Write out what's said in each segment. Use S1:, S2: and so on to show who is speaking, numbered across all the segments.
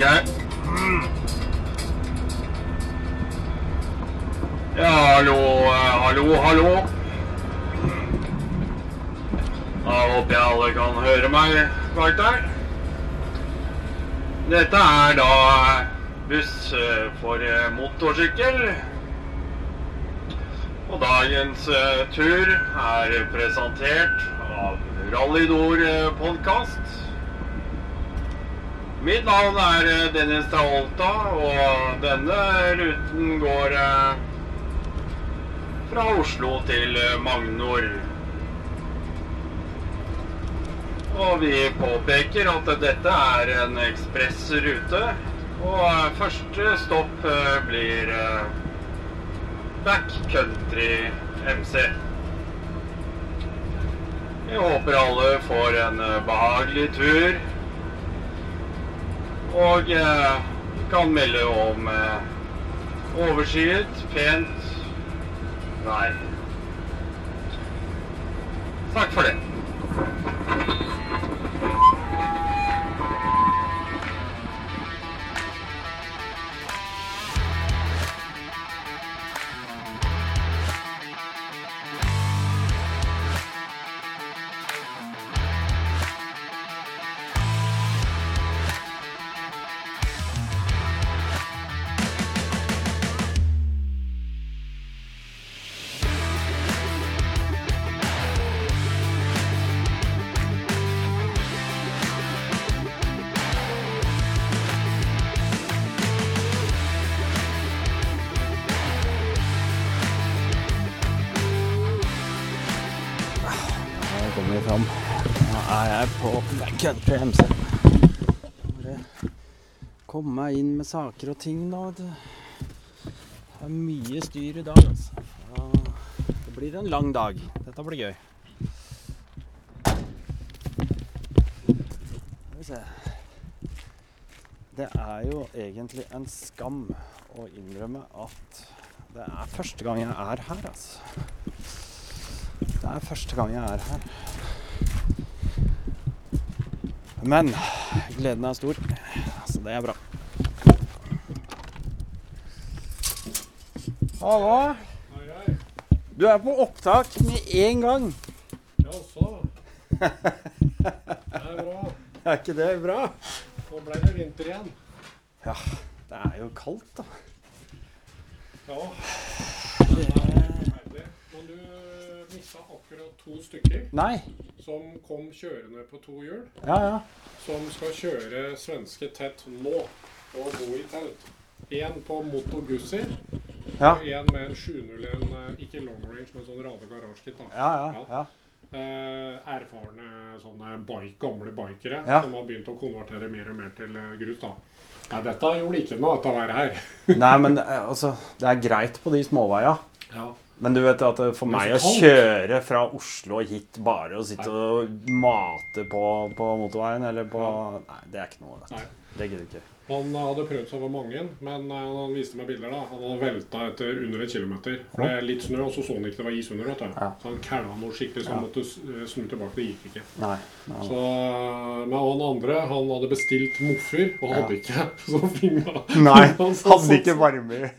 S1: øyeblikk her. Ja, hallo, eh, hallo, hallo. Da håper jeg alle kan høre meg bak der. Dette er da buss eh, for eh, motorsykkel. Og dagens tur er presentert av Rallydor podkast. Mitt navn er eh, Dennis Traolta, og denne ruten går eh, fra Oslo til eh, Magnor. Og vi påpeker at dette er en ekspressrute, og første stopp blir Backcountry MC. Vi håper alle får en eh, behagelig tur. Og eh, kan melde om eh, overskyet, pent vær. Takk for det.
S2: På Backcountry MC. Bare komme meg inn med saker og ting nå. Det er mye styr i dag, altså. Ja, Det blir en lang dag. Dette blir gøy. Skal vi se. Det er jo egentlig en skam å innrømme at det er første gang jeg er her, altså. Det er første gang jeg er her. Men gleden er stor, så det er bra. Hallo. Du er på opptak med en gang.
S3: Jaså. Det er bra.
S2: Er ikke det bra?
S3: Nå ble det vinter igjen.
S2: Ja, det er jo kaldt, da.
S3: Ja. Det er forferdelig. Men du mista akkurat to stykker
S2: Nei.
S3: som kom kjørende på to hjul.
S2: Ja, ja.
S3: Som skal kjøre svenske tett nå og bo i telt. En på Moto Guzzi
S2: Ja,
S3: og en med en 701, eh, ikke long range, men sånn rade garasjekit.
S2: ja, ja. ja.
S3: Eh, erfarne sånne bike, gamle bikere
S2: Ja.
S3: som har begynt å konvertere mer og mer til eh, grus. da. Nei, dette gjorde ikke noe, dette været her.
S2: Nei, men eh, altså, det er greit på de småveia.
S3: Ja.
S2: Men du vet at for meg å kjøre fra Oslo hit bare og sitte og mate på, på motorveien eller på Nei, det er ikke noe. Det gidder ikke.
S3: Han hadde prøvd seg over mange, men eh, han viste meg bilder. da. Han hadde velta etter under en kilometer. For det er litt snø, og så så han ikke det var is under.
S2: Ja.
S3: Så han kæla noe skikkelig, så han
S2: Ja.
S3: måtte eh, snu tilbake. Det gikk ikke.
S2: Nei. nei.
S3: Så, Men han andre han hadde bestilt moffer, og hadde
S2: Ja.
S3: ikke. Så fingra
S2: Nei,
S3: han
S2: hadde ikke varme i.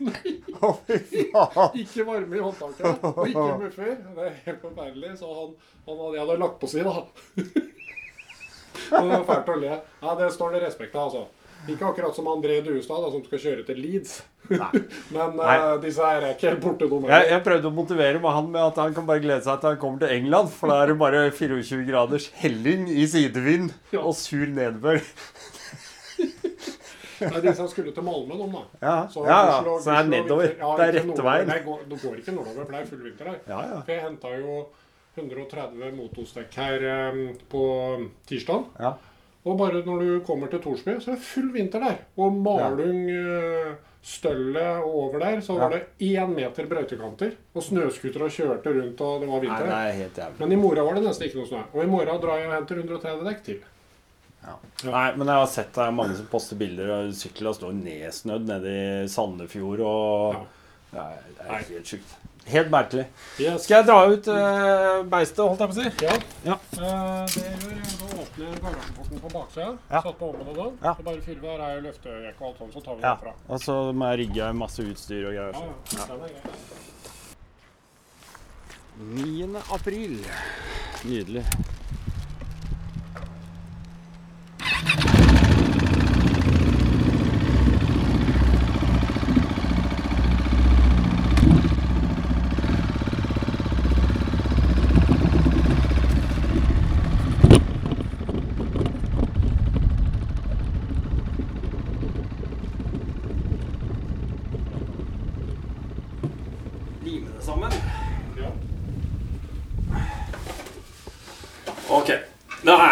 S3: Ikke varme i håndtaket, og ikke muffer. Det er helt forferdelig. Så han, han hadde, jeg hadde lagt på si, da. Det var fælt å le. Nei, det står det respekt av, altså. Ikke akkurat som André Duestad, som skal kjøre til Leeds. Men
S2: Nei.
S3: Uh, disse her er ikke helt borte,
S2: Jeg, jeg prøvde å motivere med han med at han kan bare glede seg til han kommer til England. For da er det bare 24 graders helling i sidevind
S3: Ja.
S2: og sur nedbør.
S3: Nei, disse skulle til Malmö, de, da.
S2: Ja,
S3: Så
S2: ja, ja.
S3: Oslo-
S2: Så det er
S3: Oslo
S2: nedover.
S3: ja,
S2: Det er rette veien.
S3: Går, det går ikke nordover, for det er full vinter der.
S2: Ja, ja.
S3: For jeg henta jo 130 motostekk her um, på tirsdag.
S2: ja.
S3: Og bare når du kommer til Torsby, så er det full vinter der. Og Malung, eh, Støllet og over der, så var det én meter brøytekanter. Og snøscootere kjørte rundt, og det var
S2: Nei,
S3: vinter. der.
S2: er helt jævlig.
S3: Men i morgen var det nesten ikke noe snø. Og i morgen drar jeg og henter 130 dekk til.
S2: Ja. Nei, men jeg har sett det er mange som poster bilder av sykler og står nedsnødd nede i Sandefjord og
S3: Ja.
S2: Nei, Det er helt sjukt. Helt merkelig.
S3: Yes.
S2: Skal jeg dra ut uh, beistet, holdt jeg på å si?
S3: Ja.
S2: Ja.
S3: Uh, det gjør jeg. Da åpner garasjeporten på baksida.
S2: Ja.
S3: Satt på ovnen og sånn.
S2: Ja.
S3: Så bare fyller vi. Her er løfter jekk og alt sånt, så tar vi
S2: Ja.
S3: derfra.
S2: Og så må jeg rigge masse utstyr og greier.
S3: Ja, ja. Den er grei.
S2: 9. april. Nydelig.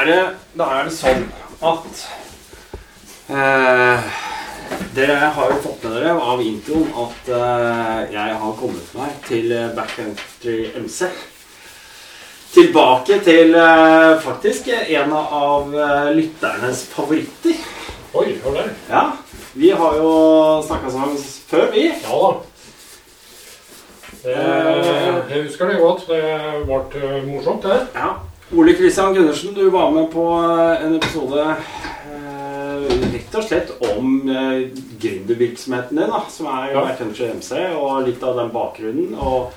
S2: Er det, da er det sånn at eh, Dere har jo fått med dere av introen at eh, jeg har kommet meg til eh, Backcountry MC. Tilbake til eh, faktisk en av eh, lytternes favoritter.
S3: Oi, hør der.
S2: Ja, vi har jo snakka sammen før, vi.
S3: Ja da. Det, jeg husker det godt. Det ble eh, morsomt, det.
S2: Ja. Ole Kristian Gundersen, du var med på eh, en episode eh, rett og slett om eh, gründervirksomheten din, da, som er
S3: Ja.
S2: MC, og litt av den bakgrunnen. Og,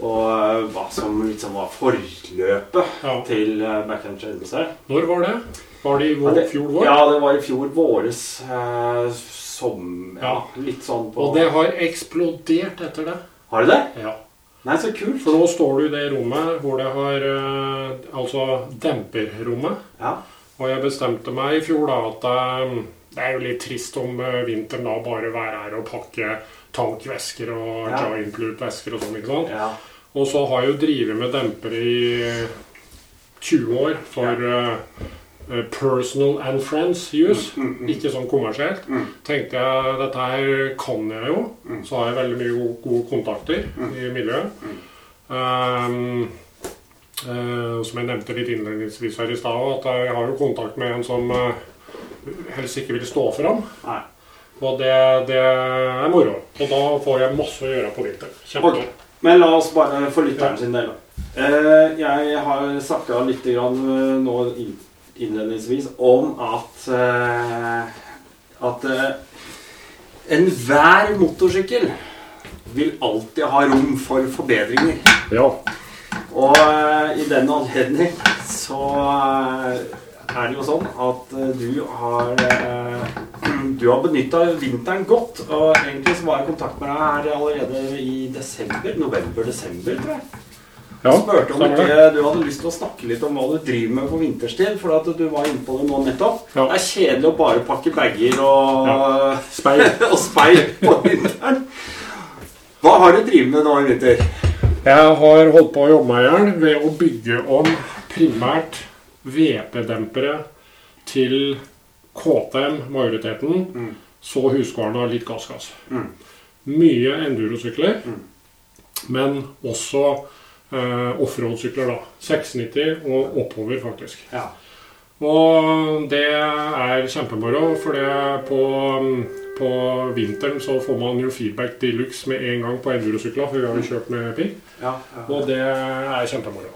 S2: og eh, hva som liksom var forløpet
S3: Ja.
S2: til eh, Backcountry MC.
S3: Når var det? Var det i
S2: Ja, det-
S3: fjor vår?
S2: Ja, det var i fjor våres. Eh, som Ja, litt sånn på
S3: Og det har eksplodert etter det.
S2: Har det det?
S3: Ja.
S2: Nei, så kult.
S3: For nå står du i det rommet hvor det har eh, Altså demperrommet.
S2: Ja.
S3: Og jeg bestemte meg i fjor da at eh, det er jo litt trist om eh, vinteren da bare være her og pakke tankvesker og
S2: Ja.
S3: giant loop-vesker og sånn. ikke sant?
S2: ja.
S3: Og så har jeg jo drevet med dempere i 20 år for eh, personal and friends use.
S2: Mm, mm.
S3: Ikke sånn kommersielt.
S2: Mm.
S3: Tenkte jeg dette her kan jeg jo.
S2: Mm.
S3: Så har jeg veldig mye gode, gode kontakter i miljøet.
S2: Mm.
S3: Um, uh, som jeg nevnte litt innledningsvis her i stad, at jeg har jo kontakt med en som uh, helst ikke vil stå fram.
S2: Nei.
S3: Og det, det er moro. Og da får jeg masse å gjøre på vinteren. Kjempebra.
S2: Men la oss bare for lytteren sin del. da. Eh, jeg har snakka litt grann, eh, nå inn- innledningsvis om at eh, at eh, enhver motorsykkel vil alltid ha rom for forbedringer.
S3: Ja.
S2: Og eh, i den anledning så er det jo sånn at du har Du har benytta vinteren godt. Og egentlig så var jeg i kontakt med deg her allerede i desember. November-desember, tror jeg.
S3: Ja.
S2: Spurte om ikke du hadde lyst til å snakke litt om hva du driver med på vinterstid. For at du var inne på det nå nettopp.
S3: Ja.
S2: Det er kjedelig å bare pakke bager og,
S3: Speil.
S2: og speil på vinteren. Hva har du drevet med nå i vinter?
S3: Jeg har holdt på å jobbe meg i hjel ved å bygge om primært VP-dempere til KTM, majoriteten,
S2: Mm.
S3: så Husqvarna litt gassgass.
S2: Mm.
S3: Mye endurosykler,
S2: Mm.
S3: men også eh, offroad-sykler, da. 690 og oppover, faktisk.
S2: Ja.
S3: Og det er kjempemoro, for det på, på vinteren så får man jo feedback de luxe med en gang på endurosykler, for vi har jo kjørt med pigg.
S2: Ja, ja.
S3: Og det er kjempemoro.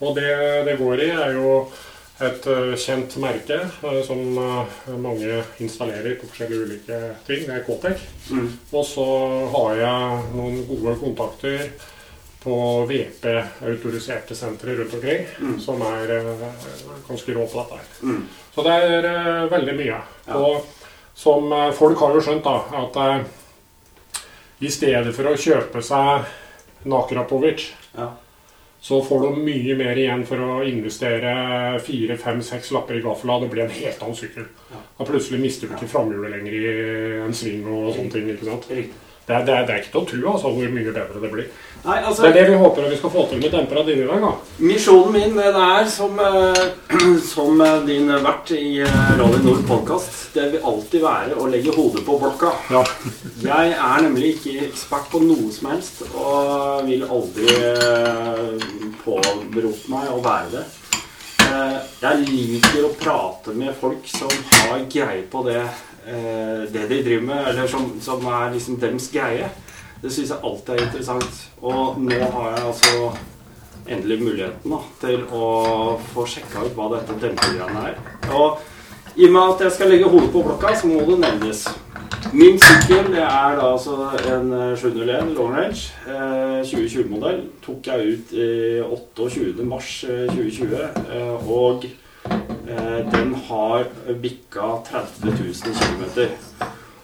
S3: Og det det går i, er jo et eh, kjent merke eh, som mange installerer på forskjellige ulike ting. Det er Kotec.
S2: Mm.
S3: Og så har jeg noen gode kontakter på VP-autoriserte sentre rundt omkring,
S2: Mm.
S3: som er eh, ganske rå på dette. her.
S2: Mm.
S3: Så det er eh, veldig mye.
S2: Ja.
S3: Og som eh, folk har jo skjønt, da, at i stedet for å kjøpe seg Nakrapovic,
S2: Ja.
S3: så får du mye mer igjen for å investere fire, fem, seks lapper i gaffela. Det blir en helt annen sykkel. Da plutselig mister du ikke framhjulet lenger i en sving og sånne ting. ikke sant? Det er, det er, det er ikke til å tro altså, hvor mye bedre det blir.
S2: Nei, altså,
S3: Det er det vi håper at vi skal få til med dempera dine i dag. da.
S2: Misjonen min den er som, eh, som eh, din vert i eh, Rally Nord podkast. Det vil alltid være å legge hodet på blokka.
S3: Ja.
S2: Jeg er nemlig ikke ekspert på noe som helst, og vil aldri påberope meg å være det. Jeg liker å prate med folk som har greie på det, det de driver med, eller som, som er liksom dems greie. Det syns jeg alltid er interessant. Og nå har jeg altså endelig muligheten da, til å få sjekka ut hva dette dempegreiene er. Og i og med at jeg skal legge hodet på blokka, så må det nevnes. Min sykkel det er da altså en eh, 701 long range. Eh, 2020-modell. Tok jeg ut i 28. mars eh, 2020. Eh, og eh, den har bikka 30 000 km.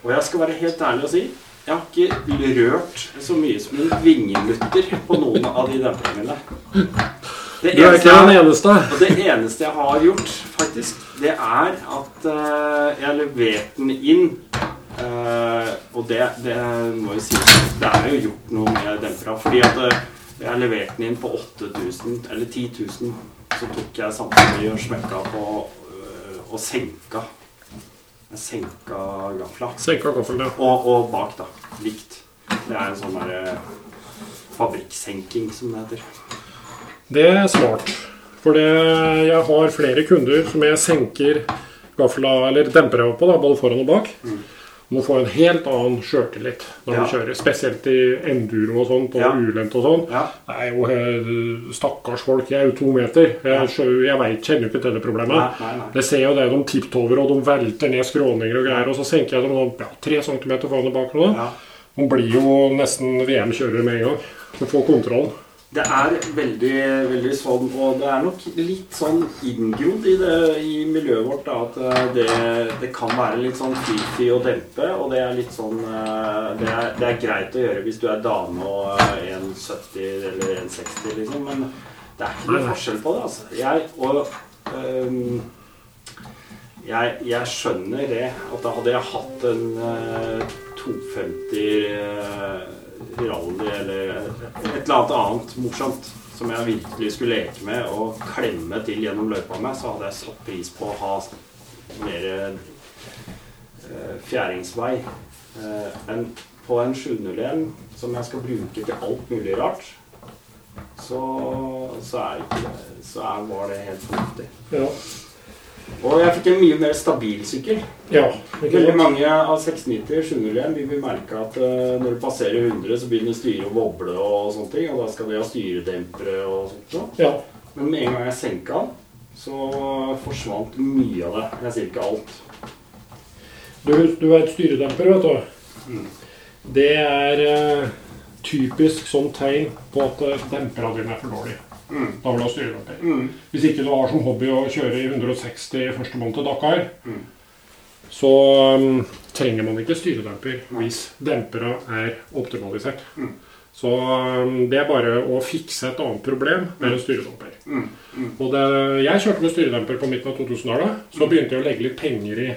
S2: Og jeg skal være helt ærlig og si jeg har ikke rørt så mye som en vingemutter på noen av de demperne mine. Det
S3: Du er ikke den eneste.
S2: og det eneste jeg har gjort, faktisk, det er at uh, jeg leverte den inn. Uh, og det, det må jo sies Det er jo gjort noe med dempera. Fordi at uh, jeg leverte den inn på 8000, eller 10 000. Så tok jeg samtidig og smekka på og senka. Jeg senka gafla.
S3: Senka gaffel, ja.
S2: Og, og bak, da. Likt. Det er en sånn derre fabrikksenking, som det heter.
S3: Det er smart. For jeg har flere kunder som jeg senker gaffela, eller dempere på, da, både foran og bak. Må få en helt annen sjøltillit når
S2: Ja.
S3: du kjører. Spesielt i enduro og sånt, og
S2: Ja.
S3: ulendt og sånn.
S2: Ja.
S3: Er jo eh, stakkars folk. Jeg er jo to meter. Jeg, jeg vet, kjenner jo ikke til det problemet.
S2: Nei, nei.
S3: Jeg ser jo det, de tipptover og de velter ned skråninger og greier. Og så senker jeg dem sånn ja, tre centimeter foran og bak.
S2: Ja.
S3: De blir jo nesten VM-kjørere med en gang. De får kontroll.
S2: Det er veldig, veldig sånn, og det er nok litt sånn inngrodd i, det, i miljøet vårt da, at eh, det, det kan være litt sånn fifi å dempe, og det er litt sånn eh, det er, det er greit å gjøre hvis du er dame og eh, 1,70 eller 1,60 liksom, men det er ikke noe forskjell på det, altså. Jeg, og um, jeg, jeg skjønner det, at da hadde jeg hatt en uh, 250 eh, rally eller et eller annet annet morsomt som jeg virkelig skulle leke med og klemme til gjennom løypa med, så hadde jeg satt pris på å ha mer eh, fjæringsvei eh, enn på en 701 som jeg skal bruke til alt mulig rart. Så, så, er så er, var det helt fornuftig.
S3: Ja.
S2: Og jeg fikk en mye mer stabil sykkel.
S3: ja
S2: Veldig mange av 690 701 de vil merke at uh, når du passerer 100, så begynner styret å woble og sånne ting. Og da skal de ha styredempere og sånt.
S3: Ja.
S2: Men med en gang jeg senka den, så forsvant mye av det. Jeg sier ikke alt.
S3: Du, du vet styredemper, vet du.
S2: Mm.
S3: Det er uh, typisk sånn tegn på at demperne dine er for dårlig.
S2: Mm.
S3: Da vil du ha styredemper.
S2: Mm.
S3: Hvis ikke du har som hobby å kjøre i 160 første måned til Dakar,
S2: Mm.
S3: så um, trenger man ikke styredemper hvis dempera er optimalisert.
S2: Mm.
S3: Så um, det er bare å fikse et annet problem med en styredemper.
S2: Mm. Mm.
S3: Og det, jeg kjørte med styredemper på midten av 2000-tallet. Så begynte jeg å legge litt penger i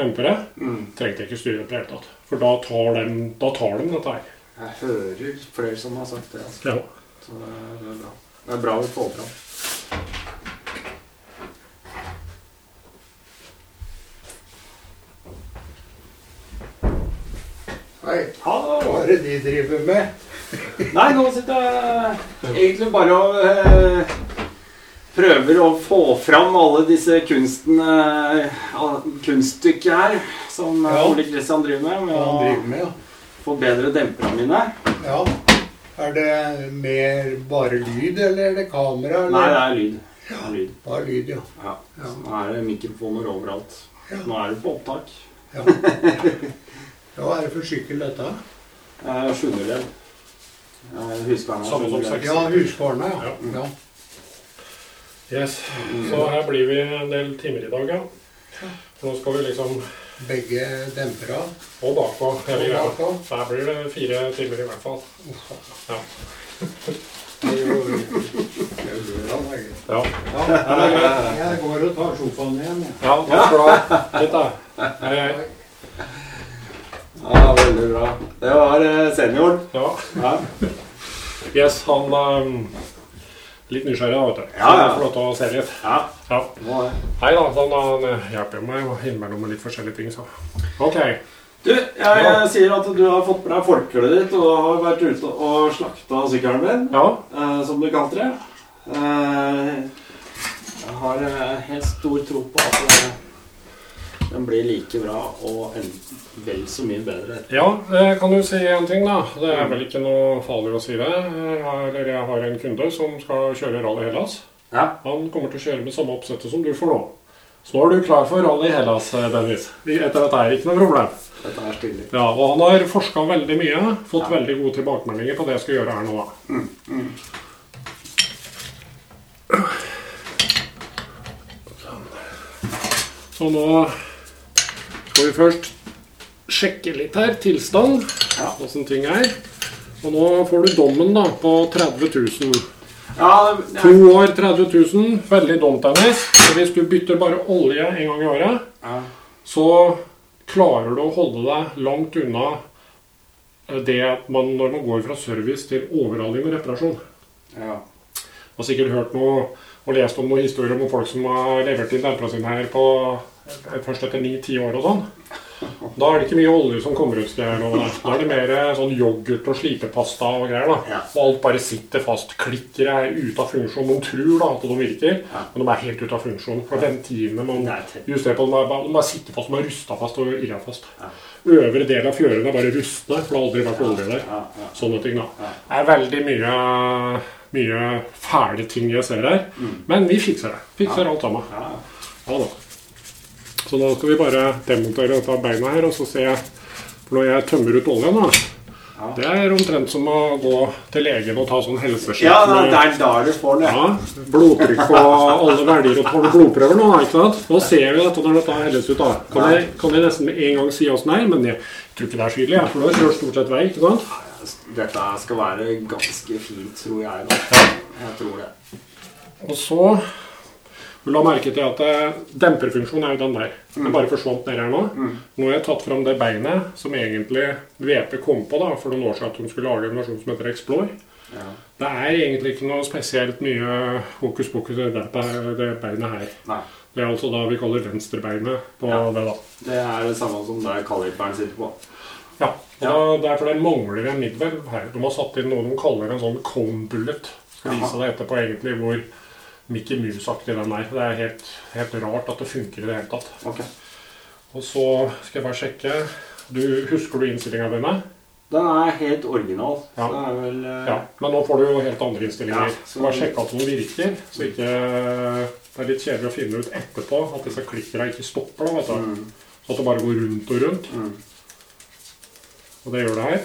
S3: dempere.
S2: Mm.
S3: Trengte jeg ikke styredemper i det hele tatt. For da tar de, da tar de dette her.
S2: Jeg hører flere som har sagt det. Altså.
S3: Ja.
S2: Så det det er bra. Det er bra vi får fram.
S4: Hei,
S2: Hallo!
S4: hva er det de driver med?
S2: Nei, nå sitter jeg egentlig bare og eh, prøver å få fram alle disse kunstene, eh, kunststykket her, som eh,
S4: Ja.
S2: Ole Kristian driver med, med å
S4: driver med, ja.
S2: få bedre demperne mine.
S4: ja. Er det mer bare lyd, eller er det kamera? Eller?
S2: Nei, det er lyd. Det er lyd.
S4: Bare lyd, ja.
S2: Ja.
S4: Ja.
S2: Så nå er det mikrofoner overalt.
S4: Ja.
S2: Nå er det på opptak.
S4: ja. ja hva er det for sykkel dette?
S2: Eh, Sjuendeled. Eh, sjuendeled.
S4: Ja, Husqvarna, ja.
S3: Ja.
S4: ja.
S3: Yes. Så her blir vi en del timer i dag, ja. Nå skal vi liksom
S4: Begge dempere.
S3: Og bakpå
S4: bakpå.
S3: Så her blir det fire timer i hvert fall. Ja.
S4: Det det det jeg går og tar sofaen igjen. jeg.
S3: ja takk skal du ha. Fint, da. Hei, hei.
S2: Ja, veldig bra. Det var eh, senioren.
S3: Ja.
S2: Ja.
S3: Yes, han um, Litt nysgjerrig, da, vet du.
S2: Ja, ja.
S3: Så Får lov til å se litt.
S2: ja.
S3: Ja. Hei da, sånn, han eh, hjelper jeg meg innimellom med litt forskjellige ting, så. OK.
S2: Du, jeg, jeg sier at du har fått med deg forkleet ditt og har vært ute og slakta sykkelen din,
S3: Ja.
S2: eh, som du kalte det. Eh, jeg har eh, helt stor tro på at det,
S5: Den blir like bra og vel så mye bedre.
S3: Ja, det kan du si en ting, da. Det er vel ikke noe farlig å si det. Jeg har, eller jeg har en kunde som skal kjøre Rally Hellas.
S5: Ja.
S3: Han kommer til å kjøre med samme oppsettet som du får nå. Så nå er du klar for Rally Hellas, eh, Dennis. Etter dette er ikke noe problem.
S5: Dette er stilig.
S3: Ja, og han har forska veldig mye. Fått veldig gode tilbakemeldinger på det jeg skal gjøre her nå. da. Sånn. Så nå skal vi først sjekke litt her. Tilstand.
S5: Ja.
S3: Åssen ting er. Og nå får du dommen da på 30 000.
S5: Ja, det
S3: To år, 30 000. Veldig dumt, Dennis. Så hvis du bytter bare olje en gang i året,
S5: ja.
S3: så klarer du å holde deg langt unna det at man, når man går fra service til overhaling og reparasjon.
S5: ja.
S3: Jeg har sikkert hørt noe og lest om noen historier om folk som har levert inn demperne sine her på først etter ni-ti år og sånn. Da er det ikke mye olje som kommer ut. Da er det mer sånn yoghurt og slipepasta og greier. da. Og alt bare sitter fast. Klikker er ute av funksjon. noen tror da at de virker, men de er helt ute av funksjon. For ventilene man
S5: er
S3: justerer på, de bare, de bare sitter fast, de er rusta fast og irra fast. Øvre del av fjørene er bare rustne, for det har aldri vært olje der. Sånne ting, da. Det er veldig mye, mye fæle ting jeg ser her. Men vi fikser det. Fikser alt sammen.
S5: Ja
S3: da. Så da skal vi bare demontere dette beina her, og så ser jeg For når jeg tømmer ut oljen, da
S5: Ja.
S3: Det er omtrent som å gå til legen og ta sånn helsesjekk.
S5: ja, det er der du får det.
S3: ja, blodtrykk på alle verdier og du blodprøver nå, ikke sant? Nå ser vi dette når dette helles ut, da. Kan jeg, kan jeg nesten med en gang si åssen det er, men jeg tror ikke det er jeg, for nå kjører stort sett vei, ikke sant?
S5: Dette skal være ganske fint, tror jeg. da. Jeg tror det.
S3: Og så du la merke til at eh, demperfunksjonen er jo den der. Den bare forsvant ned her nå. Nå har jeg tatt fram det beinet som egentlig VP kom på da, for noen år siden at hun skulle lage en versjon som heter Explore.
S5: Ja.
S3: Det er egentlig ikke noe spesielt mye hokus pokus i det, det beinet her.
S5: Nei.
S3: Det er altså da vi kaller venstrebeinet på
S5: Ja.
S3: det, da.
S5: Det er det samme som der kaliperen sitter på.
S3: Ja, da, Det er for det mangler en midtvelv her. De har satt inn noe de kaller en sånn cone bullet. Skal vise deg etterpå egentlig hvor Mickey Mouse-aktig den der. Det er helt, helt rart at det funker i det hele tatt.
S5: Ok.
S3: Og så skal jeg bare sjekke du, Husker du innstillinga dine?
S5: Den er helt original.
S3: Ja.
S5: Så er vel uh...
S3: Ja. Men nå får du jo helt andre innstillinger.
S5: Ja,
S3: Så bare sjekke at den virker. Så ikke Det er litt kjedelig å finne ut etterpå at disse klikkerne ikke stopper. da, vet du.
S5: Mm,
S3: Så at det bare går rundt og rundt.
S5: mm.
S3: Og det gjør det her.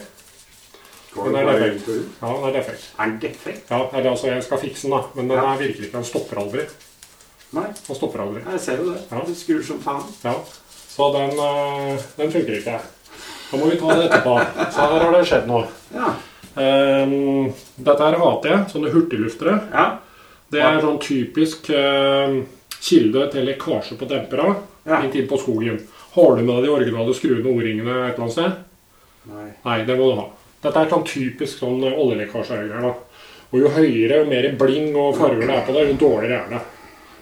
S3: Men
S5: det
S3: er
S5: rundt?
S3: Ja, den er defekt.
S5: Er den defekt?
S3: Ja, eller altså, jeg skal fikse den, da. Men den
S5: Ja.
S3: er virkelig ikke. Den stopper aldri.
S5: Nei,
S3: Den stopper aldri.
S5: jeg ser jo det.
S3: Ja.
S5: Du skrur som faen.
S3: Ja. Så den, eh, den funker ikke. Da må vi ta det etterpå. Så her har det skjedd noe.
S5: Ja.
S3: Um, dette her hater jeg. Sånne hurtigluftere.
S5: Ja.
S3: Det er sånn typisk uh, kilde til lekkasje på dempera
S5: Ja.
S3: inntil på skogen. Har du med deg de originale skruene og O-ringene et eller annet sted?
S5: Nei.
S3: Nei, det må du ha. Dette er sånn typisk sånn oljelekkasjegreier. da. Og jo høyere og mer bling og farger det er på det, jo dårligere er det.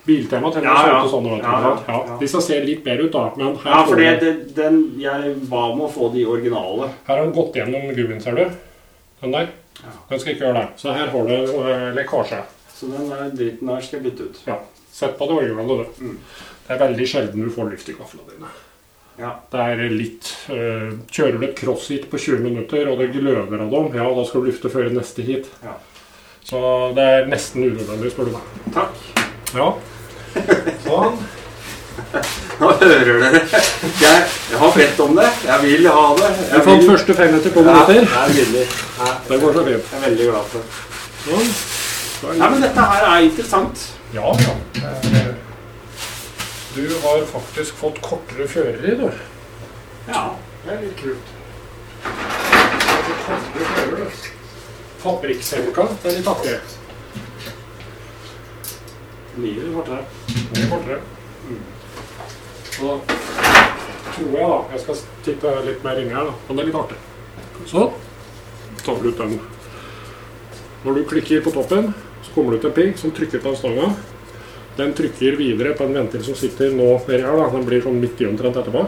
S3: Biltema tenner
S5: Ja, ja.
S3: sånne. vet
S5: Ja, ja, ja.
S3: Disse ser litt bedre ut, da. Men her,
S5: Ja, for det, den, jeg ba om å få de originale.
S3: her har den gått gjennom gummien, ser du. Den der.
S5: Ja.
S3: Den skal ikke gjøre det. Så her har du eh, lekkasje.
S5: Så den der dritten der skal jeg bytte ut.
S3: Ja. Sett på det originale, du.
S5: Mm.
S3: Det er veldig sjelden du får luft i gaflene dine.
S5: Ja.
S3: Det er litt uh, Kjører du et crossfit på 20 minutter, og det gløder av dem, ja, da skal du lufte før neste heat.
S5: Ja.
S3: Så det er nesten unødvendig, spør du meg.
S5: Takk.
S3: Ja. Sånn.
S5: Nå hører dere. Jeg, jeg har bedt om det. Jeg vil ha det.
S3: Jeg,
S5: Jeg
S3: fant
S5: vil-
S3: første femmeter på
S5: Ja,
S3: minutter.
S5: det er. Ja,
S3: Det går så fint.
S5: Jeg er veldig glad for det.
S3: Sånn.
S5: Nei, men dette her er interessant.
S3: Ja, ja. Du har faktisk fått kortere fjører i, du.
S5: Ja, det er litt kult.
S3: Fabrikksenka, det er litt artig.
S5: Mye kortere.
S3: Mye kortere. Så tror jeg da Jeg skal titte litt mer inni her, da. Men det er litt artig. Så tar du ut den. Når du klikker på toppen, så kommer du til en ping som trykker på den stanga. Den trykker videre på en ventil som sitter nå nedi her. da. Den blir sånn midt i omtrent etterpå.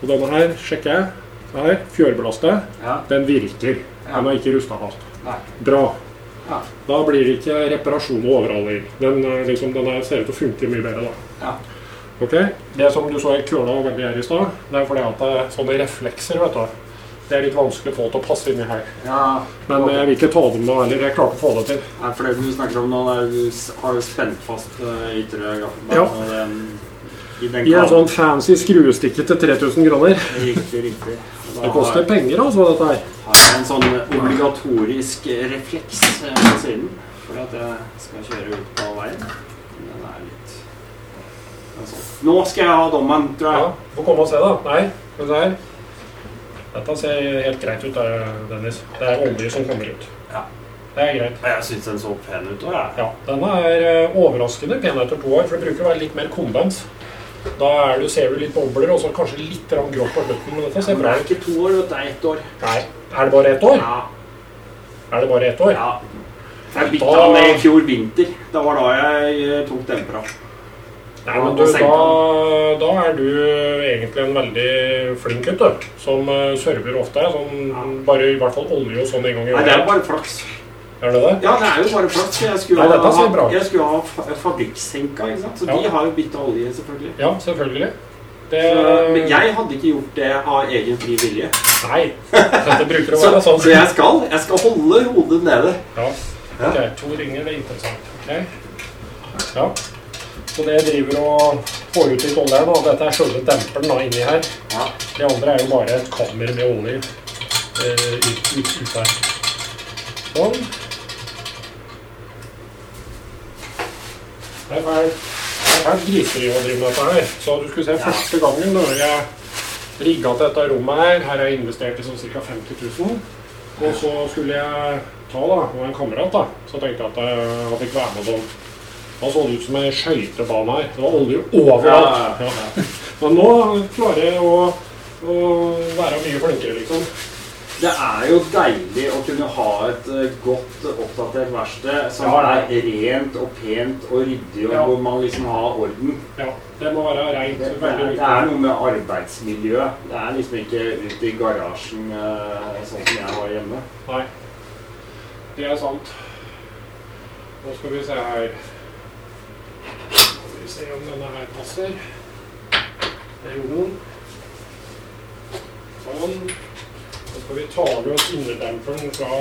S3: Og denne her sjekker jeg. Her, fjørbelastet.
S5: Ja.
S3: Den virker.
S5: Ja.
S3: Den er ikke rusta fast.
S5: Nei.
S3: Bra.
S5: Ja.
S3: Da blir det ikke reparasjon og overhaling. Den, er liksom, den er, ser ut til å funke mye bedre da.
S5: Ja.
S3: Ok? Det som du så jeg køla veldig her i stad, det er fordi at det er sånne reflekser, vet du. Det er litt vanskelig å få til å passe inni her.
S2: Ja,
S3: Men jeg vil ikke ta dem nå heller. Jeg klarte å få det til.
S2: Nei, for det du snakker om nå, er du har jo spent fast ytre gaffel.
S3: Ja.
S2: Den, I den
S3: I en sånn fancy skruestikke til 3000 kroner.
S2: Riktig, riktig. Da
S3: Det koster
S2: har-
S3: penger, altså, dette her.
S2: har jeg en sånn obligatorisk refleks eh, på siden. For at jeg skal kjøre ut på veien. Den er litt den er sånn. Nå skal jeg ha dommen, tror jeg.
S3: Ja, Få komme og se, da. Nei, skal vi se her. Dette ser helt greit ut, Dennis. Det er olje som kommer ut.
S2: Ja.
S3: Det er greit.
S2: Jeg syns den så pen ut òg, jeg.
S3: Ja, Denne er eh, overraskende pen etter to år, for det bruker å være litt mer kondens. Da er du, ser du litt bobler og så kanskje litt grått på slutten. Men dette ser
S2: Men det er ikke to år. Det er ett år.
S3: Nei, Er det bare ett år?
S2: Ja.
S3: Er det bare ett år?
S2: ja. Jeg bytta den i fjor vinter. Det var da jeg eh, tok dempera.
S3: Nei, men du, da, da er du egentlig en veldig flink gutt, du. Som uh, server ofte. Sånn, bare i hvert fall olje og sånn en gang i
S2: Nei, det er bare flaks.
S3: Er det det?
S2: Ja, det er jo bare flaks. Jeg skulle
S3: Nei,
S2: ha,
S3: bra
S2: jeg skulle ha fa- fabrikksenka, ikke sant? Så
S3: Ja.
S2: de har jo bytta olje, selvfølgelig.
S3: Ja, selvfølgelig. Det,
S2: Så, men jeg hadde ikke gjort det av egen fri vilje.
S3: Nei. Dette bruker å være sånn.
S2: så jeg skal jeg skal holde hodet nede.
S3: Ja. Ok, to ringer, det er interessant. Ok. Ja. Så det driver og får ut litt olje her nå. Dette er selve demperen da, inni her.
S2: Ja.
S3: Det andre er jo bare et kammer med olje eh, ut, ut, ut her. Sånn. Det er fælt. Det er griseri å drive med dette her. Så du skulle se første gangen når jeg rigga til dette rommet her, her har jeg investert i sånn ca. 50 000. Og så skulle jeg ta da, med en kamerat, da, så tenkte jeg at jeg, fikk være med sånn. Da så det ut som ei skøytebane her. Det var olje overalt.
S2: Ja,
S3: Ja. Men nå klarer jeg å, å være mye flinkere, liksom.
S2: Det er jo deilig å kunne ha et eh, godt oppdatert verksted som
S3: Ja,
S2: er rent og pent og ryddig, og
S3: Ja.
S2: hvor man liksom har orden.
S3: Ja, det må være rent.
S2: Det, det, er, det er noe med arbeidsmiljø. Det er liksom ikke ut i garasjen eh, sånn som jeg har hjemme.
S3: Nei. Det er sant. Nå skal vi se her. Skal vi se om denne her passer. Det gjorde den. Sånn. Så skal vi ta med oss innerdemperen fra,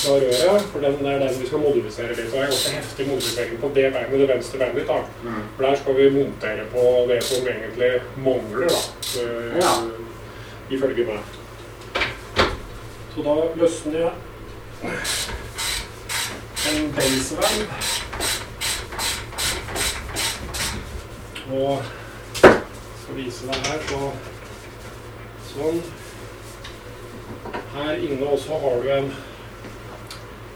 S3: fra røret, for den er den vi skal modifisere litt. Så er ganske heftig modifisering på det beinet, det venstre beinet ditt. da. For der skal vi montere på det som egentlig mangler, da. Så,
S2: Ja.
S3: Ifølge meg. Så da løsner jeg en basevalve. Og skal vise deg her så sånn. Her inne også har du en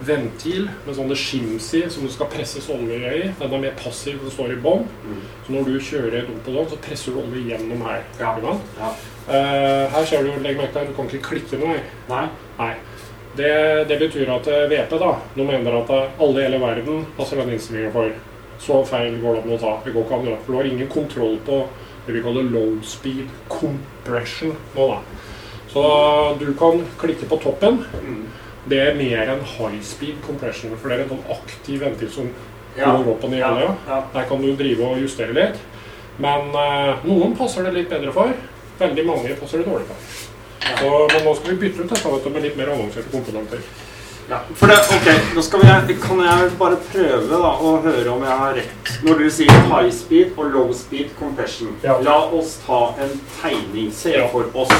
S3: ventil med sånne skims i som du skal presse olje i. Den er mer passiv, den står i bånn.
S2: Mm.
S3: Så når du kjører et opp og sånn, så presser du olje gjennom her.
S2: Ja. Ja.
S3: Uh, her ser du, legg merke til, du kan ikke klikke noe.
S2: Nei?
S3: Nei. Det, det betyr at eh, VP da, nå mener at eh, alle i hele verden passer den innstillingen for. Så feil går det an å ta. Det går ikke an, det. for du har ingen kontroll på det vi kaller low speed compression nå, da. Så du kan klikke på toppen. Det er mer enn high speed compression, for det er en sånn aktiv ventil som
S2: Ja.
S3: går opp og ned i
S2: Ja. Ja.
S3: Der kan du drive og justere litt. Men eh, noen passer det litt bedre for. Veldig mange passer det dårlig for. Så, men nå skal vi bytte ut dette med litt mer avanserte komponenter.
S2: Ja, for det, ok, nå skal vi, kan jeg bare prøve da, å høre om jeg har rett. Når du sier high speed og low speed compression,
S3: Ja.
S2: la oss ta en tegning. Se
S3: Ja.
S2: for oss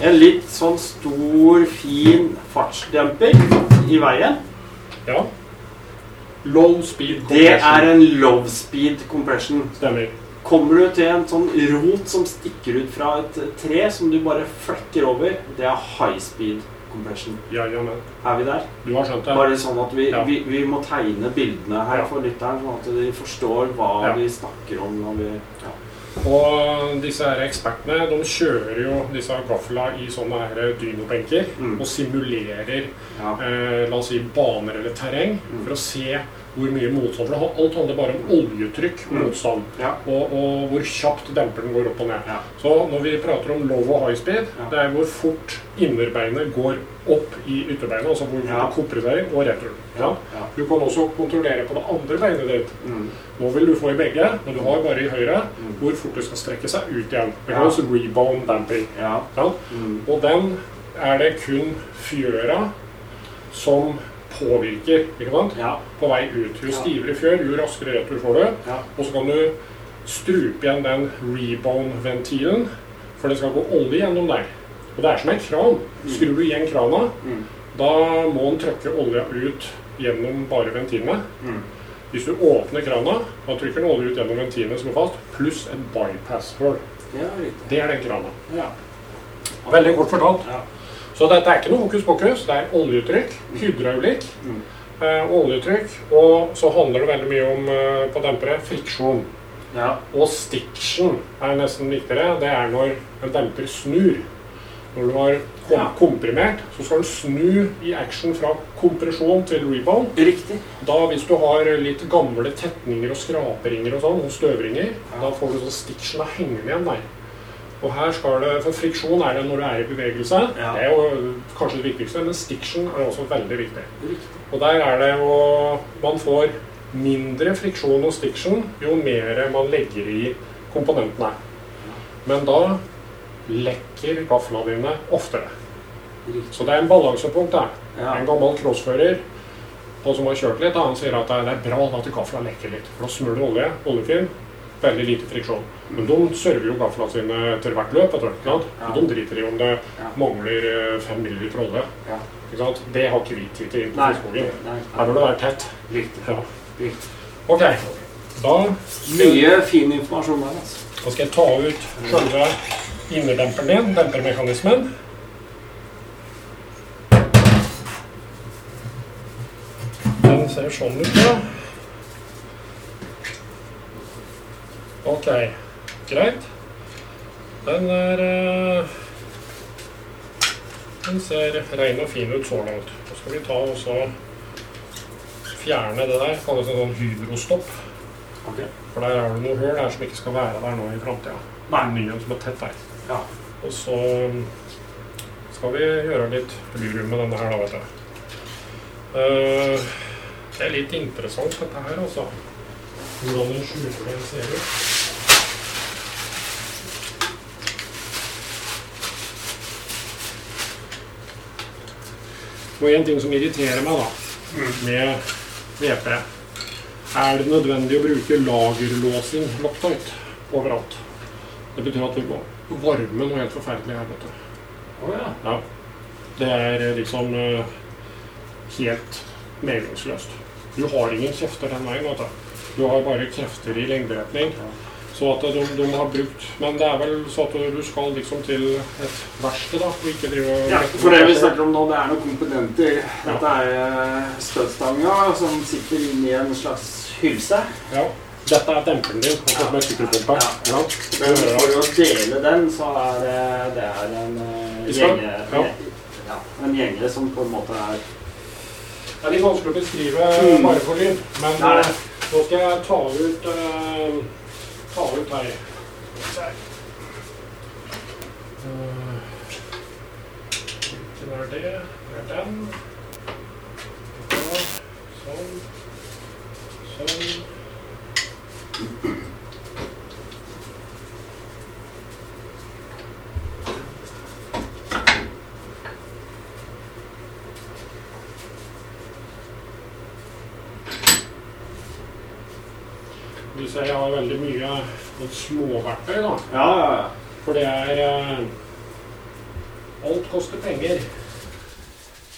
S2: en litt sånn stor, fin fartsdemper i veien.
S3: Ja. Low speed
S2: Det er en low speed compression.
S3: Stemmer.
S2: Kommer du til en sånn rot som stikker ut fra et tre, som du bare flekker over, det er high speed compression.
S3: Ja, ja.
S2: Er vi der?
S3: Du har skjønt det?
S2: Bare sånn at vi,
S3: Ja.
S2: vi, vi må tegne bildene her for lytteren, sånn at de forstår hva vi snakker om når vi ja.
S3: Og disse her ekspertene de kjører jo disse gafla i sånne her dynobenker
S2: Mm.
S3: og simulerer eh, la oss si baner eller terreng
S2: Mm.
S3: for å se hvor mye motstand For alt handler bare om oljetrykk,
S2: og
S3: motstand,
S2: Ja.
S3: og, og hvor kjapt demperen går opp og ned.
S2: Ja.
S3: Så når vi prater om low og high speed,
S2: Ja.
S3: det er hvor fort innerbeinet går opp i ytterbeinet, altså hvor
S2: Ja.
S3: kompresserer, og retur.
S2: Ja. Ja.
S3: Du kan også kontrollere på det andre beinet ditt.
S2: Mm.
S3: Nå vil du få i begge, men du har bare i høyre
S2: Mm.
S3: hvor fort det skal strekke seg ut igjen. Det
S2: Ja.
S3: kalles rebound damping.
S2: Ja. Mm.
S3: Og den er det kun fjøra som påvirker ikke sant?
S2: Ja.
S3: på vei ut. Jo stivere fjør, jo raskere retur får du.
S2: Ja.
S3: Og så kan du strupe igjen den rebound-ventilen, for det skal gå olje gjennom der. Og det er som en kran. Skrur du igjen krana,
S2: Mm.
S3: da må den trykke olja ut gjennom bare ventilene.
S2: Mm.
S3: Hvis du åpner krana, da trykker den olje ut gjennom ventilene som er fast, pluss et bypass-hull.
S2: Ja.
S3: Det er den krana.
S2: Ja.
S3: Veldig kort fortalt. Så dette er ikke noe hokus pokus. Det er oljetrykk, hydraulikk
S2: Mm.
S3: eh, oljetrykk. Og så handler det veldig mye om eh, på dempere friksjon.
S2: Ja.
S3: Og stiction er nesten viktigere. Det er når en demper snur. Når du har kom
S2: Ja.
S3: komprimert, så skal den snu i action fra kompresjon til rebound.
S2: Riktig.
S3: Da Hvis du har litt gamle tetninger og skraperinger og sånn, og støvringer,
S2: Ja.
S3: da får du sånn stiction av hengende igjen der. Og her skal det, For friksjon er det når du er i bevegelse.
S2: Ja.
S3: Det er jo kanskje det viktigste, men stiction er også veldig viktig. Og der er det jo Man får mindre friksjon og stiction jo mer man legger i komponentene. Men da lekker gaflene dine oftere. Så det er en balansepunkt. der.
S2: Ja.
S3: En gammel crossfører og som har kjørt litt, han sier at det er bra at gafla lekker litt. For da smør du olje, oljefilm, veldig lite friksjon. Men de server jo gafla sine til hvert løp. Etter, ikke sant?
S2: Ja.
S3: De driter i om det
S2: Ja.
S3: mangler eh, fem milliliter olje.
S2: Ja.
S3: Ikke sant? Det har ikke vi tid til inn på
S2: skogen.
S3: Her bør det være tett.
S2: Riktig.
S3: Ja.
S2: Riktig.
S3: Ok, da,
S2: Mye fin informasjon der, altså.
S3: da skal jeg ta ut selve innerdemperen din, dempermekanismen. Den ser sånn ut, da. Ok, greit. Den er eh, Den ser ren og fin ut så langt. Så skal vi ta og så fjerne det der. Kalles en sånn hydrostopp.
S2: Okay.
S3: For der er det noe høl der som ikke skal være der nå i framtida.
S2: Nei.
S3: Ny en som er tett der.
S2: Ja.
S3: Og så um, skal vi gjøre litt lur med denne her, da, vet du. Eh, det er litt interessant, dette her, altså. Hvordan den skjuler den ser ut. Og en ting som irriterer meg, da, med VP, er det nødvendig å bruke lagerlåsing Loctite overalt. Det betyr at vi må varme noe helt forferdelig her, vet du.
S2: Oh, ja.
S3: Ja. Det er eh, liksom eh, helt meningsløst. Du har ingen krefter den veien, vet du. Du har bare krefter i lengderetning. Så at de, de har brukt Men det er vel så at du skal liksom til et verksted, da, og ikke drive
S2: Ja, for det vi snakker om nå, det er noen komponenter. Dette er eh, støtstanga som sitter inni en slags hylse.
S3: Ja. Dette er demperen din, en sykkelpumpe.
S2: Ja.
S3: Ja.
S2: Men for å dele den, så er det, det er en uh, gjenge,
S3: ja.
S2: ja, en gjenge som på en måte er
S3: Det er litt vanskelig å beskrive
S2: Mm.
S3: bare for lyd, men
S2: Nei.
S3: eh, nå skal jeg ta ut eh, Ta ut her. Eh, Hvilken er det? Det er den. Sånn. Sånn. Ser jeg har veldig mye småverktøy, da.
S2: Ja, ja, ja.
S3: For det er eh, Alt koster penger.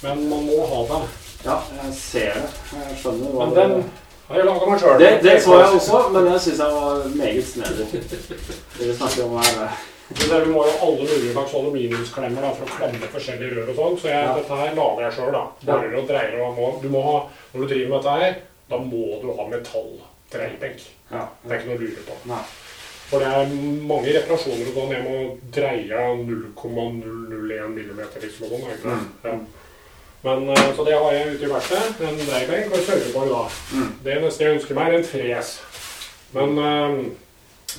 S3: Men man må ha det.
S2: Ja, jeg ser det. Jeg skjønner hva
S3: Men den har jeg laga meg sjøl.
S2: det, det så jeg også, men det syns jeg var meget snedig. Det vi snakker om her. eh,
S3: Vi må jo alle mulige slags aluminiumsklemmer da, for å klemme forskjellige rør og sånn. Så jeg,
S2: Ja.
S3: dette her lager jeg sjøl. Borer og dreier og må, du må ha, Når du driver med dette her, da må du ha metalldreiebenk.
S2: Ja.
S3: Det er ikke noe å lure på.
S2: Nei.
S3: For det er mange reparasjoner og ned Jeg må dreie 0,001 millimeter liksom. Og sånn?
S2: Mm.
S3: Ja. Men, eh, så det har jeg ute i verkstedet. En dreibenk og da.
S2: Mm.
S3: Det neste jeg ønsker meg, er en fres. Men um,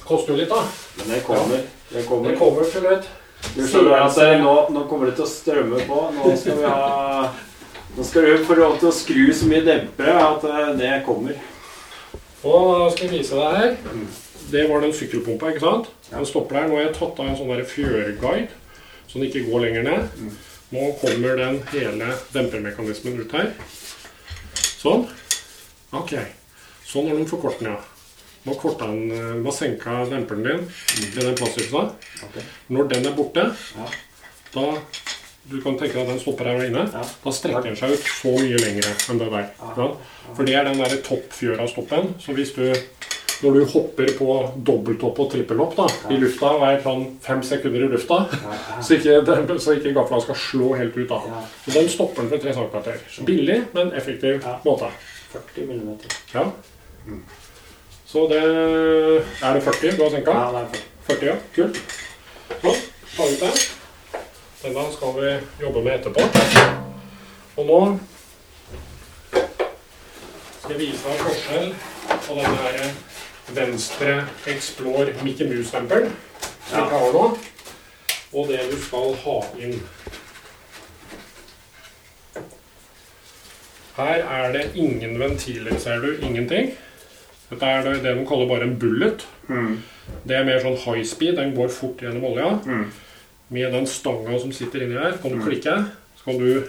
S3: koster jo litt, da.
S2: Men det kommer. Ja.
S3: Det
S2: kommer.
S3: kommer til et
S2: Du skjønner at eh, nå, nå kommer det til å strømme på. Nå skal vi ha Nå skal du få lov til å skru så mye dempere at det kommer.
S3: Og skal jeg vise deg her.
S2: Mm.
S3: Det var den sykkelpumpa, ikke sant? Den stopper der. Nå har jeg tatt av en sånn fjørguide, så den ikke går lenger ned.
S2: Mm.
S3: Nå kommer den hele dempermekanismen ut her. Sånn. Ok. Sånn forkortet den, ja. Nå korta den, eh, senka demperen din til den plasthylla.
S2: Ok.
S3: Når den er borte,
S2: Ja.
S3: da du kan tenke deg at den stopper her inne.
S2: Ja.
S3: Da strekker den seg ut så mye lengre enn det der.
S2: Ja.
S3: Ja. For det er den der toppfjøra-stoppen. Så hvis du når du hopper på dobbelthopp og trippelhopp da, i lufta og er sånn fem sekunder i lufta,
S2: Ja, ja.
S3: så ikke, den- så ikke gafla skal slå helt ut. da.
S2: Ja.
S3: Så Den stopper den for tre centimeter. Billig, men effektiv
S2: Ja.
S3: måte.
S2: 40 millimeter.
S3: Ja. Så det Er det 40 du har senka?
S2: Ja, det er 40.
S3: 40, ja. Kult. Sånn. Ta ut den. Denne skal vi jobbe med etterpå. Og nå skal jeg vise deg forskjell på denne her venstre Explore Mickey Mouse-stempelen som
S2: Ja.
S3: jeg har nå, og det du skal ha inn. Her er det ingen ventiler, ser du. Ingenting. Dette er det de kaller bare en bullet.
S2: Mm.
S3: Det er mer sånn high speed. Den går fort gjennom olja.
S2: Mm.
S3: Med den stanga som sitter inni her, kan du klikke, så kan du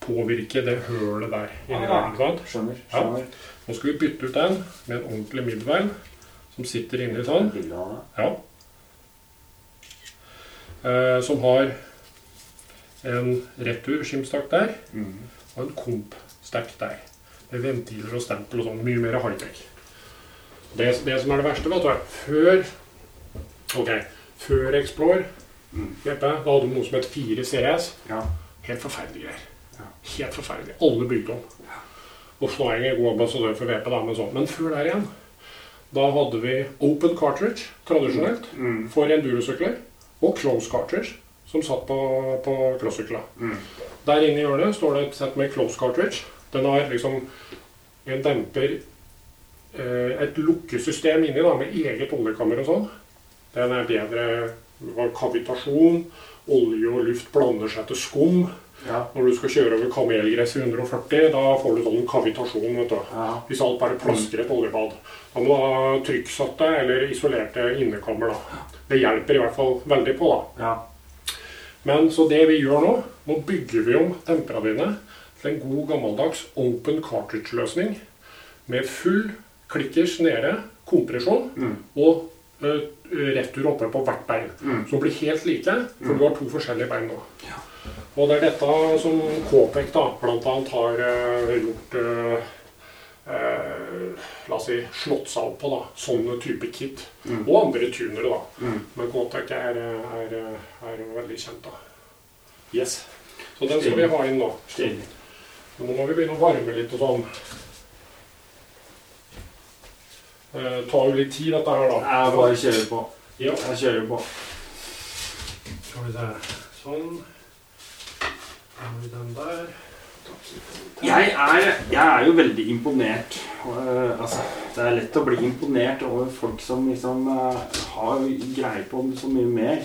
S3: påvirke det hølet der. inni
S2: Ah.
S3: der, ikke sant?
S2: Skjønner.
S3: Ja.
S2: skjønner.
S3: Nå skal vi bytte ut den med en ordentlig middelveil som sitter inni sånn. Ja. Eh, som har en retur-skimstakk der
S2: Mm.
S3: og en komp-stakk der. Med ventiler og stempel og sånn. Mye mer high-tech. Det, det som er det verste, vet du, er før Ok, før Explore,
S2: Mm.
S3: Jeppe, da hadde du noe som het 4 CS.
S2: Ja.
S3: Helt forferdelige greier.
S2: Ja.
S3: Helt forferdelig. Alle bygde om. Ja. Og så er jeg god ambassadør for VP, da, men sånn. Men før der igjen, da hadde vi open cartridge, tradisjonelt,
S2: Mm.
S3: for endurosykler, og close cartridge, som satt på, på crossykla.
S2: Mm.
S3: Der inne i hjørnet står det et sett med close cartridge. Den har liksom en demper eh, Et lukkesystem inni da, med eget oljekammer og sånn. Den er bedre du var kavitasjon. Olje og luft blander seg til skum.
S2: Ja.
S3: Når du skal kjøre over kamelgress i 140, da får du sånn kavitasjon. vet du.
S2: Ja.
S3: Hvis alt bare plasker et oljebad. Da må du ha trykksatte eller isolerte innekammer. da. Det hjelper i hvert fall veldig på. da.
S2: Ja.
S3: Men så det vi gjør nå, nå bygger vi om dine til en god gammeldags open cartridge-løsning med full klikkers nede, kompresjon
S2: Mm.
S3: og retur oppe på hvert bein.
S2: Mm.
S3: Som blir helt like, for du har to forskjellige bein nå. Og det er dette som Kåpek da, annet har uh, gjort uh, uh, La oss si slått seg opp på. da, Sånne type kit.
S2: Mm.
S3: Og andre tunere, da.
S2: Mm.
S3: Men Kåpek er, er, er veldig kjent, da. Yes. Så den skal vi ha inn nå. Nå må vi begynne å varme litt og sånn. Eh, tar jo litt tid, dette her, da.
S2: Jeg bare kjører på.
S3: Ja.
S2: Jeg kjører på.
S3: Skal vi se. Sånn. Da har vi den der.
S2: Jeg er, jeg er jo veldig imponert. Eh, altså, det er lett å bli imponert over folk som liksom uh, har greie på så mye mer.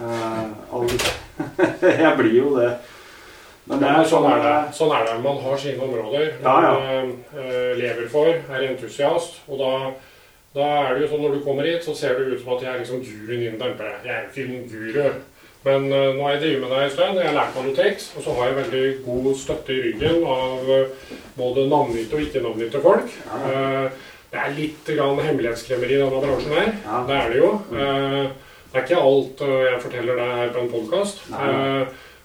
S2: Uh, jeg blir jo det. Men
S3: Ja, sånn er det. Sånn er det. Man har sine områder
S2: Ja,
S3: man
S2: ja.
S3: Man lever for, er entusiast. Og da, da er det jo sånn når du kommer hit, så ser det ut som at jeg er liksom guruen innen dempere. Jeg er jo ikke en guru. Men eh, nå har jeg drevet med det en stund. Jeg har lært meg noe tekst, Og så har jeg veldig god støtte i ryggen av eh, både navngitte og ikke-navngitte folk.
S2: Ja.
S3: Eh, det er litt grann hemmelighetskremmeri i denne bransjen her.
S2: Ja.
S3: Det er det jo. Eh, det er ikke alt eh, jeg forteller deg her på en podkast.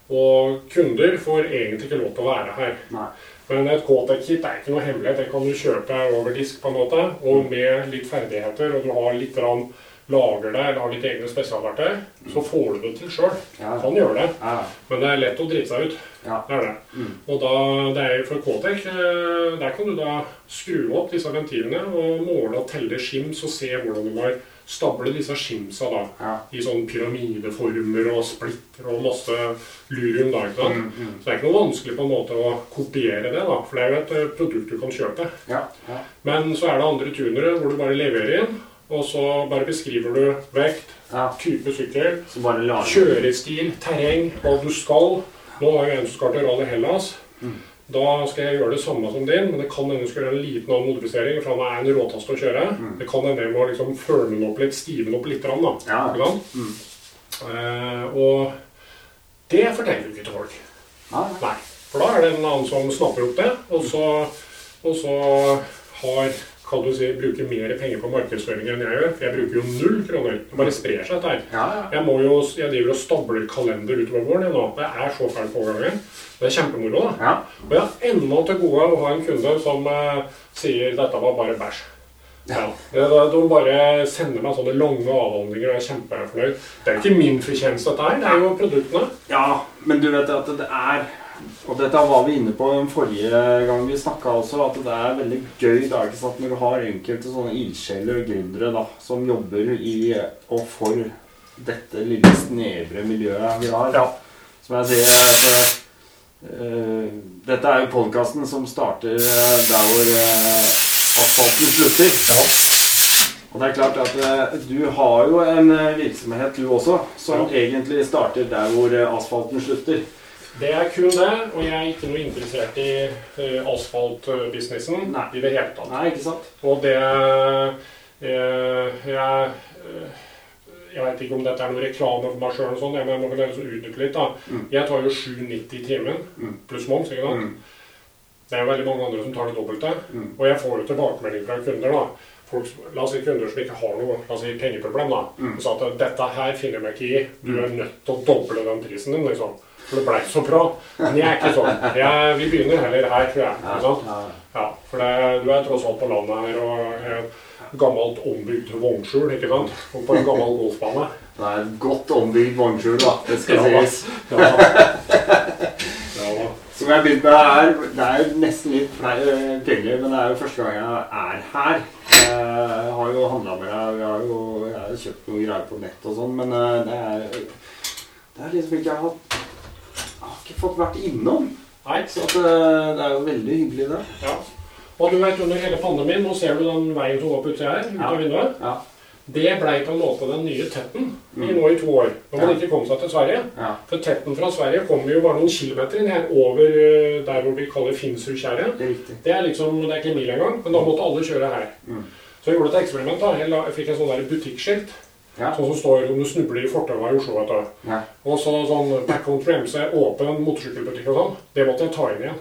S3: Og kunder får egentlig ikke lov til å være her.
S2: Nei.
S3: Men et K-Tech-kit er ikke noe hemmelighet. Det kan du kjøpe over disk på en måte, og med litt ferdigheter, og du har litt rann lager det, eller har litt egne spesialverktøy, så får du det til sjøl.
S2: Ja.
S3: Kan gjøre det.
S2: Ja.
S3: Men det er lett å drite seg ut.
S2: Ja.
S3: Det er det.
S2: Mm.
S3: Og da, det er for K-Tech, eh, der kan du da skru opp disse ventilene og måle og telle skims og se hvordan du må stable disse skimsa da.
S2: Ja.
S3: I sånn pyramideformer og splitter og masse lurium da, ikke sant.
S2: Mm, mm.
S3: Så det er ikke noe vanskelig på en måte å kopiere det, da. For det er jo et eh, produkt du kan kjøpe.
S2: Ja. Ja.
S3: Men så er det andre tunere hvor du bare leverer inn, og så bare beskriver du vekt, type sykkel, kjørestil, terreng, hva du skal. Nå har jeg en som skal til Rally Hellas.
S2: Mm.
S3: Da skal jeg gjøre det samme som din, men det kan hende du skal gjøre en liten annen modifisering. For han er en råtast å kjøre.
S2: Mm.
S3: Det kan hende jeg må liksom føle den opp litt, stive den opp litt. Da,
S2: Ja.
S3: ikke sant?
S2: Mm.
S3: Uh, og det forteller du ikke til folk.
S2: Ja.
S3: Nei. For da er det en annen som snapper opp det, og så, og så har kan du si, bruker mer penger på markedsføring enn jeg gjør. For jeg bruker jo null kroner. Det bare sprer seg, dette her.
S2: Ja, ja.
S3: Jeg, må jo, jeg driver og stabler kalender utover våren jeg nå. Det er så fælt påganger. Det er kjempemoro. da.
S2: Ja.
S3: Og jeg har ennå til gode å ha en kunde som eh, sier 'dette var bare bæsj'. Ja. Det, de bare sender meg sånne lange avhandlinger, og jeg er kjempefornøyd. Det er ikke min fortjeneste, dette her. Det er jo produktene.
S2: Ja, men du vet at det er Og dette var vi inne på den forrige gang vi snakka også, at det er veldig gøy da, ikke sant, når du har enkelte sånne ildsjeler og gründere da, som jobber i og for dette lille snevre miljøet vi har.
S3: Ja.
S2: Som jeg sier Dette er jo podkasten som starter eh, der hvor eh, asfalten slutter. Ja. Og det er klart at eh, du har jo en eh, virksomhet du også, som egentlig starter der hvor eh, asfalten slutter.
S3: Det er kun det, og jeg er ikke noe interessert i uh, asfaltbusinessen i det hele tatt.
S2: Nei, ikke sant?
S3: Og det uh, Jeg eh, jeg vet ikke om dette er noe reklame for meg sjøl, men jeg må vel utnytte litt. da.
S2: Mm.
S3: Jeg tar jo 7,90 i timen
S2: Mm.
S3: pluss moms. ikke sant?
S2: Mm.
S3: Det er jo veldig mange andre som tar det dobbelte.
S2: Mm.
S3: Og jeg får jo tilbakemelding fra kunder. da. Folk, la oss si kunder som ikke har noe la oss si, pengeproblem. da.
S2: Mm.
S3: Og sa at dette her finner jeg meg ikke i. Du er nødt til å doble den prisen din. liksom. For det blei så bra. Men jeg er ikke sånn. Jeg, vi begynner heller her, tror jeg.
S2: Ja, ja.
S3: Ja, for det, du er tross alt på landet her og et gammelt ombygd vognskjul, ikke sant? Og på en gammel golfbane.
S2: Det er et godt ombygd vognskjul, da. Det skal
S3: Ja,
S2: sies.
S3: Ja, ja.
S2: Som jeg begynte med her, det er jo nesten litt penger, men det er jo første gang jeg er her. Jeg har jo handla med deg, vi har jo jeg har kjøpt noe greier på nett og sånn, men eh, det er, det er liksom ikke Jeg har, jeg har ikke fått vært innom.
S3: Nei,
S2: Så eh, det er jo veldig hyggelig, det.
S3: ja. Og du vet, under hele pandemien, nå ser du den veien som går på utsida her, ut av vinduet.
S2: Ja.
S3: Det blei på en måte den nye Tetten
S2: Mm.
S3: nå i to år. Når man
S2: Ja.
S3: ikke kom seg til Sverige.
S2: Ja,
S3: For Tetten fra Sverige kommer jo bare noen kilometer inn her over eh, der hvor vi kaller Finnsrudskjæret.
S2: det.
S3: Det er liksom, det er ikke en mil engang, men da måtte alle kjøre her.
S2: Mm.
S3: Så jeg gjorde et eksperiment. da. Jeg, fikk en sånn der butikkskilt.
S2: Ja.
S3: Sånn som står om du snubler i fortauet i Oslo. vet du.
S2: Ja.
S3: Og så sånn back on MC, åpen motorsykkelbutikk og sånn. Det måtte jeg ta inn igjen.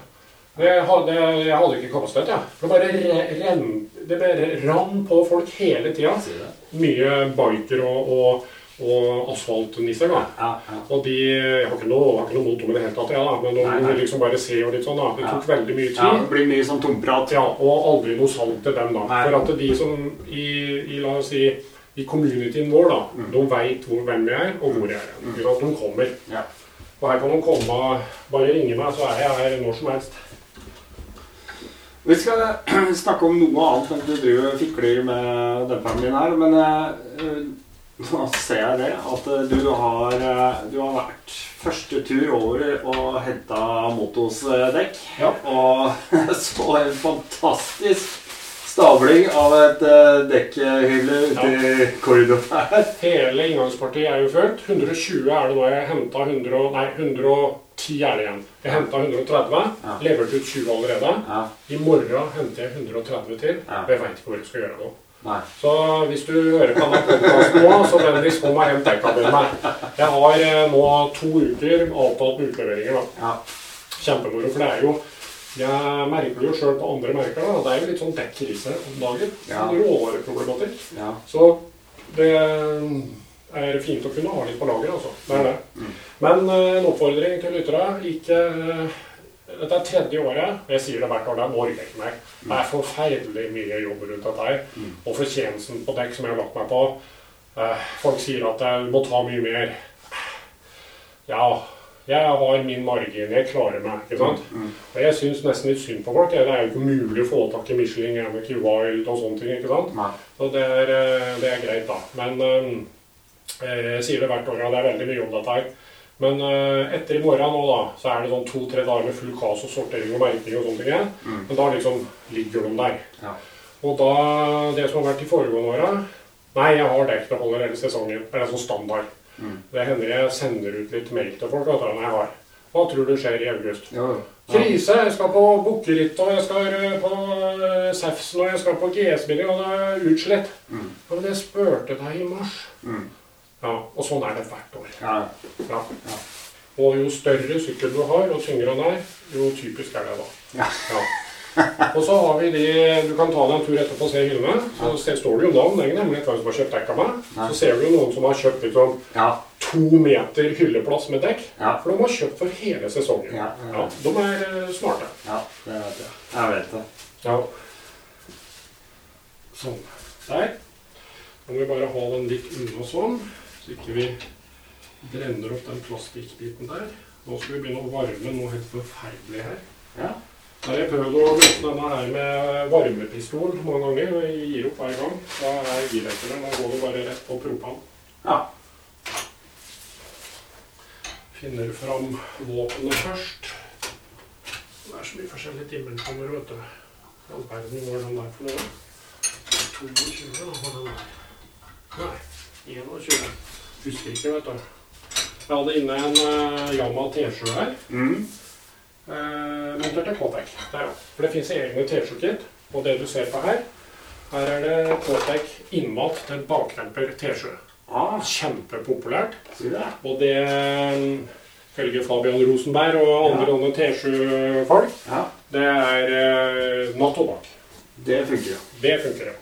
S3: Det hadde, jeg hadde ikke kapasitet, jeg. Det bare re- det bare rann på folk hele tida. Mye biker og, og, og asfaltnisser. da.
S2: Ja, ja.
S3: Og de Jeg har ikke noe, har ikke noe mot dem i det hele tatt, ja, da. men de
S2: Nei, nei.
S3: liksom bare se og litt sånn. da. Det
S2: Ja.
S3: tok veldig mye tid.
S2: ja, det blir mye sånn tomprat.
S3: Ja, og aldri noe salg til dem, da.
S2: Nei.
S3: For at de som i, i la oss si, i communityen vår, da,
S2: Mm.
S3: de veit hvem jeg er, og hvor jeg er. Mm. At De kommer.
S2: Ja.
S3: Og her kan de komme, bare ringe meg, så er jeg her når som helst.
S2: Vi skal eh, snakke om noe annet enn du driver og fikler med demperen din her. Men eh, eh, nå ser jeg det, at du har, du har vært første tur over og henta motos dekk.
S3: Ja.
S2: Og så en fantastisk stabling av et dekkhylle ute ja. i korridoren her.
S3: Hele inngangspartiet er jo ført, 120 er det nå jeg henta 100, nei, 100 ti er det igjen. Jeg henta 130,
S2: ja.
S3: leverte ut 20 allerede.
S2: Ja.
S3: I morgen henter jeg 130 til,
S2: ja.
S3: og jeg veit ikke hvor jeg skal gjøre det.
S2: Nei.
S3: Så hvis du hører på denne podkasten nå, så vennligst kom meg hjem dekkabilen her. Jeg har eh, nå to uker avtalt med utleveringer. da. Kjempemoro, for det er jo jeg merker det jo sjøl på andre merker da, det er jo litt sånn dekkrise om dagen.
S2: Ja.
S3: Sånn Råvareproblematikk. Så det er fint å kunne ha litt på lager, altså. Det er det.
S2: Mm.
S3: Men eh, en oppfordring til lyttere. Ikke eh, Dette er tredje året, og jeg sier det hvert år. Det er Norge ikke meg. Det er forferdelig mye jobb rundt dette her.
S2: Mm.
S3: Og fortjenesten på dekk som jeg har lagt meg på, eh, folk sier at jeg må ta mye mer. Ja, jeg har min margin. Jeg klarer meg. ikke sant?
S2: Mm.
S3: Og jeg syns nesten litt synd på folk. Det er jo ikke mulig å få tak i Michelin, Anarchy Wild og sånne ting. ikke sant? Så det er, det er greit, da. Men jeg sier det hvert år, og det er veldig mye om dette her. Men eh, etter i morgen nå, da, så er det sånn to-tre dager med full kaos og sortering og merking og sånne ting.
S2: Mm.
S3: Men da liksom ligger de der.
S2: Ja.
S3: Og da, det som har vært de foregående åra Nei, jeg har dekkbeholder hele sesongen. Det er sånn standard.
S2: Mm.
S3: Det hender jeg sender ut litt mail til folk. Du, når jeg har. Hva tror du skjer i august?
S2: Ja.
S3: Krise! Jeg skal på Bukkeritt, og jeg skal eh, på eh, Sefsen, og jeg skal på GS-biler, og det er utslett.
S2: Mm.
S3: Men jeg spurte deg i mars.
S2: Mm.
S3: Ja, Og sånn er det hvert år.
S2: Ja.
S3: Ja.
S2: Ja.
S3: Og jo større sykkel du har, og tyngre den er, jo typisk er det da.
S2: Ja.
S3: Og så har vi de Du kan ta deg en tur etterpå og se hyllene. Så se- står det jo navn. Nemlig, hvem som har kjøpt dekk av meg. Så ser du jo noen som har kjøpt liksom to meter hylleplass med dekk.
S2: Ja.
S3: For de har kjøpt for hele sesongen.
S2: Ja, ja.
S3: Ja, De er eh, smarte.
S2: ja, det vet jeg. Jeg vet det.
S3: Ja. Sånn. Der. Nå må vi bare ha den litt unna sånn, så ikke vi brenner opp den plastikkbiten der. Nå skal vi begynne å varme noe helt forferdelig her.
S2: Ja.
S3: Da har jeg prøvd å løse denne her med varmepistol mange ganger, og jeg gir opp hver gang. Da er girreteren, da går det bare rett på propan.
S2: Ja.
S3: Finner fram våpenet først. Det er så mye forskjellige dimensjoner, vet du. All verden, er den der for noe? 22, da var den der. Nei, 21. Husker ikke, vet du. Jeg hadde inne en uh, Yama T7 her.
S2: Mm.
S3: Uh, montert til K-Tech. Der, ja. For det fins egne T7-kit. Og det du ser på her, her er det K-Tech innmat til bakdemper T7.
S2: Ah,
S3: Kjempepopulært.
S2: det?
S3: Og det følger Fabian Rosenberg og andre ja. T7-folk.
S2: Ja.
S3: Det er uh, natt og dag.
S2: Det funker ja.
S3: Det funker, ja.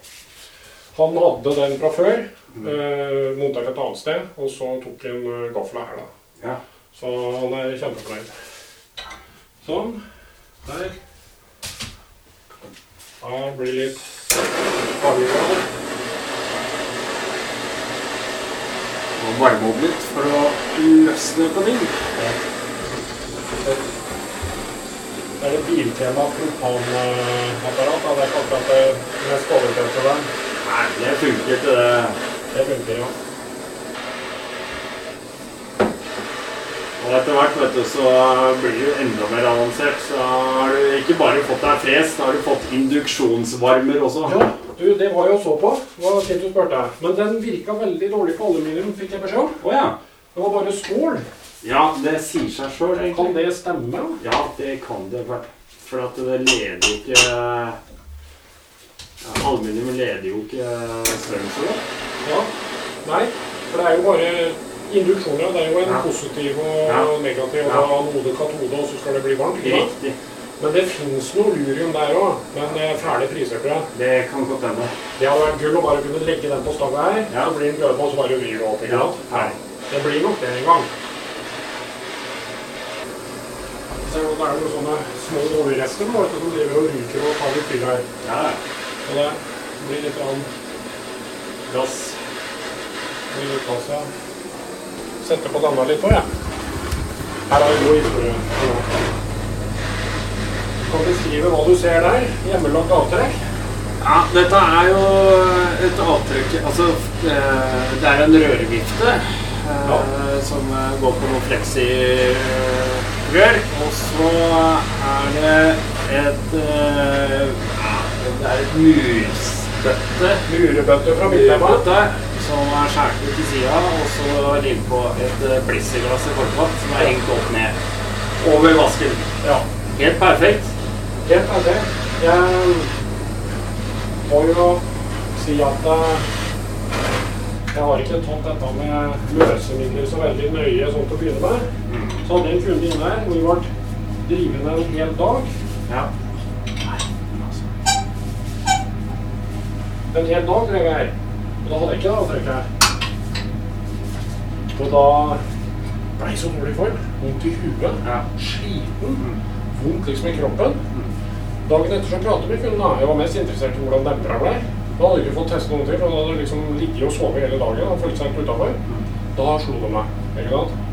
S3: Han hadde den fra før, uh, montert et annet sted, og så tok han uh, gafla her, da.
S2: Ja.
S3: Så han er kjempefornøyd. Sånn. Der. Da blir det litt farligere.
S2: Og varme opp litt for å løsne på ting.
S3: Det er det Biltema propanapparat. Det er ikke akkurat det mest overtente der.
S2: Nei, det funker ikke, det.
S3: Det funker, ja.
S2: Og etter hvert vet du, så blir det jo enda mer avansert. Så har du ikke bare fått deg fres, da har du fått induksjonsvarmer også.
S3: Ja, du, det var jo så på. Det var fint du spurte. Men den virka veldig dårlig på aluminium, fikk jeg beskjed om.
S2: Oh, ja.
S3: Det var bare skål.
S2: Ja, det sier seg sjøl,
S3: Kan det stemme?
S2: Ja, det kan det. For at det leder jo ikke ja, Aluminium leder jo ikke strøm så godt.
S3: Ja. Nei, for det er jo bare induksjoner. Det er jo en
S2: Ja.
S3: positiv og
S2: Ja.
S3: negativ og
S2: Ja.
S3: anode katode, og så skal det bli varmt.
S2: Riktig.
S3: Men det fins noe lurium der òg. Men eh, fæle priser, tror jeg.
S2: Det kan godt hende.
S3: Det hadde vært gull å bare kunne legge den på stanga her,
S2: Ja.
S3: så blir den glødende, og så bare vrir det opp. ikke
S2: Ja.
S3: sant? Nei, det blir nok det en gang. Så er det jo sånne små oljerester nå, som driver og ryker og tar litt fyr her.
S2: Ja,
S3: Så det blir litt grann
S2: gass.
S3: Gass, ja. Sette på Danna litt òg, jeg. Her har vi god historie. Du kan beskrive hva du ser der. Hjemmelagt avtrekk.
S2: Ja, dette er jo et avtrykk Altså, eh, det er en rørvifte ja. som eh, går på noe fleksi-rør. Og så er det et eh, Det er et murstøtte.
S3: Murebøtte fra Midtema.
S2: Som er skåret ut til sida, og så limt på et eh, i forkant som er hengt opp ned over vasken.
S3: Ja.
S2: Helt perfekt.
S3: Helt perfekt. Jeg må jo si at eh, jeg har ikke tatt dette med løsemidler så veldig nøye sånn til å begynne med. Så hadde jeg en kunde inne her hvor vi ble drivende en hel dag.
S2: Ja.
S3: En hel dag drev jeg her. Da hadde jeg ikke det avtrekket. Og da ble jeg så dårlig form. Vondt i huet.
S2: Ja.
S3: Sliten. Vondt liksom i kroppen. Dagen etter så pratet vi da. Jeg var mest interessert i hvordan dempera ble. Da hadde jeg ikke fått teste noen ting, for da hadde liksom ligget og sovet hele dagen og følt seg helt utafor. Da slo det meg. ikke sant?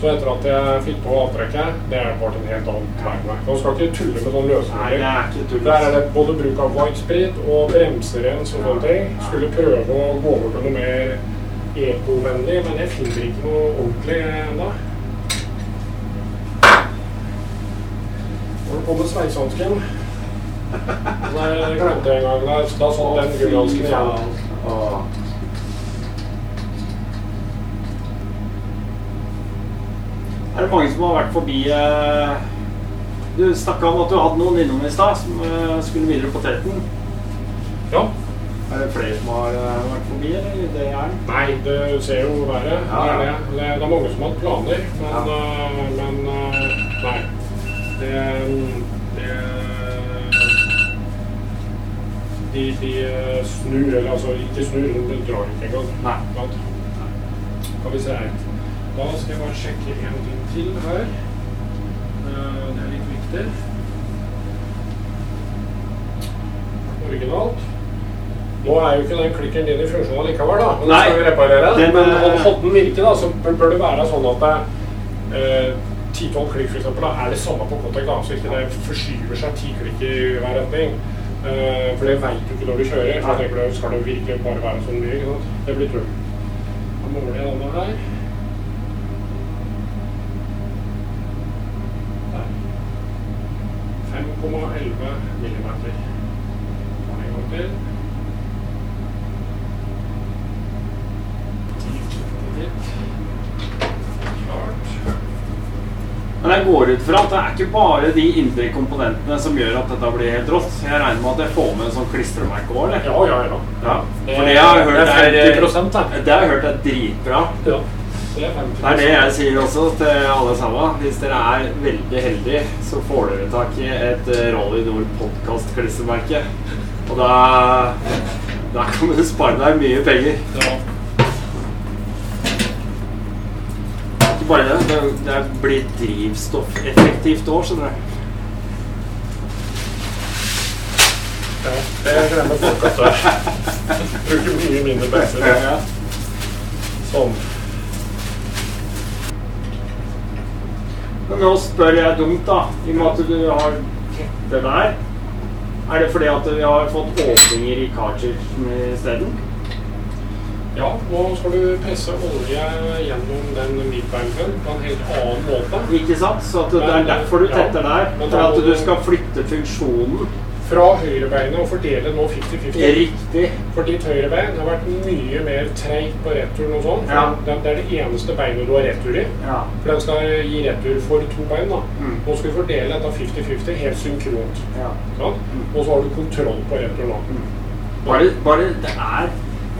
S3: Så etter at jeg fikk på avtrekket, det har vært en helt annen verden. Man skal ikke tulle med sånne
S2: Nei, det
S3: løsninger.
S2: er.
S3: Der er det både bruk av white sprit og bremserens og sånne ting. Skulle prøve å gå over til noe mer ekovennlig, men jeg finner ikke noe ordentlig ennå. Holder på med sveisehansken. Der glemte jeg en gang. Der, da satt den gullhansken igjen.
S2: Er det mange som har vært forbi eh, Du snakka om at du hadde noen innom i stad som eh, skulle videre på Teten.
S3: Ja.
S2: Er det flere som har eh, vært forbi, eller? Det er?
S3: Nei, det ser jo verre.
S2: Ja, ja.
S3: det. Det, det er mange som har hatt planer, men,
S2: Ja.
S3: men nei. Det, det de, de snur, eller altså ikke snur, men de drar ikke engang.
S2: Nei.
S3: Kan vi se her. Da skal jeg bare sjekke en ting til her. Eh, Det er litt viktig. Originalt. Nå er jo ikke den klikken din i funksjon likevel, da. Men
S2: Nei.
S3: skal vi reparere
S2: Den,
S3: Men
S2: eh,
S3: hadde den virke, da, så bør det være sånn at det eh, 10-12 klikk for eksempel, da, er det samme på kontakt da, så ikke det forskyver seg 10 klikk i hver retning. Eh, for det vet du ikke når du kjører. Så tenker du, Skal det virkelig bare være sånn mye? Det blir trøbbel. Da måler jeg denne her. Der. 5,11 millimeter. En gang til.
S2: Men jeg går ut fra at det er ikke bare de indre komponentene som gjør at dette blir helt rått. Jeg regner med at jeg får med en sånn klistremerke òg, eller?
S3: Ja, ja, ja.
S2: Ja,
S3: Det,
S2: for det har hørt
S3: det er 50 da.
S2: Det har jeg hørt er dritbra.
S3: Ja, det er
S2: Det jeg sier også til alle sammen. Hvis dere er veldig heldige, så får dere tak i et eh, Rally Nord podkast-klistremerke. Og da, da kan du spare deg mye penger.
S3: Ja.
S2: Ikke bare det, det, det blir drivstoffeffektivt òg, skjønner du.
S3: ja, det glemmer folk at det bruker mye mindre bensin. Sånn.
S2: Men nå spør jeg dumt, da. I og med at du har tette der. Er det fordi at vi har fått åpninger i cartridgen isteden?
S3: Ja, nå skal du presse olje gjennom den midtvalven på en helt annen måte.
S2: Ikke sant? Så det er derfor du tetter der. For at du
S3: du-
S2: skal flytte funksjonen
S3: Fra høyrebeinet og fordele nå 50-50.
S2: riktig.
S3: For ditt høyrebein har vært mye mer treigt på returen og sånn.
S2: Ja.
S3: Det, det er det eneste beinet du har retur i.
S2: Ja.
S3: For den skal gi retur for to bein. da.
S2: Mm.
S3: Nå skal vi fordele dette 50-50 helt synkront.
S2: ja.
S3: Sant? Og så har du kontroll på returen. da.
S2: Bare, bare det er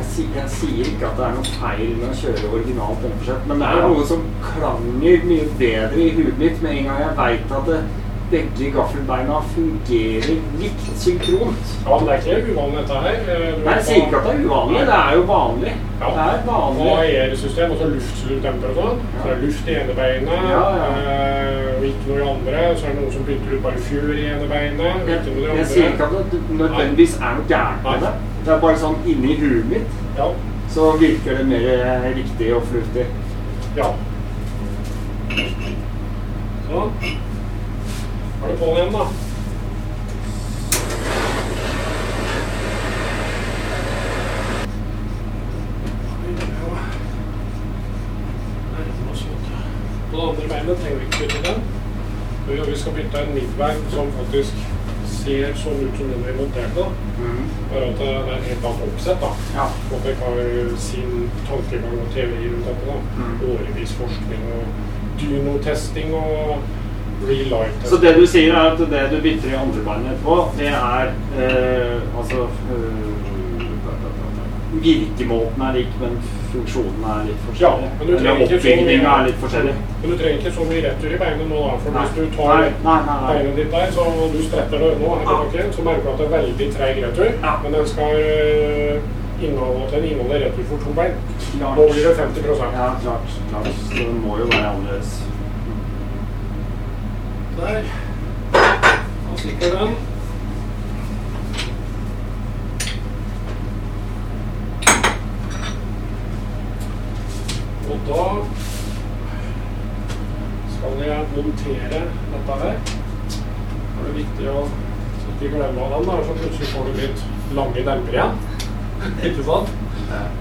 S2: jeg, sier, jeg sier ikke at det er noe feil med å kjøre originalt men det er noe som klanger mye bedre i huet mitt med en gang jeg veit at det, begge gaffelbeina fungerer likt synkront.
S3: Ja, men det er ikke uvanlig dette her. Eh, du
S2: Nei, jeg sier ikke at det er uvanlig, det er jo vanlig.
S3: Ja.
S2: Det er
S3: Og
S2: vanlig.
S3: AER-system, altså luftslutdemper og sånn. Så det er luft i ene beinet,
S2: Ja, ja.
S3: eh, og ikke noe i andre. Så er det noen som bytter ut bare fjør i ene beinet, og
S2: Jeg,
S3: ikke noe i andre.
S2: jeg sier ikke at det nødvendigvis er noe gærent med det. Det er bare sånn inni huet mitt
S3: Ja.
S2: så virker det mer riktig og fornuftig.
S3: ja. Sånn. Har du på den igjen, da? På det andre beinet trenger vi ikke bytte den. Vi- Vi skal bytte en midtbein som faktisk ser sånn ut som den vi monterte. da. Bare at det er helt annet oppsett. da.
S2: Ja.
S3: Opec har sin tankegang og teori rundt dette. da.
S2: Mm.
S3: Årevis forskning og dynotesting og
S2: Så det du sier er at det du bytter i andre beinet på, det er eh, altså eh, Virkemåten er lik, men funksjonen er litt
S3: Ja,
S2: forskjellig.
S3: men du trenger
S2: Eller oppbygninga
S3: mye-
S2: er litt forskjellig.
S3: Men du trenger ikke så mye retur i beinet nå, da. For
S2: Nei.
S3: hvis du tar
S2: Nei,
S3: beinet ditt der, så du spretter det nå her bakken, så merker du at det er veldig treig retur.
S2: Ja.
S3: Men den skal øh, inneholde, den inneholder retur for to bein.
S2: Klart.
S3: Nå blir det 50
S2: Ja, klart. klart. Så den må jo være annerledes.
S3: Der. Da stikker den. Og da skal jeg montere dette her. Da er det viktig å ikke glemme av den, da, så plutselig får du litt lange demper igjen. ikke sant?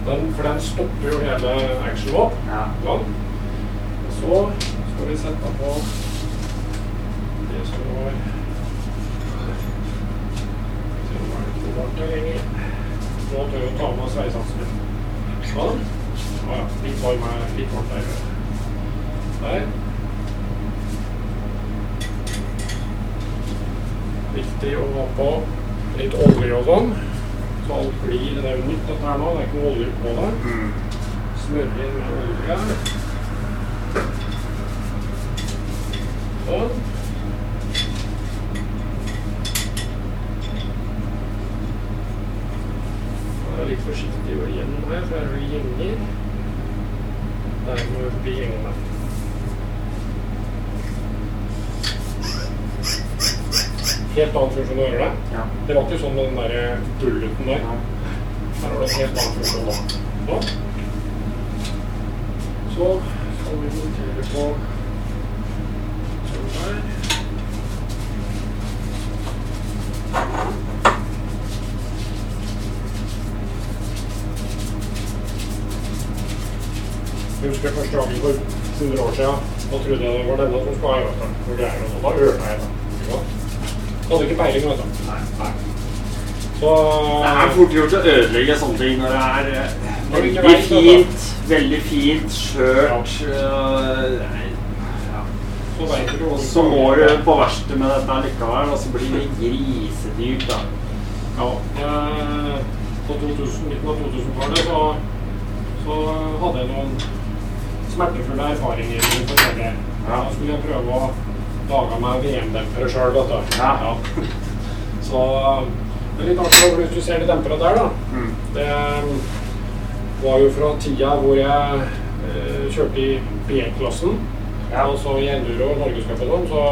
S3: Den, for den stopper jo hele actionen vår.
S2: Ja.
S3: Så skal vi sette på det som var Se om det er her lenger. Nå tør jeg å ta med sveisehansker. Sånn. Å ja, litt varm er litt varmt der. Der. Viktig å ha på litt olje og sånn. Så alt blir Det er jo nytt dette her nå, det er ikke noe olje på det. Smør inn med olje. Sånn. Litt forsiktig gjennom her, for her er det gjenger. Der må vi forbi gjengene. Helt annen funksjon å gjøre det.
S2: Ja.
S3: Det var ikke sånn med den der bulleten der.
S2: Ja.
S3: Her har du en helt annen funksjon nå. Sånn. Så skal vi montere på sånn der. Jeg husker første gangen for 100 år siden. Da trodde jeg det var denne som skulle ha greier og. Da ørna jeg det. Hadde ikke peiling, vet du.
S2: Nei.
S3: Nei. Så
S2: Det er fort gjort å ødelegge sånne ting når det er eh, veldig fint, veldig fint skjørt øh,
S3: så
S2: Og så må du på verste med dette likevel, og så blir det grisedyrt, da.
S3: Ja. eh, På 2000, midten av 2000-tallet så, så hadde jeg noen smertefulle erfaringer forskjellig.
S2: Ja.
S3: Da skulle jeg prøve å lage meg VM-dempere sjøl, vet du.
S2: Ja.
S3: Så det er litt artig hvis du ser de dempere der, da.
S2: Mm.
S3: Det var jo fra tida hvor jeg eh, kjørte i B-klassen.
S2: Ja.
S3: Og så i enduro og norgescupen, sånn, så,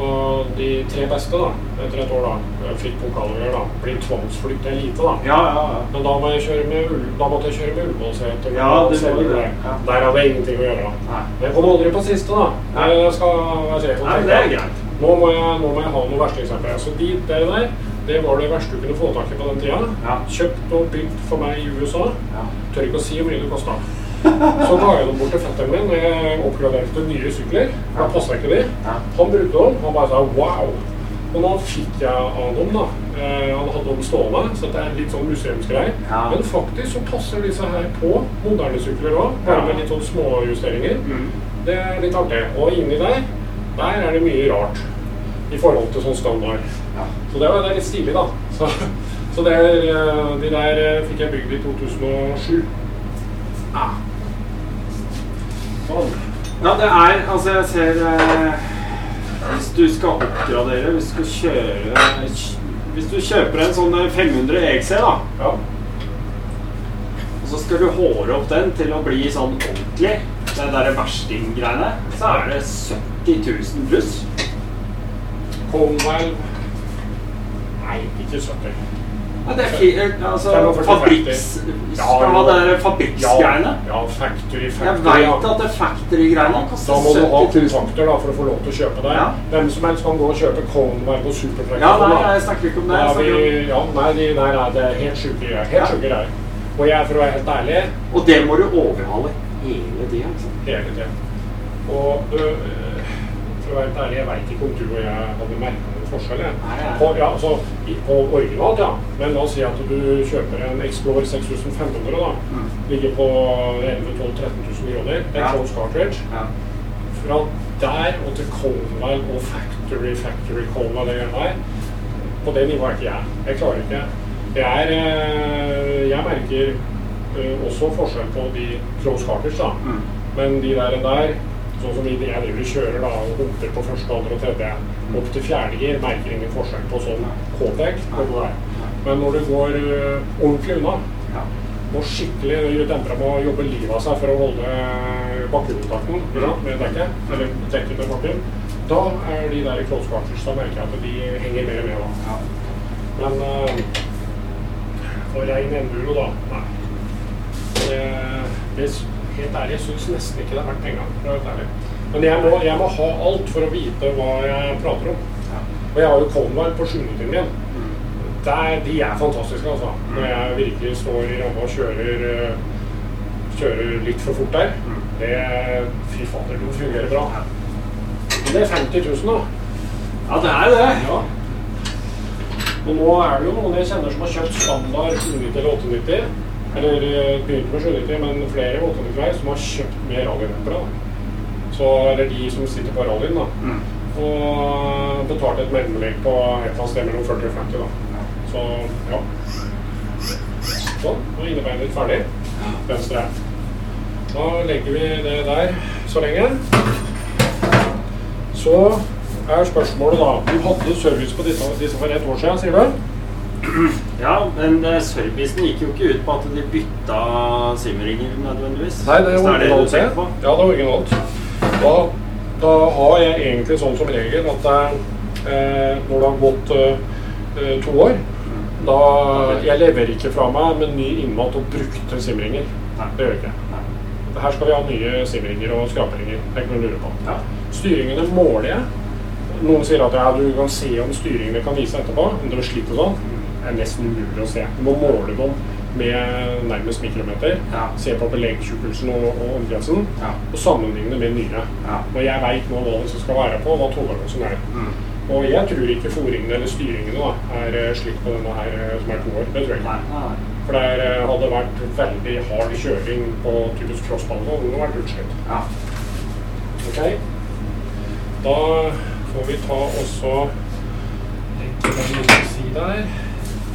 S3: så de tre beste da, etter et år da, fikk pokaler da, blir tvangsflytta lite, elite da.
S2: Ja, ja, ja.
S3: Men da, må jeg kjøre med, Ull- da måtte jeg kjøre med Ullevålseter.
S2: Ja, det. Ja.
S3: Der hadde jeg ingenting å gjøre da.
S2: Nei.
S3: Men jeg kom aldri på siste da.
S2: Nei.
S3: Jeg skal være sjef.
S2: Nei, det er greit.
S3: Nå må jeg, nå må jeg ha noe verstingseksempler. Så de det der, det var det verste du kunne få tak i på den tida.
S2: Ja.
S3: Kjøpt og bygd for meg i USA.
S2: Ja.
S3: Tør ikke å si hvor mye det kosta. Så ga jeg dem bort til fetteren min jeg oppgraderte nye sykler. Da passa ikke de. Han brukte dem. Han bare sa wow. Og nå fikk jeg av dem, da. Eh, han hadde dem stående, så det er litt sånn museumsgreier.
S2: Ja.
S3: Men faktisk så passer disse her på moderne sykler òg, bare med litt sånn småjusteringer.
S2: Mm.
S3: Det er litt artig. Og inni der, der er det mye rart i forhold til sånn standard.
S2: Ja.
S3: Så det, var, det er litt stilig, da. Så, så det er, eh, de der eh, fikk jeg bygd i 2007. Ah. Sånn.
S2: Ja, det er Altså, jeg ser eh, Hvis du skal oppgradere, hvis du skal kjøre Hvis du kjøper en sånn 500 EXC, da,
S3: Ja.
S2: og så skal du håre opp den til å bli sånn ordentlig, den der verstinggreiene, så er det 70 000 pluss.
S3: Conval Nei, ikke 70.
S2: Ja, det er fi, altså
S3: 45,
S2: fabrikks...
S3: Ja, jo.
S2: det er fabrikksgreiene.
S3: Ja, factory,
S2: Jeg
S3: factory.
S2: veit
S3: ja.
S2: at det factory-greiene
S3: Da må du ha
S2: 70 000.
S3: kontrakter da, for å få lov til å kjøpe det.
S2: Ja.
S3: Hvem som helst kan gå og kjøpe Conval og Supertrack.
S2: Ja,
S3: sånn,
S2: nei, jeg snakker ikke om det. Jeg
S3: er vi, ja, nei, de nei, er det helt sjuke greier. Helt
S2: Ja.
S3: sjuke greier. Og jeg, for å være helt ærlig,
S2: Og det må du overhale hele tida.
S3: Hele tiden. Og eh, for å være helt ærlig, jeg veit ikke om du og jeg hadde merka noen forskjell. jeg. På, ja, altså, på originalt, ja. Men la oss si at du kjøper en Explorer 6500, da.
S2: Mm.
S3: Ligger på 11 12 13 000 kroner. Det er
S2: Ja.
S3: close cartridge.
S2: Ja.
S3: Fra der og til Conval og Factory, Factory Conval, det greiene der. På det nivået er ikke jeg. Jeg klarer ikke. Det er eh, Jeg merker eh, også forskjell på de close cartridge, da.
S2: Mm.
S3: Men de der, der sånn som jeg driver og kjører da, og humper på første, andre og tredje, opp til fjerde gir, merker ingen forskjell på sånn K-tek. Men når du går eh, ordentlig unna,
S2: må
S3: og skikkelig dempere må jobbe livet av seg for å holde bakkekontakten ikke sant, med dekket, eller dekket med bakken, da er de der i close da merker jeg at de henger mer med. da. Men uh, for rein enduro, da, nei. Det, det, helt ærlig, jeg syns nesten ikke det er verdt penga. Men jeg må, jeg må ha alt for å vite hva jeg prater om. Og jeg har jo Convar på sjuendetiden min. Der, de er fantastiske, altså. Når jeg virkelig står i ramma og kjører, eh, kjører litt for fort der. Det Fy fader, det fungerer bra. Men det er 50 000, da.
S2: Ja, det er det.
S3: Ja. Og nå er det jo noen jeg kjenner som har kjøpt standard 790 eller 890. Eller eh, begynt med 790, men flere 890 som har kjøpt med rallyløpere. Så, eller de som sitter på rallyen, da.
S2: Mm.
S3: Og betalt et mellomlegg på et eller annet sted mellom 40 og 50, da. Så ja. Sånn. Nå er innebeinet ferdig. Venstre. Da legger vi det der så lenge. Så er spørsmålet da Du hadde service på disse, disse for ett år siden, sier du?
S2: Ja, men eh, servicen gikk jo ikke ut på at de bytta simringer nødvendigvis.
S3: Nei, det er
S2: Hvis det det du
S3: originalt. Ja, det er originalt. Da, da har jeg egentlig sånn som regel at det eh, når det har gått eh, eh, to år da Jeg leverer ikke fra meg med ny innmat og brukte simringer.
S2: Nei.
S3: Det gjør jeg ikke.
S2: Nei.
S3: Her skal vi ha nye simringer og skraperinger. Det er ikke noe å lure på.
S2: Ja.
S3: Styringene måler jeg. Noen sier at ja, du kan se om styringene kan vise etterpå, om det blir slitt og sånn. Er nesten umulig å se. Du må måle dem med nærmest mikrometer.
S2: Ja.
S3: Se på beleggsjukkelsen og, og omkretsen,
S2: Ja.
S3: og sammenligne med nye.
S2: Ja.
S3: Og jeg veit nå hva det skal være på, hva tålebalansen er.
S2: Mm.
S3: Og jeg tror ikke fòringene eller styringene da, er slik på denne her eh, som er to år. Det tror jeg ikke. For det er, eh, hadde vært veldig hard kjøring på typisk crossbane, så hadde det vært utslitt.
S2: Ja.
S3: Ok? Da får vi ta også legge den side her.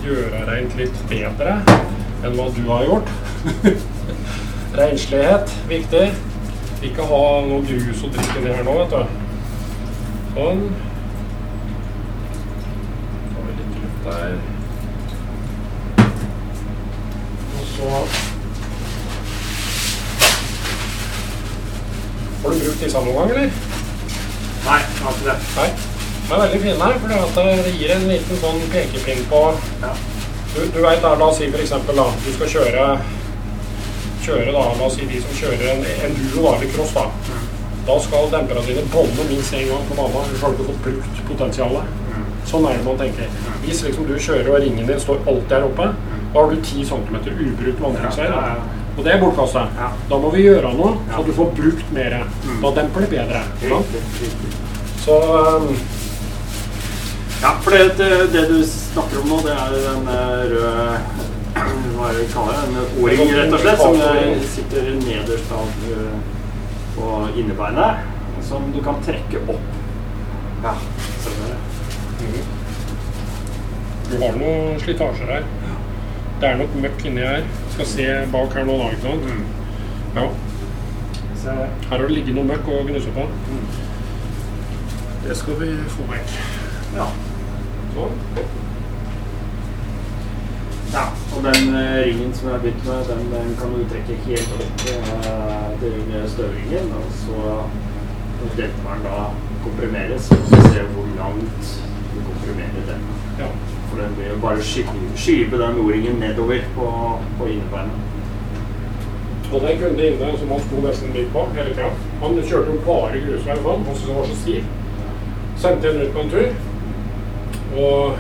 S3: Gjøre rent litt bedre enn hva du har gjort. Renslighet, viktig. Ikke ha noe grus å drikke ned her nå, vet du. Sånn. Tar vi litt luft der. Og så Har du brukt disse noen gang, eller?
S2: Nei, jeg har ikke det.
S3: Nei. De er veldig fine, for det gir en liten sånn pekepinn på
S2: Ja.
S3: Du, du vet da, la oss si eksempel da, du skal kjøre Kjøre da, la oss si de som kjører en, en duo eller cross da. Da skal demperne dine bolle minst en gang på banen, Du har ikke fått brukt potensialet. Sånn er det man tenker. Hvis liksom du kjører og ringen din står alltid her oppe, da har du 10 cm ubrukt vannkrysser.
S2: Ja, ja, ja.
S3: Og det er bortkasta.
S2: Ja.
S3: Da må vi gjøre noe, så du får brukt mer. Da demper det bedre. Så um,
S2: Ja, for det, det, det du snakker om nå, det er den eh, røde Hva er det vi kaller det? En O-ring, rett og slett, som sitter nederst av, eh, på innebeinet. Som du kan trekke opp. Ja, ser du det?
S3: Du har noen slitasjer her. Det er nok møkk inni her. Skal se bak her nå, da. ikke sant? Ja.
S2: Se her.
S3: Har det ligget noe møkk å gnusse på. Det skal vi få vekk.
S2: Ja. Ja. Og den eh, ringen som jeg har begynt med, den, den kan du trekke helt opp eh, til støvringen. Og så når demperen da komprimeres, så skal du se hvor langt du komprimerer den.
S3: Ja.
S2: For den vil jo bare skyve, skyve den O-ringen nedover på, på innebeinet.
S3: Og det er kunde inne som han sto nesten midt på hele tida. Han kjørte jo bare grusvei sånn, og syntes det var så stiv. Sendte den ut på en tur. Og,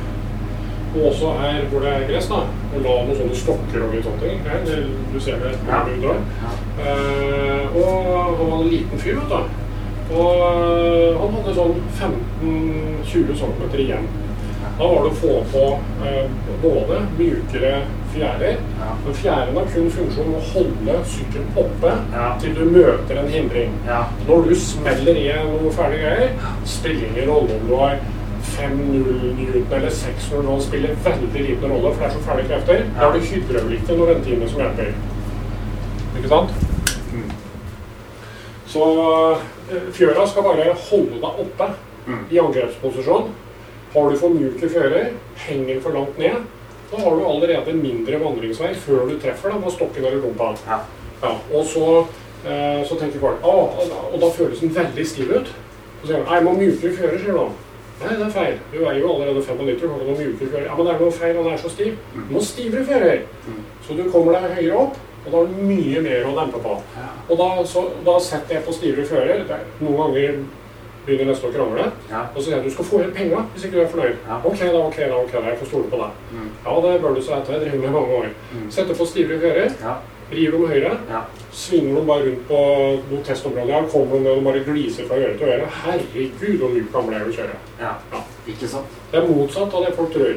S3: og også her hvor det er gress, da. Og la noen sånne stokker og litt sånne ting. Her, det, du ser det når du drar. Eh, og han var en liten fyr, vet du. Og eh, han hadde sånn 15-20 cm igjen. Da var det å få på eh, både mjukere fjærer,
S2: Ja.
S3: men fjærene har kun funksjon å holde sykkelen oppe
S2: Ja.
S3: til du møter en hindring.
S2: Ja.
S3: Når du smeller i noe fæle greier, spiller ingen rolle om du har 5-0 Newton eller 6-0 nå, spiller veldig liten rolle, for det er så fæle krefter. Da er det hydraulikken og timen som hjelper. Ikke sant?
S2: Mm.
S3: Så eh, fjøra skal bare holde deg oppe
S2: Mm.
S3: i angrepsposisjon. Har du for myke fjører, henger for langt ned, da har du allerede mindre vandringsvei før du treffer da, med stokken eller rumpa.
S2: Ja.
S3: Ja, og så, eh, så tenker folk ah, Og da føles den veldig stiv ut. Så sier de 'jeg må mykere fjører, sier du. Nei, det er feil. Du veier jo allerede 95, du noen ha mjukere fjører. Ja, men det er noe feil, han er så stiv. Nå må ha stivere fjører.
S2: Mm.
S3: Så du kommer deg høyere opp, Og da har du mye mer å dempe på. Og da, så, da setter jeg på stivere fører. Er- Noen ganger begynner nesten å krangle.
S2: Ja.
S3: Og så sier jeg du skal få igjen penga hvis ikke du er fornøyd.
S2: Ja.
S3: Ok da, ok da, ok da, jeg får stole på deg.
S2: Mm.
S3: Ja, det bør du så etter. Jeg driver med mange år.
S2: Mm.
S3: Setter på stivere fører,
S2: Ja.
S3: River dem høyre,
S2: Ja.
S3: svinger dem bare rundt på noen testområder. Ja, kommer de ned og bare gliser fra øre til øre. Herregud, hvor mjuk han ble å kjøre.
S2: ja.
S3: Ja.
S2: Ikke sant?
S3: Det er motsatt av det folk tror.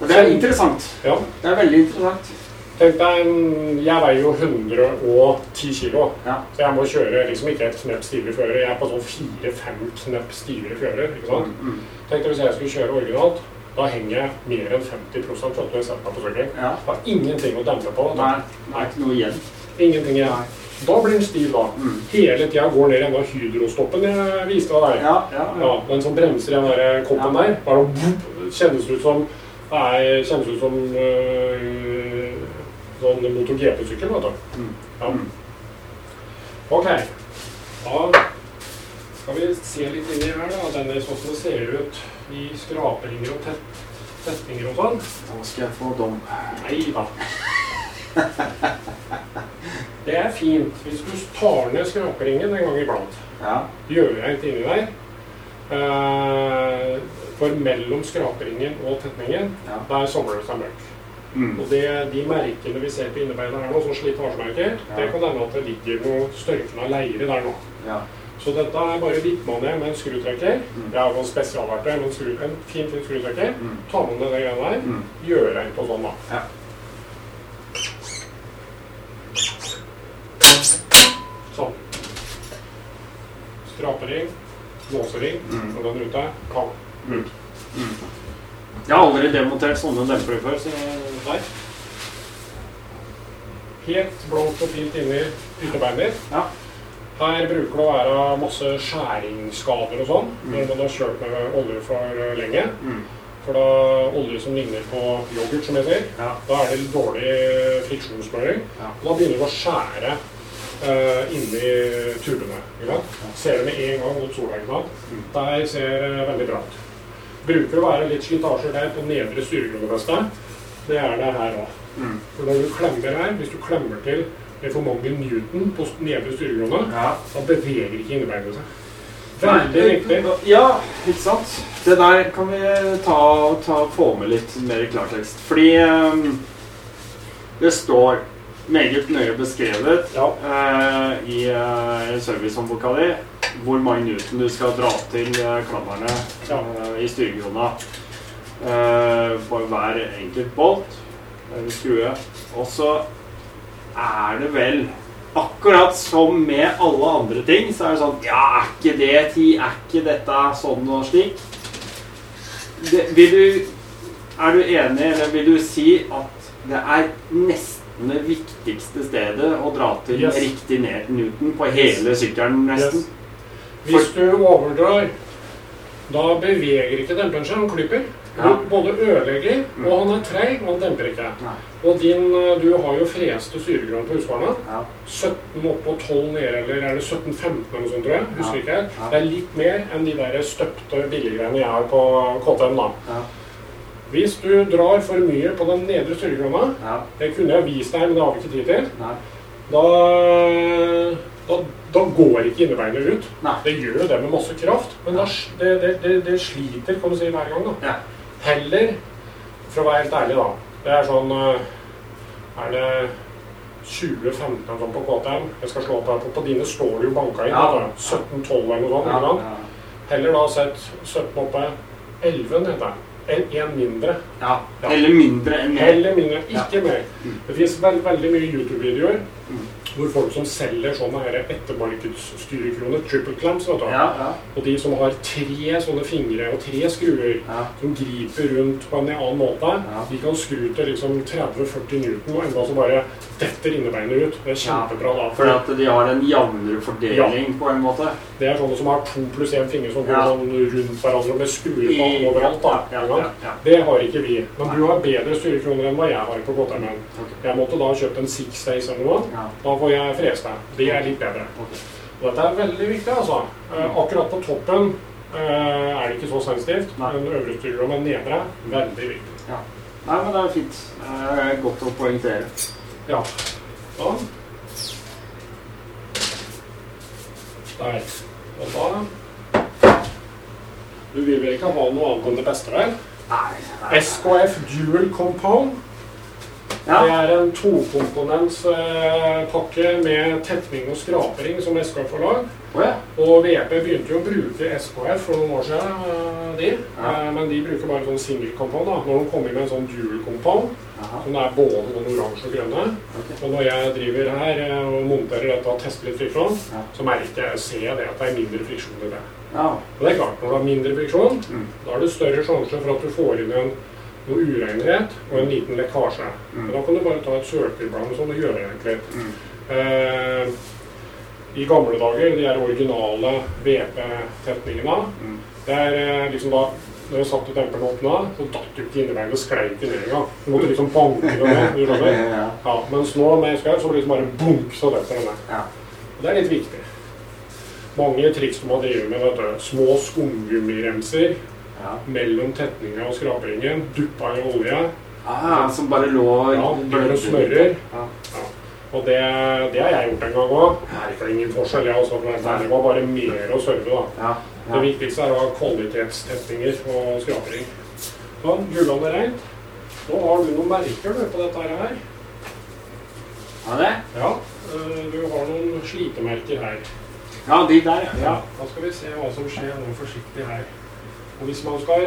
S2: Og det er interessant.
S3: Ja.
S2: Det er veldig interessant.
S3: Tenk deg, jeg veier jo 110 kg,
S2: Ja.
S3: så jeg må kjøre liksom ikke et knepp stivere fører. Jeg er på sånn fire-fem knepp stivere fører. ikke sant?
S2: Mm.
S3: Tenk deg hvis jeg skulle kjøre originalt, da henger jeg mer enn 50 vet du, setter på sykkel.
S2: Ja.
S3: Har ingenting å dempe på.
S2: Nei, det er ikke noe igjen.
S3: Ingenting igjen. Da blir den stiv, da.
S2: Mm.
S3: Hele tida går ned i hydrostoppen jeg viste deg.
S2: Ja, ja, ja.
S3: Den som bremser den der koppen der. Bare kjennes ut som Nei, kjennes ut som øh, sånn MotoGP-sykkel, vet du.
S2: Mm.
S3: Ja.
S2: Mm.
S3: Ok. Da skal vi se litt inni her, da. Denne sånn som det ser ut i skraperinger og tett, tetninger og sånn.
S2: Da skal jeg få dom.
S3: Nei da. Det er fint hvis du tar ned skraperingen en gang iblant.
S2: Ja.
S3: Gjør jeg ikke inni der. Eh, for mellom skraperingen og tetningen,
S2: Ja.
S3: der samler det seg mørk.
S2: Mm.
S3: Og det, de merkene vi ser på innebeidet her nå, sånn slitasjemerker,
S2: Ja.
S3: det kan hende at det ligger noe størkna leire der nå.
S2: Ja.
S3: Så dette er bare ned med en skrutrekker.
S2: Mm.
S3: Jeg har noen spesialverktøy, men skru, en fin, fin skrutrekker.
S2: Mm.
S3: Ta med deg det greiene der.
S2: Mm.
S3: Gjør en på sånn, da.
S2: Ja.
S3: Sånn. Strapering, låsering,
S2: Mm.
S3: og den ute. Pang. Mm.
S2: Jeg har aldri demontert sånne dempere før, så
S3: Der. Helt blått og fint inni ytterbeinet.
S2: Ja.
S3: Her bruker det å være masse skjæringsskader og sånn
S2: Mm.
S3: når man har kjørt med olje for eh, lenge.
S2: mm.
S3: For da olje som ligner på yoghurt, som jeg sier,
S2: Ja.
S3: da er det dårlig friksjonssmøring.
S2: Ja.
S3: Og da begynner det å skjære uh, inni. Ikke sant? Ser det med en gang mot sola.
S2: Mm.
S3: Der ser uh, veldig bra ut. Bruker å være litt slitasjer der på nedre styrekronefeste. Det er det her òg.
S2: Mm.
S3: For når du klemmer her, hvis du klemmer til med for mange newton på nedre styrekrone,
S2: Ja.
S3: da beveger ikke innebeinet seg. Veldig riktig.
S2: Ja, ikke sant. Det der kan vi ta, ta få med litt mer i klartekst. Fordi um, det står meget nøye beskrevet
S3: Ja.
S2: uh, i uh, servicehåndboka di hvor mange newton du skal dra til uh, klammerne
S3: Ja.
S2: eh, i styrekrona uh, på hver enkelt bolt, skrue. Og så er det vel Akkurat som med alle andre ting, så er det sånn Ja, er ikke det tid? Er ikke dette sånn og slik? Det, vil du Er du enig, eller vil du si at det er nesten det viktigste stedet å dra til
S3: Yes.
S2: riktig ned Newton på hele sykkelen, nesten?
S3: Yes. Hvis du overdrar, da beveger ikke demperen seg, den klyper.
S2: Ja.
S3: Både ødelegger, og han er treig, og han demper ikke. Og din, eh, du har jo freste styregrad på husbarna.
S2: Ja.
S3: 17 oppe og 12 nede, eller er det 17-15 eller noe sånt, tror jeg. Husker ikke
S2: jeg.
S3: Det er litt mer enn de der støpte billiggreiene jeg har på KTM, da.
S2: Ja.
S3: Hvis du drar for mye på den nedre styrekrona,
S2: Ja.
S3: det kunne jeg vist deg, men det har vi ikke tid til,
S2: Nei.
S3: da, da, da går ikke innebeinet ut.
S2: Nei.
S3: Det gjør jo det med masse kraft, men da, det, det, det, det sliter kan du si, hver gang. da.
S2: Ja.
S3: Heller, for å være helt ærlig, da Det er sånn eh, Er det 2015 eller sånn på KTM? Jeg skal slå opp her. På, på dine står det jo banka inn.
S2: Ja.
S3: vet 17-12 eller noe sånt.
S2: Ja. Ja.
S3: Heller da sett 17 oppe. 11 heter det. En, en mindre.
S2: Ja.
S3: Ja.
S2: Eller mindre enn mer.
S3: Heller mindre. Ikke mer.
S2: Mm.
S3: Det finnes veld, veldig mye YouTube-videoer
S2: Mm.
S3: Hvor folk som selger sånne her ettermarkedsstyrekroner, triple clamps, vet du.
S2: Ja, ja.
S3: Og de som har tre sånne fingre og tre skruer
S2: ja.
S3: som griper rundt på en annen måte, de kan skru til liksom 30-40 newton, og enda så bare detter innebeinet ut. Det er kjempebra da.
S2: Fordi at de har en jevnere fordeling på en måte.
S3: Det er sånne som har to pluss én finger som går sånn rundt hverandre med skruer på overalt. da. Det har ikke vi. Men du har bedre styrekroner enn hva jeg har på.
S2: Ok.
S3: Jeg måtte da ha kjøpt en Six Days eller noe.
S2: Ja.
S3: Da får jeg freste. De er litt bedre. Og dette er veldig viktig, altså. Eh, akkurat på toppen eh, er det ikke så sensitivt.
S2: Nei.
S3: Den øvre styrerom er nedre. Veldig viktig.
S2: Nei, men det er fint. Godt å poengtere.
S3: Ja. Sånn. Der. Og da Du vil vel ikke ha noe annet enn det beste vel?
S2: Nei. nei.
S3: SKF Dual Compound. Det er en tokomponents eh, pakke med tetning og skrapering som SKF har lagd.
S2: Å ja.
S3: Og VP begynte jo å bruke SKF for noen år siden, eh, de.
S2: Ja.
S3: Eh, men de bruker bare sånn single da. Når de kommer med en sånn dual compound, som er både den oransje og grønne.
S2: okay.
S3: Og når jeg driver her og monterer dette og tester litt friksjon,
S2: Ja.
S3: så merker jeg, ser jeg det at det er mindre friksjon i det.
S2: Ja.
S3: Og det er klart, når du har mindre friksjon,
S2: Mm.
S3: da er det større sjanse for at du får inn en, noe urenhet og en liten lekkasje.
S2: Mm.
S3: Da kan du bare ta et søkerblad sånn og gjøre litt.
S2: Mm.
S3: Eh, I gamle dager, de her originale VP-tetningene,
S2: Mm.
S3: det er eh, liksom da når jeg satte demperen og åpna, så datt jo ikke innebeinet og sklei ikke ned engang. Du måtte liksom banke det ned. du skjønner?
S2: Ja.
S3: Mens nå med skau så blir det liksom bare bunk, så detter den ned.
S2: Ja.
S3: Og det er litt viktig. Mange triks har drevet med, vet du. Små skumgummiremser
S2: Ja.
S3: mellom tetninga og skraperingen, duppa i olje.
S2: Ah, som bare lå
S3: Ja, og smører.
S2: Ja.
S3: Og det, det har jeg gjort en gang òg. Merka ingen forskjell. Jeg også, det var bare mer å serve. da.
S2: Ja.
S3: Det viktigste er å ha kvalitetstetninger og skrapering. Sånn, gullende reint. Nå har du noen merker du, på dette her.
S2: ja, det?
S3: Ja, øh, du har noen slitemerker her.
S2: Ja, de der, ja.
S3: Ja, da skal vi se hva som skjer nå forsiktig her. Og hvis man skal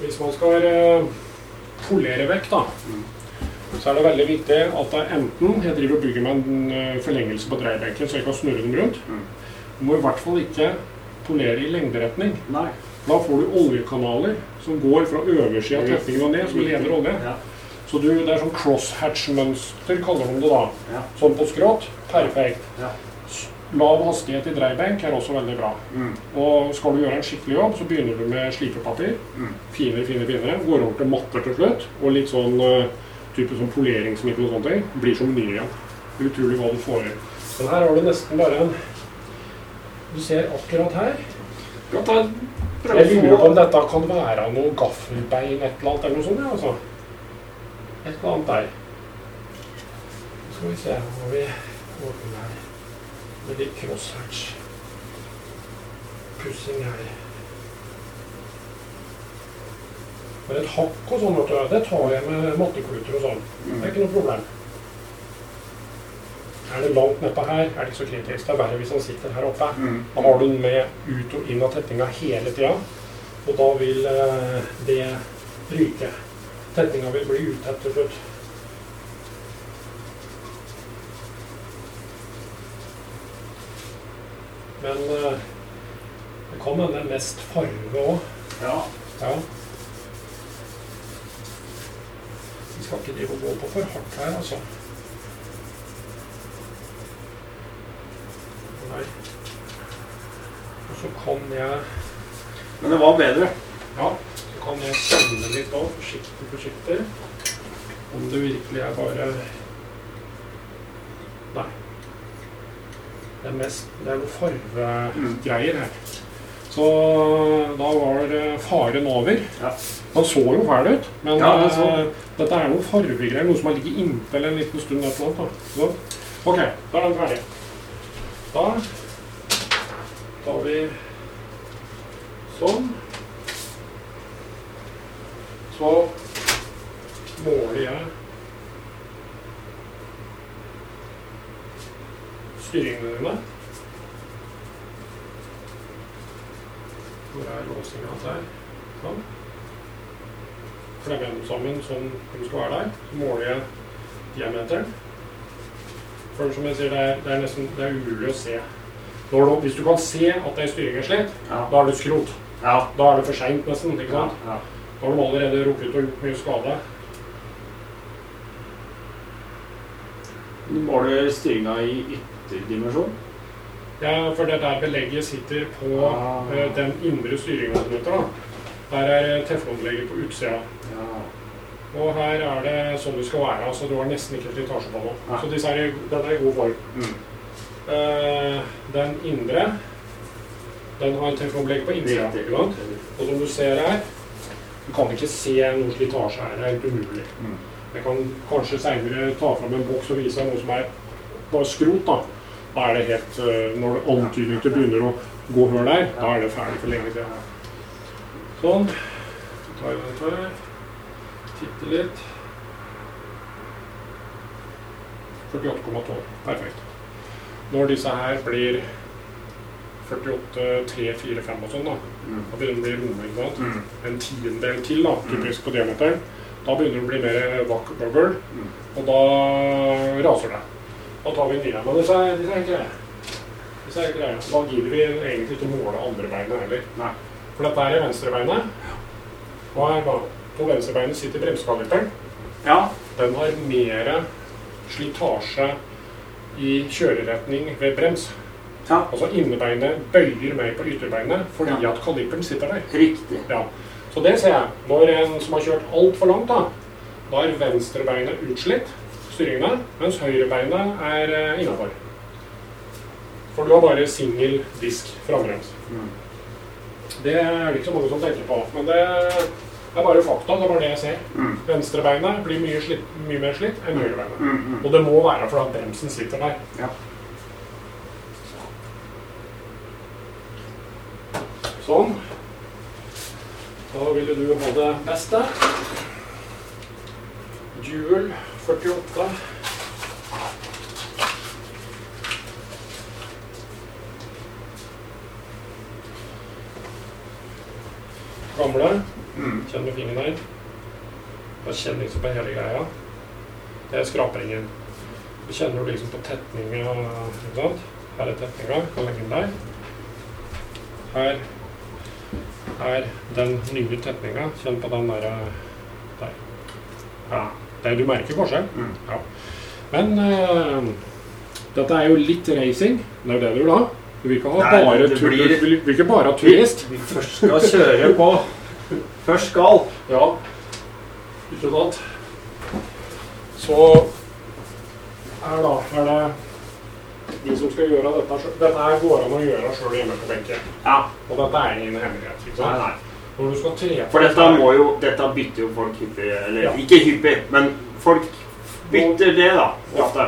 S3: Hvis man skal eh, polere vekk, da,
S2: Mm.
S3: så er det veldig viktig at er enten Jeg driver og bygger meg en eh, forlengelse på dreiebenken så jeg kan snurre den rundt.
S2: Mm.
S3: Du må i hvert fall ikke polere i lengderetning.
S2: Nei.
S3: Da får du oljekanaler som går fra øversida av tetningen og ned, som leder olje.
S2: Ja.
S3: Så du, det er sånn crosshatch-mønster, kaller de det da.
S2: Ja.
S3: Sånn på skrått. Perfekt.
S2: Ja.
S3: Lav hastighet i dreibenk er også veldig bra.
S2: Mm.
S3: Og skal du gjøre en skikkelig jobb, så begynner du med slipepapir.
S2: Mm.
S3: Finere, finere, finere. Går over til matter til slutt. Og litt sånn uh, type sånn poleringsmiddel og sånne ting. Blir som ny igjen. Utrolig hva du får i. Men her har du nesten bare en Du ser akkurat her.
S2: Ja, ta
S3: Jeg lurer på om dette kan være noe gaffelbein, et eller annet, eller noe sånt. Ja, altså. Et eller annet der. Så skal vi se hva vi åpner her. Med litt crosshatch. Pussing her. Men et hakk og sånn, det tar jeg med mattekluter og sånn. Det er ikke noe problem. Er det langt nedpå her, er det ikke så kritisk. Det er verre hvis han sitter her oppe.
S2: Mm.
S3: Da har du den med ut og inn av tetninga hele tida. Og da vil eh, det ryke. Tetninga vil bli utett til slutt. Men eh, det kan hende mest farge òg.
S2: Ja.
S3: Ja. Vi skal ikke drive og gå på for hardt her, altså. Nei. Og så kan jeg
S2: Men det var bedre.
S3: Ja, så kan jeg kjenne litt òg, forsiktig, forsiktig. Om det virkelig er bare Nei. Det er mest Det er noe farvegreier her. Så da var eh, faren over.
S2: Ja.
S3: Han så jo fæl ut, men
S2: Ja, det så.
S3: eh, dette er noen farvegreier. Noe som har ligget inntil en liten stund. Et eller annet, da. Så, ok, da er den ferdig. Da tar vi sånn. Så måler jeg styringene dine. Hvor er låsinga der? Sånn. Jeg dem sammen sånn de skal være der. Så måler jeg diameteren. For som jeg sier, det er, det er nesten det er umulig å se. Du, hvis du kan se at ei styring er slitt,
S2: Ja.
S3: da er det skrot.
S2: Ja.
S3: Da er det for seint nesten. ikke sant?
S2: ja.
S3: Da har du allerede rukket å gjort mye skade.
S2: Du måler styringa i ytterdimensjon.
S3: Ja, for det er der belegget sitter på
S2: Ah.
S3: eh, den indre da. Der er teflonbelegget på utsida.
S2: Ja.
S3: Og her er det sånn det skal være. altså Du har nesten ikke slitasje på
S2: Nei.
S3: Så disse er, den er i god form.
S2: Mm.
S3: Uh, den indre den har teflonbelegg på innsida. Ikke sant? Og som du ser her, du kan ikke se noe slitasje her. Det er helt umulig.
S2: Mm.
S3: Jeg kan kanskje seinere ta fram en boks og vise noe som er bare skrot. Da Da er det helt eh, Når det begynner å gå hull der, da er det ferdig for lenge siden. Sånn. Så tar vi dette her. Titter litt. 48,12. Perfekt. Når disse her blir 48, 3, 4, 5 og sånn, da,
S2: Mm.
S3: da begynner det å bli runde. ikke sant?
S2: Mm.
S3: En tiendedel til, da, typisk på diameteren. Da begynner det å bli mer vakk bubble,
S2: Mm.
S3: og da raser det. Da tar vi en Men disse er, disse er ikke greie. Disse er greie. Da gidder vi egentlig ikke måle andre beinet heller.
S2: Nei.
S3: For dette er venstrebeinet. Og her da, på venstrebeinet sitter bremsekaliperen.
S2: Ja.
S3: Den har mer slitasje i kjøreretning ved brems.
S2: Ja.
S3: Altså innebeinet bøyer mer på ytterbeinet fordi at kaliperen sitter der.
S2: Riktig.
S3: Ja. Så det ser jeg. Når en som har kjørt altfor langt, da, da er venstrebeinet utslitt, styringene, mens høyrebeinet er uh, innafor. For du har bare singel disk frambrems.
S2: Mm.
S3: Det er det ikke så mange som tenker på. Men det er bare fakta. Det er bare det jeg ser.
S2: Mm.
S3: Venstrebeinet blir mye, slitt, mye mer slitt enn høyrebeinet.
S2: Mm. Mm.
S3: Og det må være fordi bremsen sitter der.
S2: Ja.
S3: Sånn. Da ville du ha det beste. Duel 48. Gamle.
S2: Mm.
S3: Kjenn med fingeren her. Da kjenner liksom på hele greia. Det er skrapringen. Så kjenner du liksom på tetninga. Her er tetninga. Kan legge den der. Her er den nye tetninga. Kjenn på den der. der. Ja. Det, du merker forskjell.
S2: Mm.
S3: Ja. Men uh, dette er jo litt racing. Det er jo det du vil ha. Du vil ikke ha
S2: Nei,
S3: bare tur,
S2: blir-
S3: du vil, ikke bare ha turist.
S2: Vi først skal kjøre på. Først skal.
S3: Ja, ikke sant? Så her da er det de som skal gjøre dette selv. Dette går an å gjøre sjøl hjemme på benken.
S2: Ja.
S3: Og dette er ingen hemmelighet.
S2: Nei, nei.
S3: Når du skal tre
S2: For dette må jo Dette bytter jo folk hyppig. Eller
S3: Ja.
S2: ikke hyppig, men folk bytter det, da. Ofte.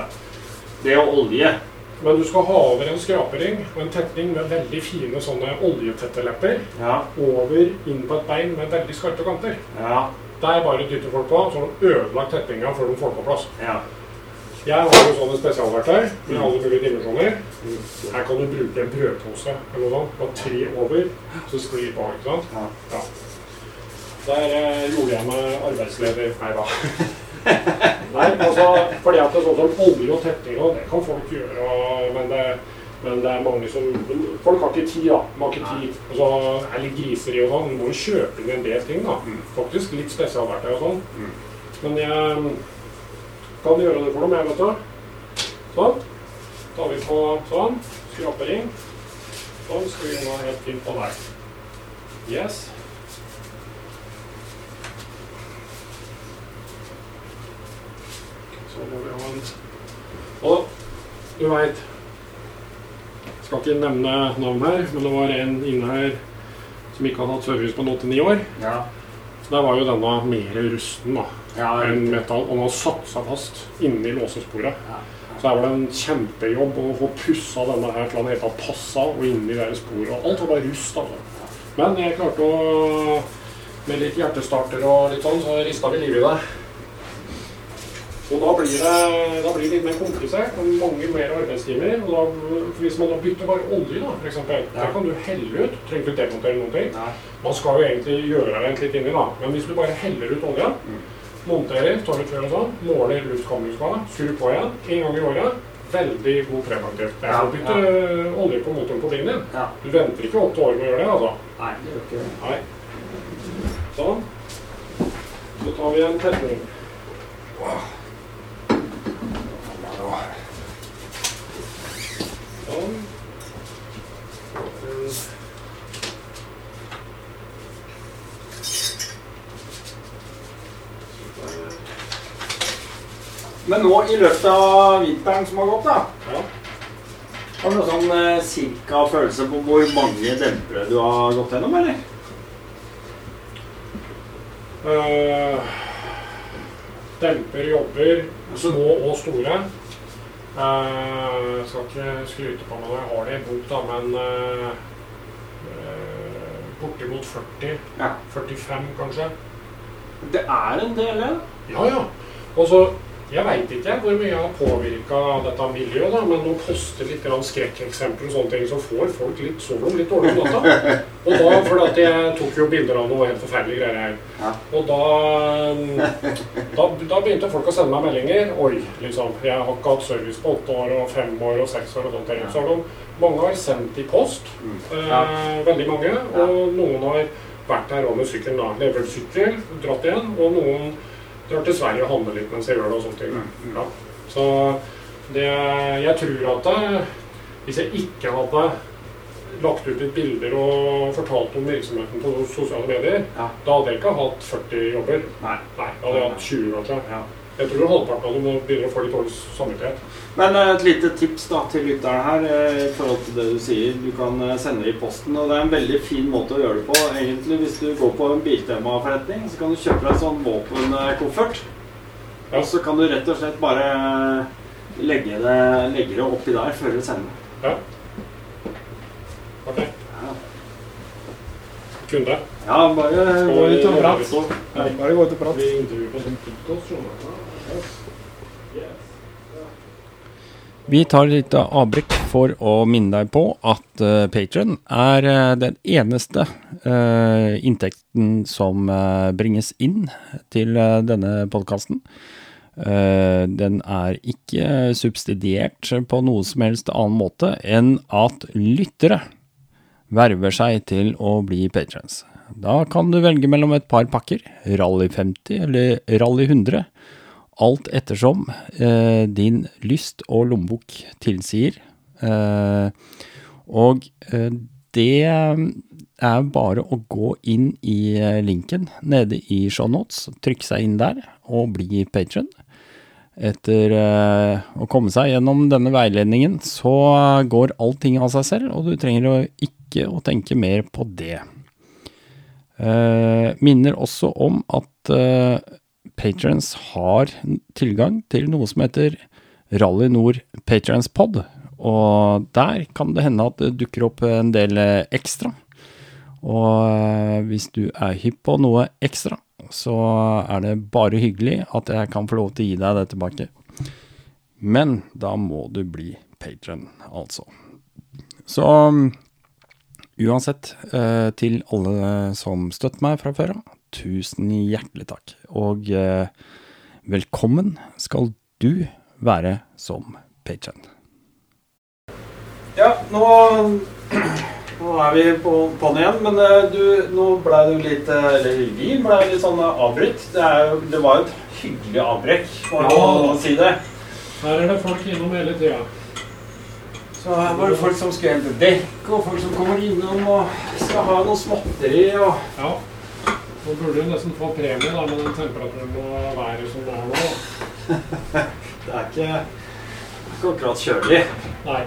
S2: Det og olje.
S3: Men du skal ha over en skrapering og en tetning med veldig fine sånne oljetettelepper
S2: Ja.
S3: over inn på et bein med veldig skarpe kanter.
S2: Ja.
S3: Der bare dytter folk på, så har du ødelagt tetninga før de får på plass.
S2: Ja.
S3: Jeg har jo sånne spesialverktøy med alle mulige dimensjoner. Her kan du bruke en brødpose eller noe sånt. Bare tre over, så sklir på. ikke sant?
S2: Ja.
S3: Der eh, gjorde jeg meg arbeidsleder. Nei da. Nei, altså, fordi at det er sånn som olje og tetting og det kan folk gjøre, og, men, det, men det er mange som Folk har ikke tid, da. Man har ikke tid. Og så er litt griseri og sånn. Du må jo kjøpe inn en del ting, da.
S2: Mm.
S3: Faktisk litt spesialverktøy og sånn.
S2: Mm.
S3: Men jeg kan gjøre det for dem, jeg, vet du. Sånn. tar vi på sånn. Skrapering. Sånn. skal vi nå helt fint på der. Yes. Så må vi ha en Og du veit Skal ikke nevne navn her, men det var en inne her som ikke hadde hatt service på 8-9 år.
S2: Ja.
S3: Der var jo denne mer rusten da,
S2: Ja,
S3: enn metall, og den har satt seg fast inni låsesporet.
S2: Ja.
S3: Så her var det en kjempejobb å få pussa denne her til den helt tatt passa og inni det sporet. Og alt var bare rust. altså. Men jeg klarte å Med litt hjertestarter og litt sånn, så rista vi livet i det. Og da blir det, da blir det litt mer komplisert og mange mer arbeidstimer. Og da, hvis man da bytter bare olje, da, f.eks., ja. der kan du helle ut. Trenger ikke demontere noen ting.
S2: Nei.
S3: Man skal jo egentlig gjøre rent litt inni, da. Men hvis du bare heller ut olja,
S2: Mm.
S3: monterer, tar ut før og sånn, måler luftkammerskala, skrur på igjen en gang i året, veldig god preventivt. Det er som å
S2: Ja,
S3: bytte olje på motoren på bilen din.
S2: Ja.
S3: Du venter ikke åtte år med å gjøre det, altså.
S2: Nei, det gjør ikke det.
S3: Nei. Sånn. Så tar vi en tetning. Sånn.
S2: Men nå i løpet av vinteren som har gått, da,
S3: Ja.
S2: har du noen sånn eh, cirka følelse på hvor mange dempere du har gått gjennom, eller?
S3: Uh, demper jobber,
S2: Altså-
S3: små og store. Uh, skal ikke skryte på meg når jeg har det i bok, da, men uh, eh, bortimot 40.
S2: Ja.
S3: 45, kanskje.
S2: Det er en del, ja.
S3: Ja, ja. Og så, Jeg veit ikke hvor mye jeg har påvirka dette miljøet, da, men å poste litt skrekkeksempler og sånne ting, så får folk litt sover litt dårlig om natta. Og da, for at jeg tok jo bilder av noe helt forferdelige greier her. Og da, da Da begynte folk å sende meg meldinger. Oi, liksom. Jeg har ikke hatt service på åtte år og fem år og seks år og sånt. Så har de, mange har sendt i post.
S2: Mm.
S3: Eh, veldig mange. Og noen har vært her òg med sykkelen. da. Levert sykkel, dratt igjen. Og noen drar til Sverige og handler litt mens jeg gjør det. og sånne ting.
S2: Mm, mm.
S3: Ja. Så det, jeg tror at det, hvis jeg ikke hadde lagt ut litt bilder og fortalt om virksomheten på sosiale medier,
S2: Ja.
S3: da hadde jeg ikke hatt 40 jobber.
S2: Nei.
S3: Nei, da hadde jeg hatt 20 kanskje.
S2: Ja.
S3: Jeg tror halvparten av dem må begynne å få litt dårlig samvittighet.
S2: Men eh, et lite tips da til lytterne her eh, i forhold til det du sier. Du kan eh, sende det i posten, og det er en veldig fin måte å gjøre det på. Egentlig Hvis du går på en Biltema-forretning, så kan du kjøpe deg en sånn våpenkoffert.
S3: Ja.
S2: Og så kan du rett og slett bare legge det, legge det oppi der før du sender.
S3: Ja. Ok.
S2: Ja,
S3: Kunde.
S2: ja bare gå ut og
S3: prate.
S5: Bare gå ut og prat.
S3: Vi intervjuer på sånn podcast, skjønner du.
S5: Vi tar et lite avbrekk for å minne deg på at uh, Patron er uh, den eneste uh, inntekten som eh, bringes inn til eh, denne podkasten. den er ikke subsidiert på noe som helst annen måte enn at lyttere verver seg til å bli patrons. Da kan du velge mellom et par pakker, Rally 50 eller Rally 100 alt ettersom eh, din lyst og lommebok tilsier. Eh, og eh, det er bare å gå inn i eh, linken nede i shownotes, trykke seg inn der og bli patron. Etter eh, å komme seg gjennom denne veiledningen, så går allting av seg selv, og du trenger å ikke å tenke mer på det. Eh, minner også om at patrons har tilgang til noe som heter Rally Nord Patrons Pod. Og der kan det hende at det dukker opp en del eh, ekstra. Og eh, hvis du er hypp på noe ekstra, så er det bare hyggelig at jeg kan få lov til å gi deg det tilbake. Men da må du bli patron, altså. Så mm, uansett, eh, til alle som støtter meg fra før av, tusen hjertelig takk. Og eh, velkommen skal du være som patient.
S2: Ja, nå, nå er vi på på'n igjen, men eh, du, nå ble du litt eh, Eller vi ble litt sånn avbrutt. Det, det var jo et hyggelig avbrekk, må
S3: ja.
S2: si det.
S3: Her er det folk innom hele tida.
S2: Så her var det folk som skulle hente dekk, og folk som kommer innom og skal ha noe småtteri og
S3: Ja. Nå burde du nesten få premie da, med den temperaturen og været som det er nå.
S2: Det er ikke, ikke akkurat kjølig.
S3: Nei.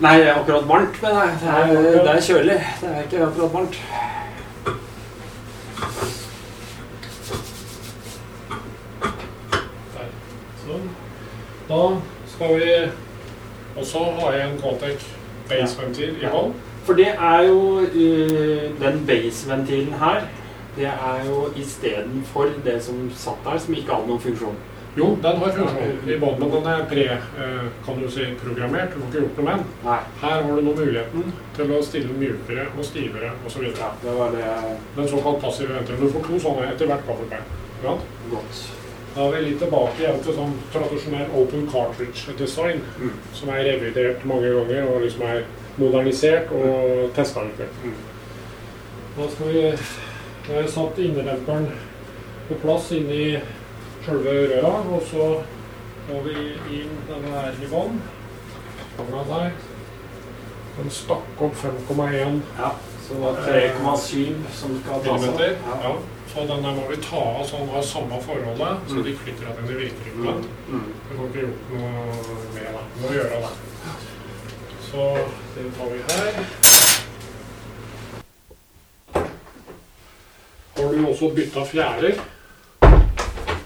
S2: Nei, det er akkurat varmt, men det er, det er, det er kjølig. Det er ikke akkurat varmt.
S3: Sånn. Da skal vi også ha igjen Quantec base-ventil i hånd.
S2: For det er jo eh, Den base-ventilen her, det er jo istedenfor det som satt der, som ikke hadde noen funksjon.
S3: Jo, den har funksjon i båten, men den er pre, eh, kan du si, programmert. Du får ikke gjort noe med den. Her har du nå muligheten til å stille mjukere og stivere osv.
S2: Ja, det var det
S3: Den såkalt passive ventilen. Du får to sånne etter hvert gaffelbein. ikke
S2: godt.
S3: Da er vi litt tilbake igjen til sånn tradisjonell open cartridge design,
S2: Mm.
S3: som er revidert mange ganger og liksom er modernisert og testa ut.
S2: Mm.
S3: Da skal vi Da har jeg satt innedemperen på plass inni sjølve røra, og så går vi inn denne her i vann. Der. Den stakk opp 5,1
S2: Ja, så det var 3,7 som skal tas av. Ja.
S3: Ja. Så den der må vi ta av sånn av samme forholdet, så de flytter at den virker ikke på den.
S2: Mm.
S3: Vi får ikke gjort noe med det. Vi må gjøre det. Så den tar vi her. Har du også bytta fjærer?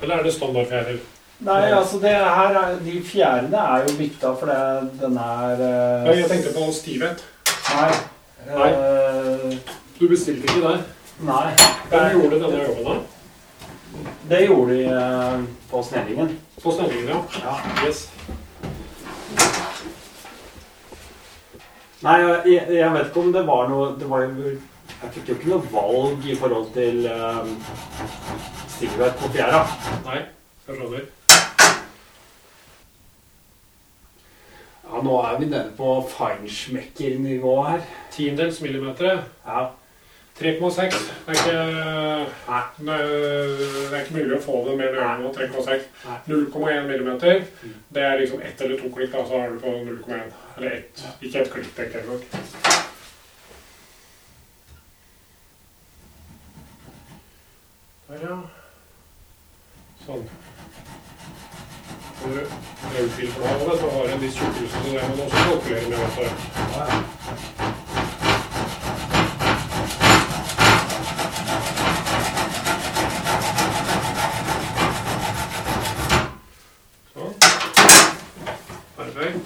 S3: Eller er det standardfjærer?
S2: Nei, altså det her er, De fjærene er jo bytta fordi den er uh,
S3: Nei, jeg tenkte på stivhet.
S2: Nei.
S3: Nei.
S2: eh,
S3: Du bestilte ikke der.
S2: nei.
S3: Hvem gjorde denne jobben da?
S2: Det gjorde de uh, på snellingen.
S3: På snellingen, ja.
S2: Ja.
S3: Yes.
S2: Nei, jeg, jeg vet ikke om det var noe Det var jo Jeg fikk jo ikke noe valg i forhold til um, Sigurd på fjæra.
S3: Nei, jeg skjønner.
S2: Ja, nå er vi nede på feinschmecker-nivå her.
S3: Tiendels millimeter.
S2: Ja.
S3: 3,6. Det er Det er ikke mulig å få det mer nøyaktig enn 3,6.
S2: Nei.
S3: 0,1 millimeter. Det er liksom ett eller to klikk, da, så er du på 0,1. Eller ett. Ikke ett klikk, tenker jeg nok. Der, ja. Sånn. Når du rødfilter av det, så har du en viss tjukkelse, så det må du også kalkulere med. Vet du. Sånn. Perfekt.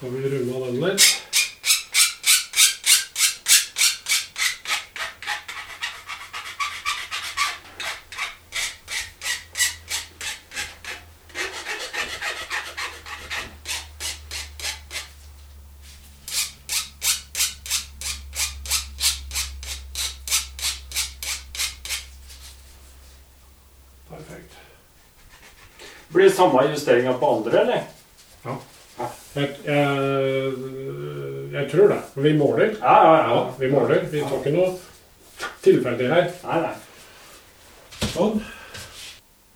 S3: Har vi runda den litt. Perfekt.
S2: Blir det samme justeringa på andre, eller?
S3: Jeg, jeg, jeg tror det. Vi måler.
S2: Ja, ja,
S3: Ja, vi måler. Vi tar ikke noe tilfeldig her.
S2: Nei, nei.
S3: Sånn.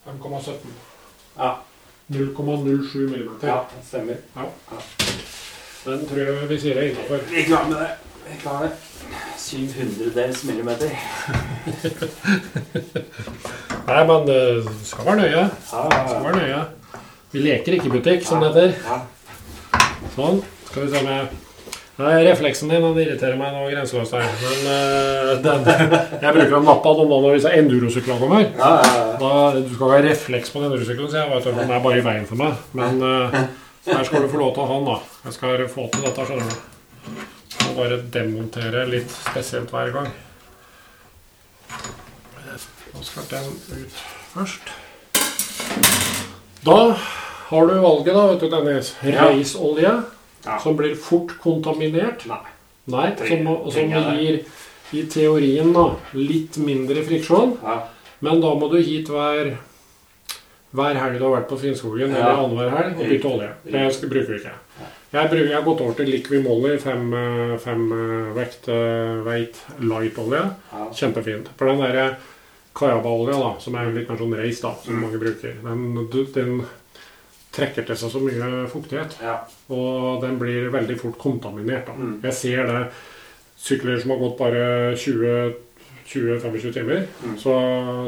S3: 5,17.
S2: Ja,
S3: 0,07 millimeter.
S2: ja det stemmer. Ja.
S3: Den tror jeg vi sier er innafor.
S2: Vi klarer med det. Vi klarer det. 700-dels millimeter.
S3: Nei, men det skal være nøye.
S2: Ja,
S3: Skal være nøye. Vi leker ikke i butikk, som det heter. Sånn. Skal vi se om jeg Nei, Refleksen din den irriterer meg nå grenseløst her. Men uh, den, jeg bruker en napp av noen når disse endurosyklene kommer.
S2: Ja, ja, ja.
S3: Da, du skal ikke ha refleks på den endurosykkelen, så jeg vet at den er bare i veien for meg. Men uh, her skal du få lov til å ha den, da. Jeg skal få til dette, skjønner du. Må bare demontere litt spesielt hver gang. Nå skal den ut først. Da har du valget, da, vet du, Dennis. Reisolje,
S2: Ja.
S3: som blir fort kontaminert.
S2: Nei.
S3: Nei, som, som gir i teorien da, litt mindre friksjon.
S2: Ja.
S3: Men da må du hit hver hver helg du har vært på Finnskogen,
S2: Ja.
S3: eller annenhver helg, og bytte olje. Det skal, bruker vi ikke. Jeg, bruker, jeg har gått over til Liqui Molly fem, fem vekt eh, weight light-olje.
S2: Ja.
S3: Kjempefint. For den derre Kayaba-olja, som er litt mer sånn reis, da, som
S2: Mm.
S3: mange bruker, den, du- den trekker til seg så mye fuktighet.
S2: Ja.
S3: Og den blir veldig fort kontaminert.
S2: Mm.
S3: Jeg ser det sykler som har gått bare 20-25 timer,
S2: Mm.
S3: så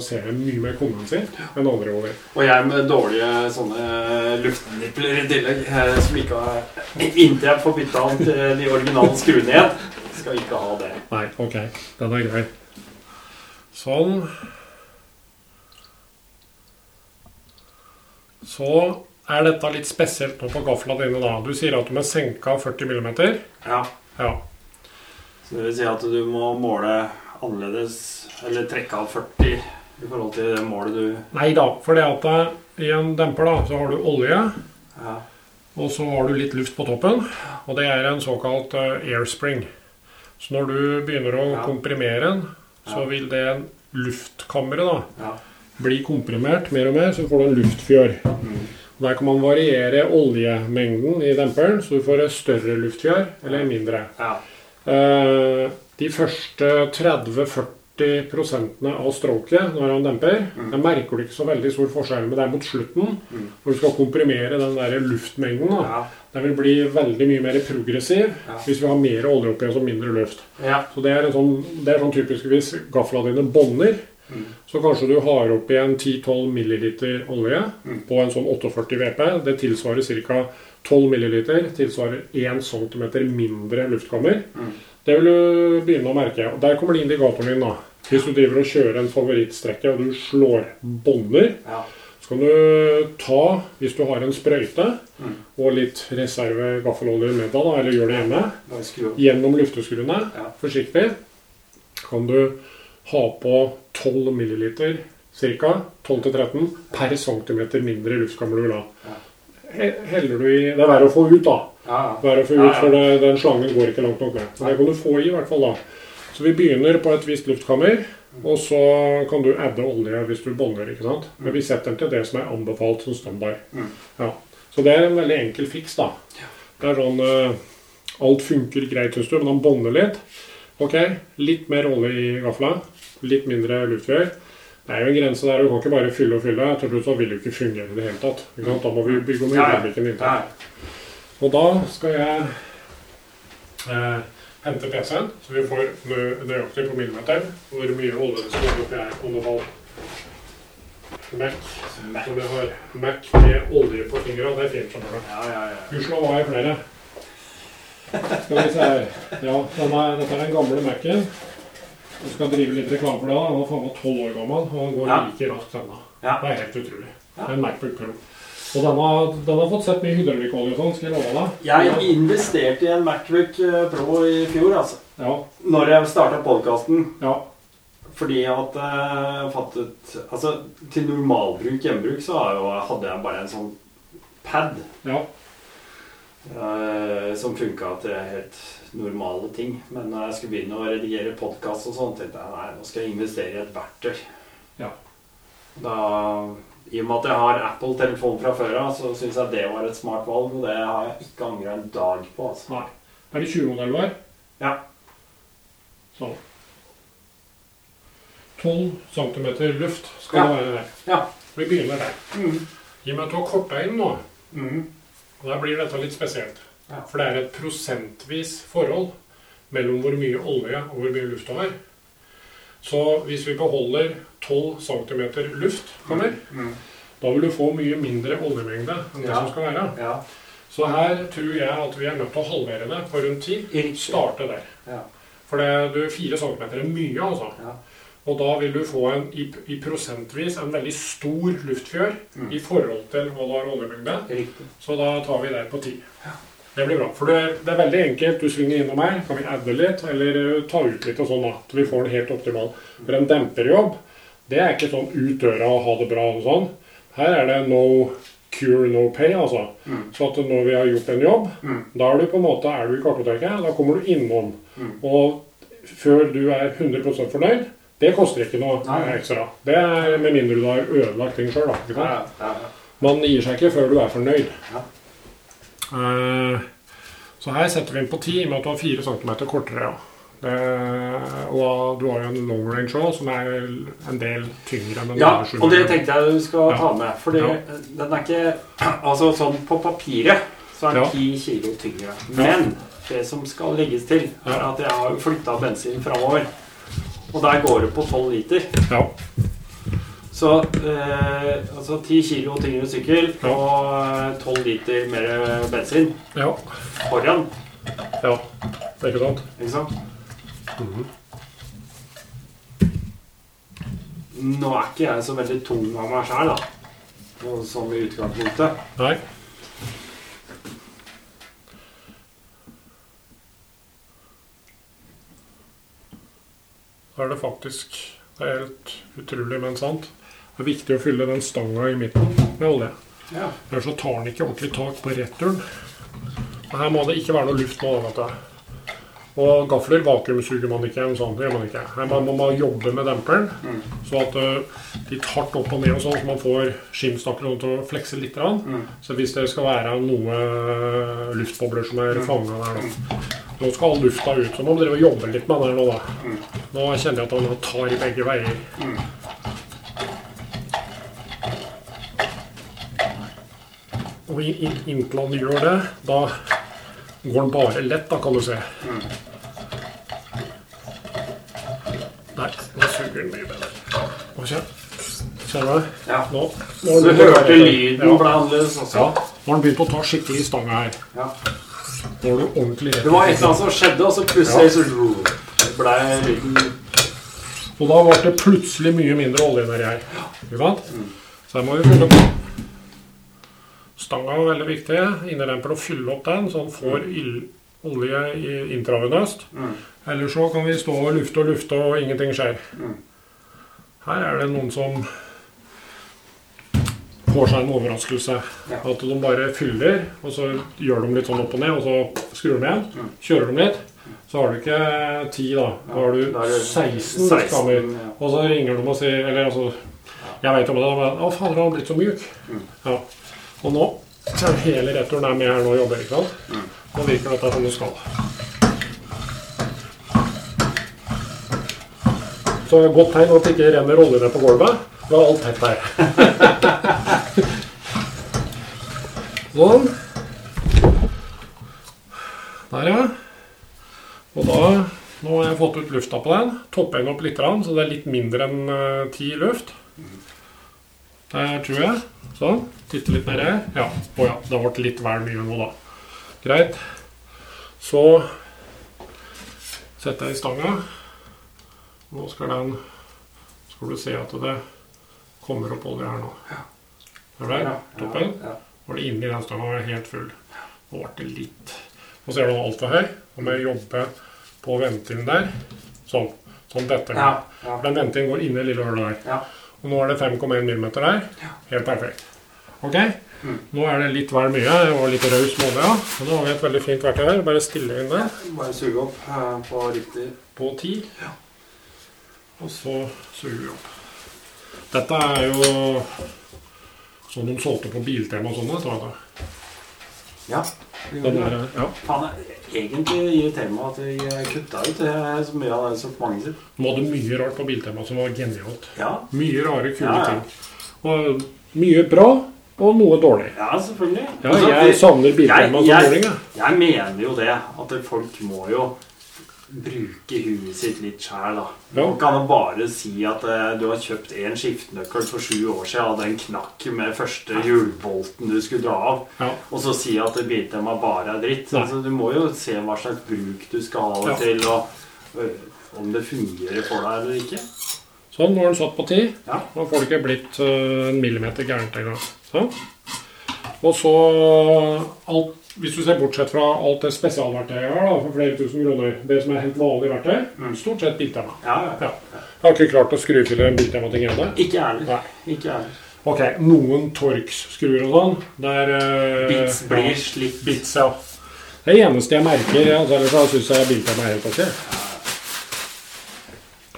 S3: ser jeg mye mer kondensert enn andre over.
S2: Og jeg med dårlige sånne luftnipler i tillegg, eh, som ikke har Inntil jeg får bytta om til de originale skruene igjen, skal ikke ha det.
S3: Nei, ok. Den er grei. Sånn. Så er dette litt spesielt nå på gafla dine, da. Du sier at de er senka 40 mm.
S2: Ja.
S3: Ja.
S2: Så det vil si at du må måle annerledes, eller trekke av 40 i forhold til det målet du
S3: Nei da, for det at eh, i en demper da, så har du olje,
S2: Ja.
S3: og så har du litt luft på toppen. Og det er en såkalt eh, airspring. Så når du begynner å
S2: Ja.
S3: komprimere den, så
S2: Ja.
S3: vil det luftkammeret da, bli komprimert mer og mer, så får du en luftfjør.
S2: Mm.
S3: Der kan man variere oljemengden i demperen, så du får et større luftfjør eller mindre.
S2: ja.
S3: Eh, de første 30-40 prosentene av stroket når han demper,
S2: Mm.
S3: der merker du ikke så veldig stor forskjell, men det er mot slutten,
S2: Mm.
S3: hvor du skal komprimere den der luftmengden. Da.
S2: Ja.
S3: Den vil bli veldig mye mer progressiv
S2: Ja.
S3: hvis vi har mer olje oppi og mindre luft.
S2: ja.
S3: Så det er, en sånn, det er sånn typisk hvis gafla dine bånder,
S2: Mm.
S3: så kanskje du har oppi en 10-12 milliliter olje
S2: Mm.
S3: på en sånn 48 VP. Det tilsvarer ca. 12 milliliter tilsvarer 1 cm mindre luftkammer.
S2: Mm.
S3: Det vil du begynne å merke. Og Der kommer det indikatoren din. da. Hvis du driver og kjører en favorittstrekke og du slår bånder,
S2: Ja.
S3: så kan du ta, hvis du har en sprøyte
S2: Mm.
S3: og litt reserve gaffelolje med deg, eller gjør det hjemme, gjennom lufteskruene,
S2: Ja.
S3: forsiktig, kan du ha på 12 milliliter ca. 12-13 per centimeter mindre luftkammer du vil ha. He- Heller du i Det er verre å få ut, da.
S2: Det
S3: er å få ut, for det, den slangen går ikke langt nok ned. Men det kan du få i, i hvert fall da. Så vi begynner på et visst luftkammer, og så kan du adde olje hvis du bånder. ikke sant? Men vi setter den til det som er anbefalt som standard.
S2: Mm.
S3: Ja. Så det er en veldig enkel fiks, da. Det er sånn eh, Alt funker greit syns du, men han bånder litt. Ok, litt mer olje i gafla. Litt mindre luftfjør. Det er jo en grense der. Du kan ikke bare fylle og fylle. Til slutt så vil det jo ikke fungere i det hele tatt. Da må vi bygge om hydraulikken inntil. Og da skal jeg eh, hente PC-en, så vi får nøyaktig på millimeter hvor mye olje det skal være oppi her. Og nå har Mac, så vi har Mac med olje på fingra. Det er fint. skjønner du.
S2: Ja, ja, ja.
S3: Gudskjelov har jeg flere. Skal vi se her. Ja, denne, dette er den gamle Mac-en. Jeg skal drive litt reklame for det. Den er faen meg tolv år gammel, og den går
S2: Ja.
S3: like raskt ennå.
S2: Ja.
S3: Det er helt utrolig.
S2: Ja.
S3: En Macbook Pro. Og den har, den har fått sett mye hydraulikkolje og sånn, skal jeg love deg.
S2: Jeg investerte i en Macbook eh, Pro i fjor, altså.
S3: Ja,
S2: Når jeg starta podkasten.
S3: ja,
S2: Fordi at eh, jeg fattet Altså, til normalbruk, hjemmebruk, så hadde jeg bare en sånn pad
S3: ja.
S2: Uh, som funka til helt normale ting. Men når jeg skulle begynne å redigere podkast og sånn, tenkte jeg nei, nå skal jeg investere i et verktøy.
S3: Ja.
S2: Da, I og med at jeg har Apple-telefon fra før av, så syns jeg det var et smart valg. Og det har jeg ikke angra en dag på. altså.
S3: Nei. Er det 20-modell var?
S2: Ja.
S3: Sånn. 12 cm luft skal
S2: Ja.
S3: det være der.
S2: Ja.
S3: Vi begynner der.
S2: Mm.
S3: I og med at du har korta inn nå,
S2: Mm.
S3: da blir dette litt spesielt.
S2: Ja.
S3: For det er et prosentvis forhold mellom hvor mye olje og hvor mye luft du har. Så hvis vi beholder 12 cm luft, kommer,
S2: Mm.
S3: da vil du få mye mindre oljemengde enn det
S2: Ja.
S3: som skal være.
S2: Ja.
S3: Så her tror jeg at vi er nødt til å halvere det på rundt 10. Starte der.
S2: Ja.
S3: For det, du, 4 cm er mye, altså.
S2: Ja.
S3: Og da vil du få en, i, i prosentvis en veldig stor luftfjør
S2: Mm.
S3: i forhold til hva du har oljemengde. Så da tar vi der på 10. Det blir bra. For det er, det er veldig enkelt. Du svinger innom her, kan vi adde litt, eller eh, ta ut litt og sånn, da. Så vi får den helt optimal. For en demperjobb, det er ikke sånn ut døra og ha det bra og sånn. Her er det no cure, no pay, altså.
S2: Mm.
S3: Så at når vi har gjort en jobb,
S2: Mm.
S3: da er du på en måte, er du i kartoteket, da kommer du innom.
S2: Mm.
S3: Og før du er 100% fornøyd, det koster ikke noe
S2: Nei.
S3: ekstra. Det er med mindre du har ødelagt ting sjøl, da.
S2: Ja, ja, ja.
S3: Man gir seg ikke før du er fornøyd.
S2: Ja.
S3: Eh, så her setter vi inn på 10, i og med at du har 4 cm kortere. Ja. Det, og du har jo en long range òg, som er en del tyngre enn en
S2: Ja, og det tenkte jeg du skal
S3: Ja.
S2: ta med. For
S3: Ja.
S2: den er ikke Altså sånn på papiret så er den
S3: Ja.
S2: 10 kilo tyngre. Men det som skal legges til, er at jeg har flytta bensin framover. Og der går det på 12 liter.
S3: Ja.
S2: Så eh, altså 10 kilo tyngre sykkel og eh, 12 liter mer bensin
S3: ja.
S2: foran.
S3: Ja. Det er ikke sant?
S2: Ikke sant?
S3: Mhm.
S2: Nå er ikke jeg så veldig tung av meg sjæl, da. Og Sånn i utgangspunktet.
S3: Nei. Da er det faktisk Det er helt utrolig, men sant. Det er viktig å fylle den stanga i midten med olje.
S2: Ja.
S3: Ellers så tar den ikke ordentlig tak på returen. Her må det ikke være noe luft nå. vet du. Og gafler vakuumsuger man ikke. sånn, det gjør man ikke. Her må man jobbe med demperen,
S2: Mm.
S3: så at uh, litt hardt opp og ned og sånn, så man får skinnstakkene til å flekse litt.
S2: Mm.
S3: Så hvis det skal være noe uh, luftbobler som er
S2: Mm.
S3: fanga der, da Nå skal lufta ut. Så man må jobbe litt med den her nå, da.
S2: Mm.
S3: Nå kjenner jeg at den tar i begge veier. Og i- i- inntil gjør det, da går han bare lett, da, kan du se. Nei, nå suger den mye bedre. Nå kjenner, kjenner du det?
S2: Ja.
S3: Nå, nå
S2: du hørte lyden
S3: ja.
S2: ble annerledes også?
S3: Ja, Nå har den begynt å ta skikkelig i stanga her.
S2: Ja.
S3: Nå er du ordentlig rett
S2: Det var et eller annet som skjedde, og så plutselig så ble lyden
S3: Og da ble det plutselig mye mindre olje nedi her. Ikke sant? Så her må vi fylle på. Stanga er veldig viktig. Innedemper og fylle opp den, så den får ild, olje intravenøst.
S2: Mm.
S3: Eller så kan vi stå og lufte og lufte, og ingenting skjer.
S2: Mm.
S3: Her er det noen som får seg en overraskelse.
S2: Ja.
S3: At de bare fyller, og så gjør de litt sånn opp og ned, og så skrur de igjen.
S2: Mm.
S3: Kjører de litt. Så har du ikke 10, da. Da har du
S2: Da er
S3: 16
S2: 16,
S3: skammer.
S2: ja.
S3: Og så ringer de og sier Eller altså Jeg vet om det, men Å, fader, han har blitt så mjuk.
S2: Mm.
S3: Ja. Og nå hele returen er med her nå og jobber, ikke sant?
S2: Mm.
S3: Nå virker dette som det skal. Så det er godt tegn at det ikke renner olje ned på gulvet. Da er alt tett her. sånn. Der, ja. Og da Nå har jeg fått ut lufta på den. Topper den opp litt, så det er litt mindre enn eh, ti luft. Der tror jeg. Sånn. Titte litt nedi. Ja. Å ja, det ble litt vel mye nå, da. Greit. Så setter jeg i stanga. Nå skal den Skal du se at det kommer opp olje her nå. Ja. Er det
S2: Ja,
S3: toppen?
S2: ja.
S3: Var det inni den stanga helt full. Nå ble det litt Nå ser du alt altfor høy. Nå må jeg jobbe på ventilen der. Sånn. Sånn dette.
S2: Ja, ja.
S3: Den ventilen går inn i lille hullet der.
S2: Ja.
S3: Og nå er det 5,1 mm der. Helt perfekt. Ok?
S2: Mm.
S3: Nå er det litt vel mye. Var litt raus ja. Nå har vi et veldig fint verktøy her. Bare stille inn der
S2: Bare suge opp eh, på riktig
S3: på 10. Og så suger vi opp. Dette er jo sånn de solgte på Biltema og sånne, tror jeg.
S2: Ja.
S3: Den der, ja.
S2: Faen, egentlig irriterer meg at jeg kutta ut det så mye av det sortimentet sitt.
S3: De hadde mye rart på Biltema som var genialt.
S2: Ja.
S3: Mye rare, kule
S2: Ja, ja.
S3: ting. Og mye bra, og noe dårlig.
S2: ja, selvfølgelig.
S3: Ja,
S2: Altså,
S3: jeg
S2: det-
S3: savner Biltema som
S2: jeg-
S3: dårlig. jeg.
S2: Mener jo det, at folk må jo bruke huet sitt litt sjæl, da.
S3: Ja.
S2: Man kan bare si at eh, du har kjøpt en skiftenøkkel for sju år siden, og den knakk med første hjulbolten du skulle dra av,
S3: Ja.
S2: og så si at Biltema bare er dritt. Altså, du må jo se hva slags bruk du skal ha det til, og øh, om det fungerer for deg eller ikke.
S3: Sånn, nå har den satt på ti.
S2: Ja.
S3: Nå får det ikke blitt øh, en millimeter gærent engang. Sånn. Og så alt, Hvis du ser bortsett fra alt det spesialverktøyet jeg har da, for flere tusen kroner, det som er helt vanlig verktøy,
S2: Mm.
S3: stort sett Biltema.
S2: Ja, ja.
S3: Ja. Jeg har ikke klart å skrufille en Biltema-ting ennå.
S2: Ikke heller. Ikke heller.
S3: Ok, noen Torx-skruer og sånn. Der uh,
S2: Bits blir
S3: ja,
S2: slitt.
S3: Bits, ja. Det eneste jeg merker, altså, ellers så syns jeg Biltema er helt ok.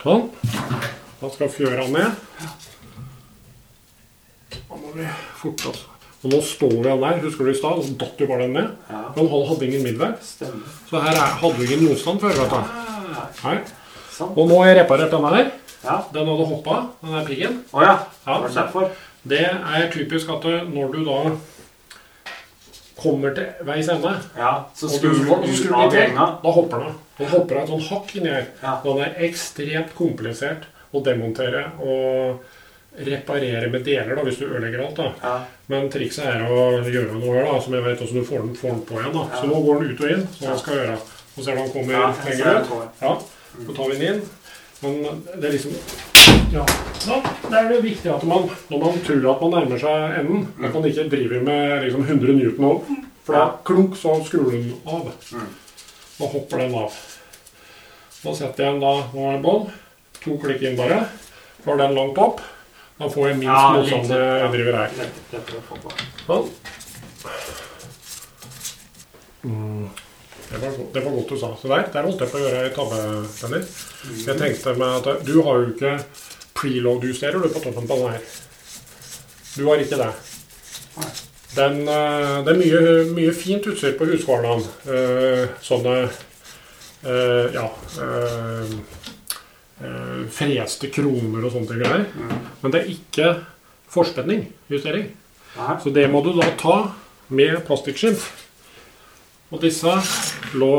S3: Sånn. Da skal fjøra ned. Da må vi forte oss. Og nå står vi den der. Husker du i stad? Så datt jo bare den ned.
S2: Ja,
S3: Den hadde hadde ingen middelvei.
S2: stemmer.
S3: Så her er, hadde vi ingen motstand før. vet du.
S2: Ah,
S3: Nei. Og nå har jeg reparert denne her.
S2: Ja.
S3: Den hadde hoppa, den der piggen.
S2: Oh, ja.
S3: Ja,
S2: Det
S3: er typisk at når du da kommer til veis ende
S2: Ja, så skrur du
S3: du
S2: av
S3: du til.
S2: gjenga.
S3: Da hopper den. Den hopper av et sånn hakk inni her.
S2: Ja.
S3: Den er ekstremt komplisert å demontere og reparere med deler da, hvis du ødelegger alt. da.
S2: Ja.
S3: Men trikset er å gjøre noe her, da, som jeg vet også du får den, får den på igjen. da. Så nå går den ut og inn, som jeg skal gjøre. Så ser du han kommer
S2: Ja,
S3: lenger ut. Ja, Så tar vi den inn. Men det er liksom Ja. Da, det er det viktig at man, når man tror at man nærmer seg enden, at man ikke driver med liksom 100 newton og For da klunk, så skrur den av.
S2: Mm.
S3: Da hopper den av. Da setter jeg den da Nå er det bånd, To klikk inn bare. Får den langt opp. Da får jo minst
S2: Ja,
S3: motstand jeg driver her.
S2: Lett- lettere å få på.
S3: Sånn. Mm. Det var, det var godt du sa. Så der, der holdt jeg på å gjøre ei tabbe, Dennis. Jeg tenkte meg at du har jo ikke preload-justerer du på toppen på den her. Du har ikke det. Den, eh, det er mye, mye fint utstyr på Husqvarnaen. Eh, sånne eh, ja eh, freste kroner og sånne greier.
S2: Mm.
S3: Men det er ikke forspenning-justering. Så det må du da ta med plastikkskinn. Og disse lå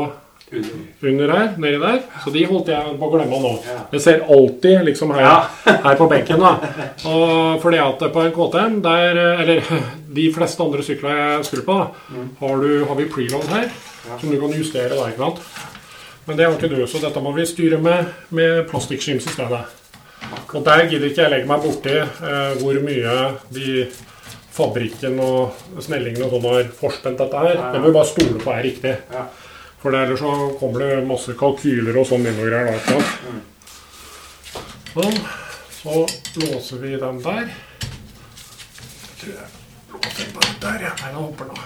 S3: under her, nedi der. Så de holdt jeg på å glemme nå. Det ser alltid liksom her, her på benken, da. Og fordi at på en KTM, der Eller de fleste andre sykler jeg skrur på, da, har, du, har vi preload her, som du kan justere da, ikke sant. Men det har ikke du, så dette må vi styre med, med plastikkskims i stedet. Og der gidder ikke jeg legge meg borti eh, hvor mye de fabrikken og snellingen og sånn har forspent dette her. Det må vi bare stole på er riktig.
S2: Ja.
S3: For det, ellers så kommer det masse kalkyler og sånn inn og greier. da, ikke? Sånn. Så låser vi den der. Jeg tror jeg låser den bare der, ja. Nei, den hopper nå.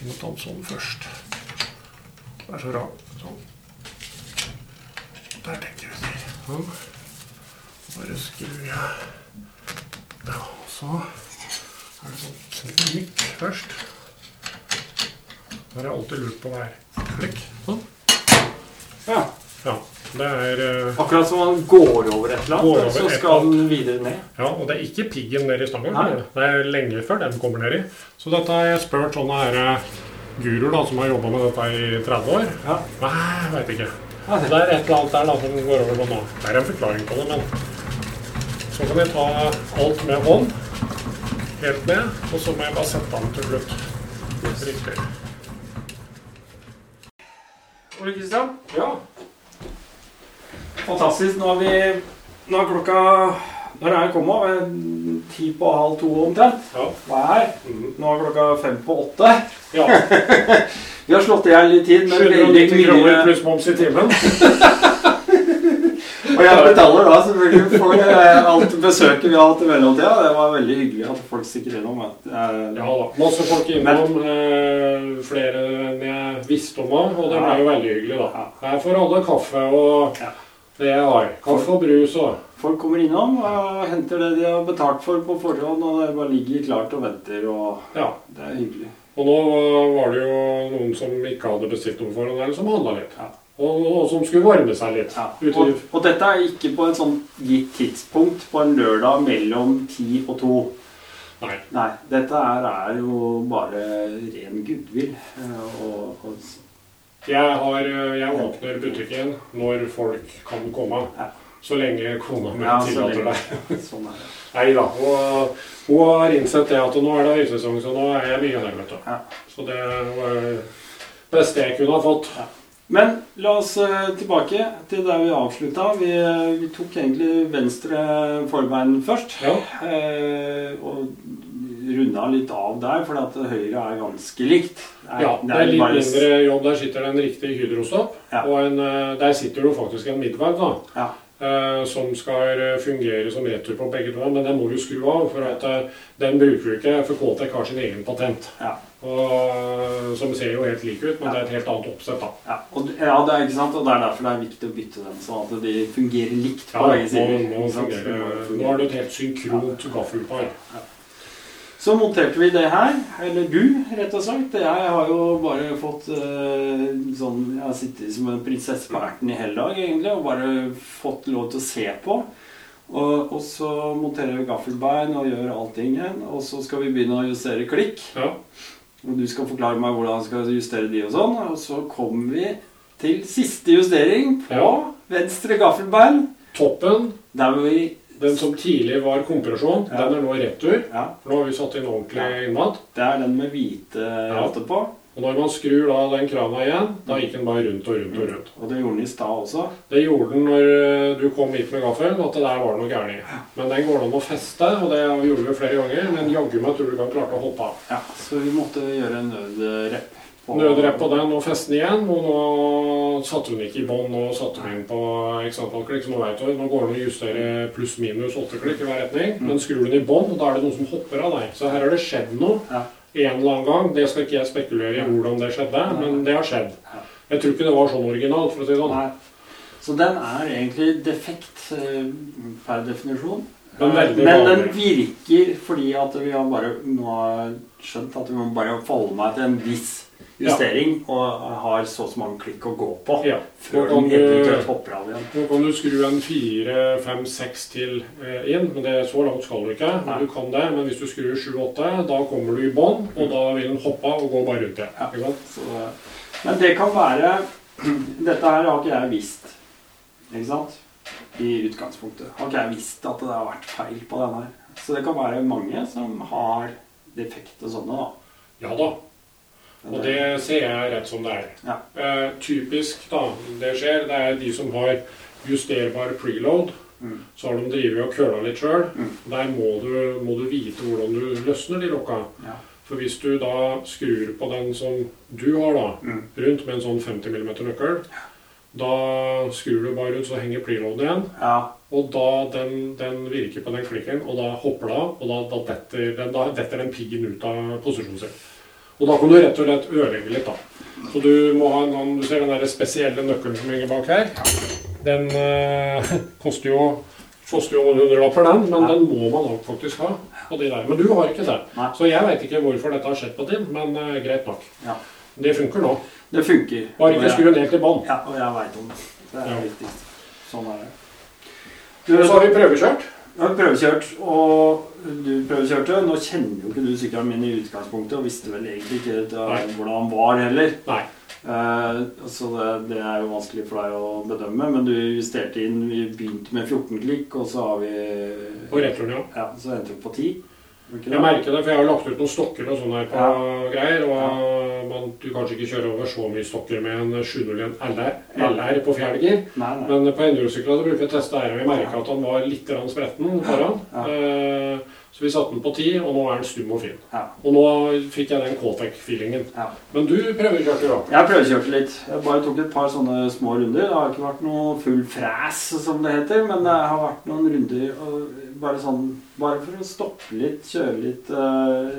S3: Vi må ta den sånn først. Det er så rart. Sånn. Der tenker vi. Sånn. Bare skru jeg Ja, så er det sånn klikk først. Da har jeg alltid lurt på hver klikk. Sånn.
S2: Ja.
S3: Ja. Det er uh,
S2: Akkurat som man går over et eller annet, så skal den videre ned.
S3: Ja, og det er ikke piggen nedi stangen.
S2: Nei.
S3: Det er lenge før den kommer ned i. Så dette har jeg spurt sånne her eh, guruer da, som har jobba med dette i 30 år.
S2: Ja.
S3: Nei, veit ikke.
S2: Ja,
S3: Det er et eller annet der da, som går over sånn nå. Det er en forklaring på det, men så kan vi ta alt med hånd. Helt ned. Og så må jeg bare sette den til slutt. Riktig.
S2: Ole Kristian,
S3: Ja.
S2: fantastisk. Nå har vi Nå er klokka Når er jeg kommet? Eh, Ti på halv to omtrent.
S3: Ja.
S2: Hva er her?
S3: Mhm.
S2: Nå er klokka fem på åtte.
S3: ja.
S2: Vi har slått i hjel litt tid, men veldig
S3: 790 kroner pluss moms i timen.
S2: Og jeg betaler da selvfølgelig for eh, alt besøket vi har hatt i mellomtida. Det var veldig hyggelig at folk stikker innom. Eh,
S3: Ja da. Masse folk innom. Eh, flere enn jeg visste om og det ble jo veldig hyggelig, da. Her får alle kaffe og det jeg har. Kaffe og brus og
S2: Folk kommer innom og henter det de har betalt for på forhånd, og det bare ligger klart og venter, og
S3: Ja.
S2: det er hyggelig.
S3: Og nå var det jo noen som ikke hadde bestilt noe for eller som handla litt.
S2: Ja.
S3: Og, og som skulle varme seg litt.
S2: Ja. Og, og dette er ikke på et sånn gitt tidspunkt på en lørdag mellom ti og to.
S3: Nei.
S2: Nei, dette her er jo bare ren goodwill. eh, Og, og
S3: Jeg, har, eh, jeg åpner butikken når folk kan komme.
S2: Ja.
S3: Så lenge kona mi
S2: Ja,
S3: tillater det.
S2: sånn er det.
S3: Nei da. Og hun har innsett det at nå er det høysesong, så nå er jeg mye her, vet du.
S2: Ja.
S3: Så det var det beste jeg kunne ha fått.
S2: Men la oss eh, tilbake til der vi avslutta. Vi, eh, vi tok egentlig venstre forbein først.
S3: Ja.
S2: Eh, og runda litt av der, for at høyre er ganske likt.
S3: Ja, det er litt
S2: bare-
S3: mindre jobb. Der sitter det en riktig hydrostopp.
S2: Ja.
S3: Og en, eh, der sitter jo faktisk en midtvag, da.
S2: Ja.
S3: Eh, Som skal fungere som retur på begge to. Men den må du skru av, for at eh, den bruker du ikke. For K-Tech har sin egen patent.
S2: Ja.
S3: Og, eh, som ser jo helt lik ut, men
S2: Ja.
S3: det er et helt annet oppsett, da.
S2: Ja, og, ja, det er ikke sant, og det er derfor det er viktig å bytte dem, sånn at de fungerer likt på
S3: Ja,
S2: begge sider.
S3: nå,
S2: nå,
S3: fungerer, nå har du et helt synkront gaffelpar.
S2: Så monterte vi det her, eller du, rett og slett. Jeg har jo bare fått uh, sånn Jeg har sittet som en prinsesse på erten i hele dag, egentlig, og bare fått lov til å se på. Og, og så monterer vi gaffelbein og gjør allting igjen. Og så skal vi begynne å justere klikk.
S3: Ja.
S2: Og du skal forklare meg hvordan jeg skal justere de og sånn. Og så kommer vi til siste justering på
S3: Ja.
S2: venstre gaffelbein.
S3: Toppen,
S2: Der hvor vi
S3: den som tidlig var kompresjon,
S2: Ja.
S3: den er nå retur.
S2: Ja,
S3: For nå har vi satt inn ordentlig innmat.
S2: det er den med hvite rotter på.
S3: Og når man skrur da den krana igjen, da gikk den bare rundt og rundt og rundt.
S2: Og det gjorde den i stad også.
S3: Det gjorde den når eh, du kom hit med gaffel, at det der var noe gærent. Men den går det an å feste, og det gjorde vi flere ganger. Men jaggu meg tror du kan klare å hoppe av.
S2: Ja, Så vi måtte gjøre en nødrep. På-
S3: Nødrep på den og feste den igjen. Og nå satte hun ikke i bånn, nå satte hun inn på x antall klikk. Så nå vet du, nå går det an å justere pluss-minus åtte klikk i hver retning. Men skrur du den i bånn, da er det noen som hopper av deg. Så her har det skjedd noe
S2: Ja.
S3: en eller annen gang. Det skal ikke jeg spekulere i hvordan det skjedde, men det har skjedd. Jeg tror ikke det var sånn originalt, for å si det sånn.
S2: Nei. Så den er egentlig defekt eh, per definisjon.
S3: Men
S2: Men den virker fordi at vi har bare nå har skjønt at vi må bare forholde meg til en viss justering og har så og så mange klikk å gå på
S3: Ja.
S2: før den eventuelt hopper av igjen.
S3: Nå kan du skru en fire, fem, seks til eh, inn, men det, er så langt skal du ikke.
S2: Nei.
S3: Men du kan det, men hvis du skrur sju, åtte, da kommer du i bånn, og da vil den hoppe av og gå bare rundt det.
S2: Ja. Så, men det kan være Dette her har ikke jeg visst, ikke sant? I utgangspunktet. Har ikke jeg visst at det har vært feil på den her. Så det kan være mange som har defekte sånne, da.
S3: Ja da. Og det ser jeg rett som det er.
S2: Ja.
S3: Eh, typisk da, det skjer, det er de som har justerbar preload.
S2: Mm.
S3: Så har de drevet og køla litt sjøl.
S2: Mm.
S3: Der må du, må du vite hvordan du løsner de lokka.
S2: Ja.
S3: For hvis du da skrur på den som du har da,
S2: Mm.
S3: rundt med en sånn 50 mm nøkkel, da skrur du bare rundt, så henger preloaden igjen.
S2: Ja.
S3: Og da den, den virker på den klikken, og da hopper det av, og da, da, detter, den, da detter den piggen ut av posisjonen sin. Og da kan du rett og slett ødelegge litt, da. Så du må ha en annen Du ser den der spesielle nøkkelen som ligger bak her. Den øh, koster jo koster jo noen hundrelapper, den, men den må man nok faktisk ha. på de der. Men du har ikke det. Så jeg veit ikke hvorfor dette har skjedd på din, men eh, greit nok.
S2: Ja.
S3: Det funker nå.
S2: Det funker.
S3: Bare ikke skru ned til bånn.
S2: Ja, og jeg veit om det. Det er
S3: Ja.
S2: viktig. Sånn er det.
S3: Du, så har vi prøvekjørt.
S2: Vi har prøvekjørt, og du prøvekjørte. Nå kjenner jo ikke du sykkelen min i utgangspunktet, og visste vel egentlig ikke da-
S3: Nei.
S2: hvordan han var heller.
S3: Nei.
S2: Uh, så det, det er jo vanskelig for deg å bedømme, men du justerte inn Vi begynte med 14 klikk, og så har vi
S3: Og returen, ja.
S2: Ja, så endte vi på 10.
S3: Jeg merker det, for jeg har lagt ut noen stokker og sånn her på
S2: Ja.
S3: greier. Og man, du kanskje ikke kjører over så mye stokker med en 701 LR, LR på fjerdegir. Men på endurosykler bruker jeg teste og vi merka at han var litt spretten foran.
S2: Ja.
S3: Eh, Så vi satte den på ti, og nå er den stum og fin.
S2: Ja.
S3: Og nå fikk jeg den K-Tech-feelingen.
S2: Ja.
S3: Men du prøvekjørte da?
S2: Jeg prøvekjørte litt. Jeg bare tok et par sånne små runder. Det har ikke vært noe full fræs, som det heter, men det har vært noen runder bare sånn Bare for å stoppe litt, kjøre litt, eh,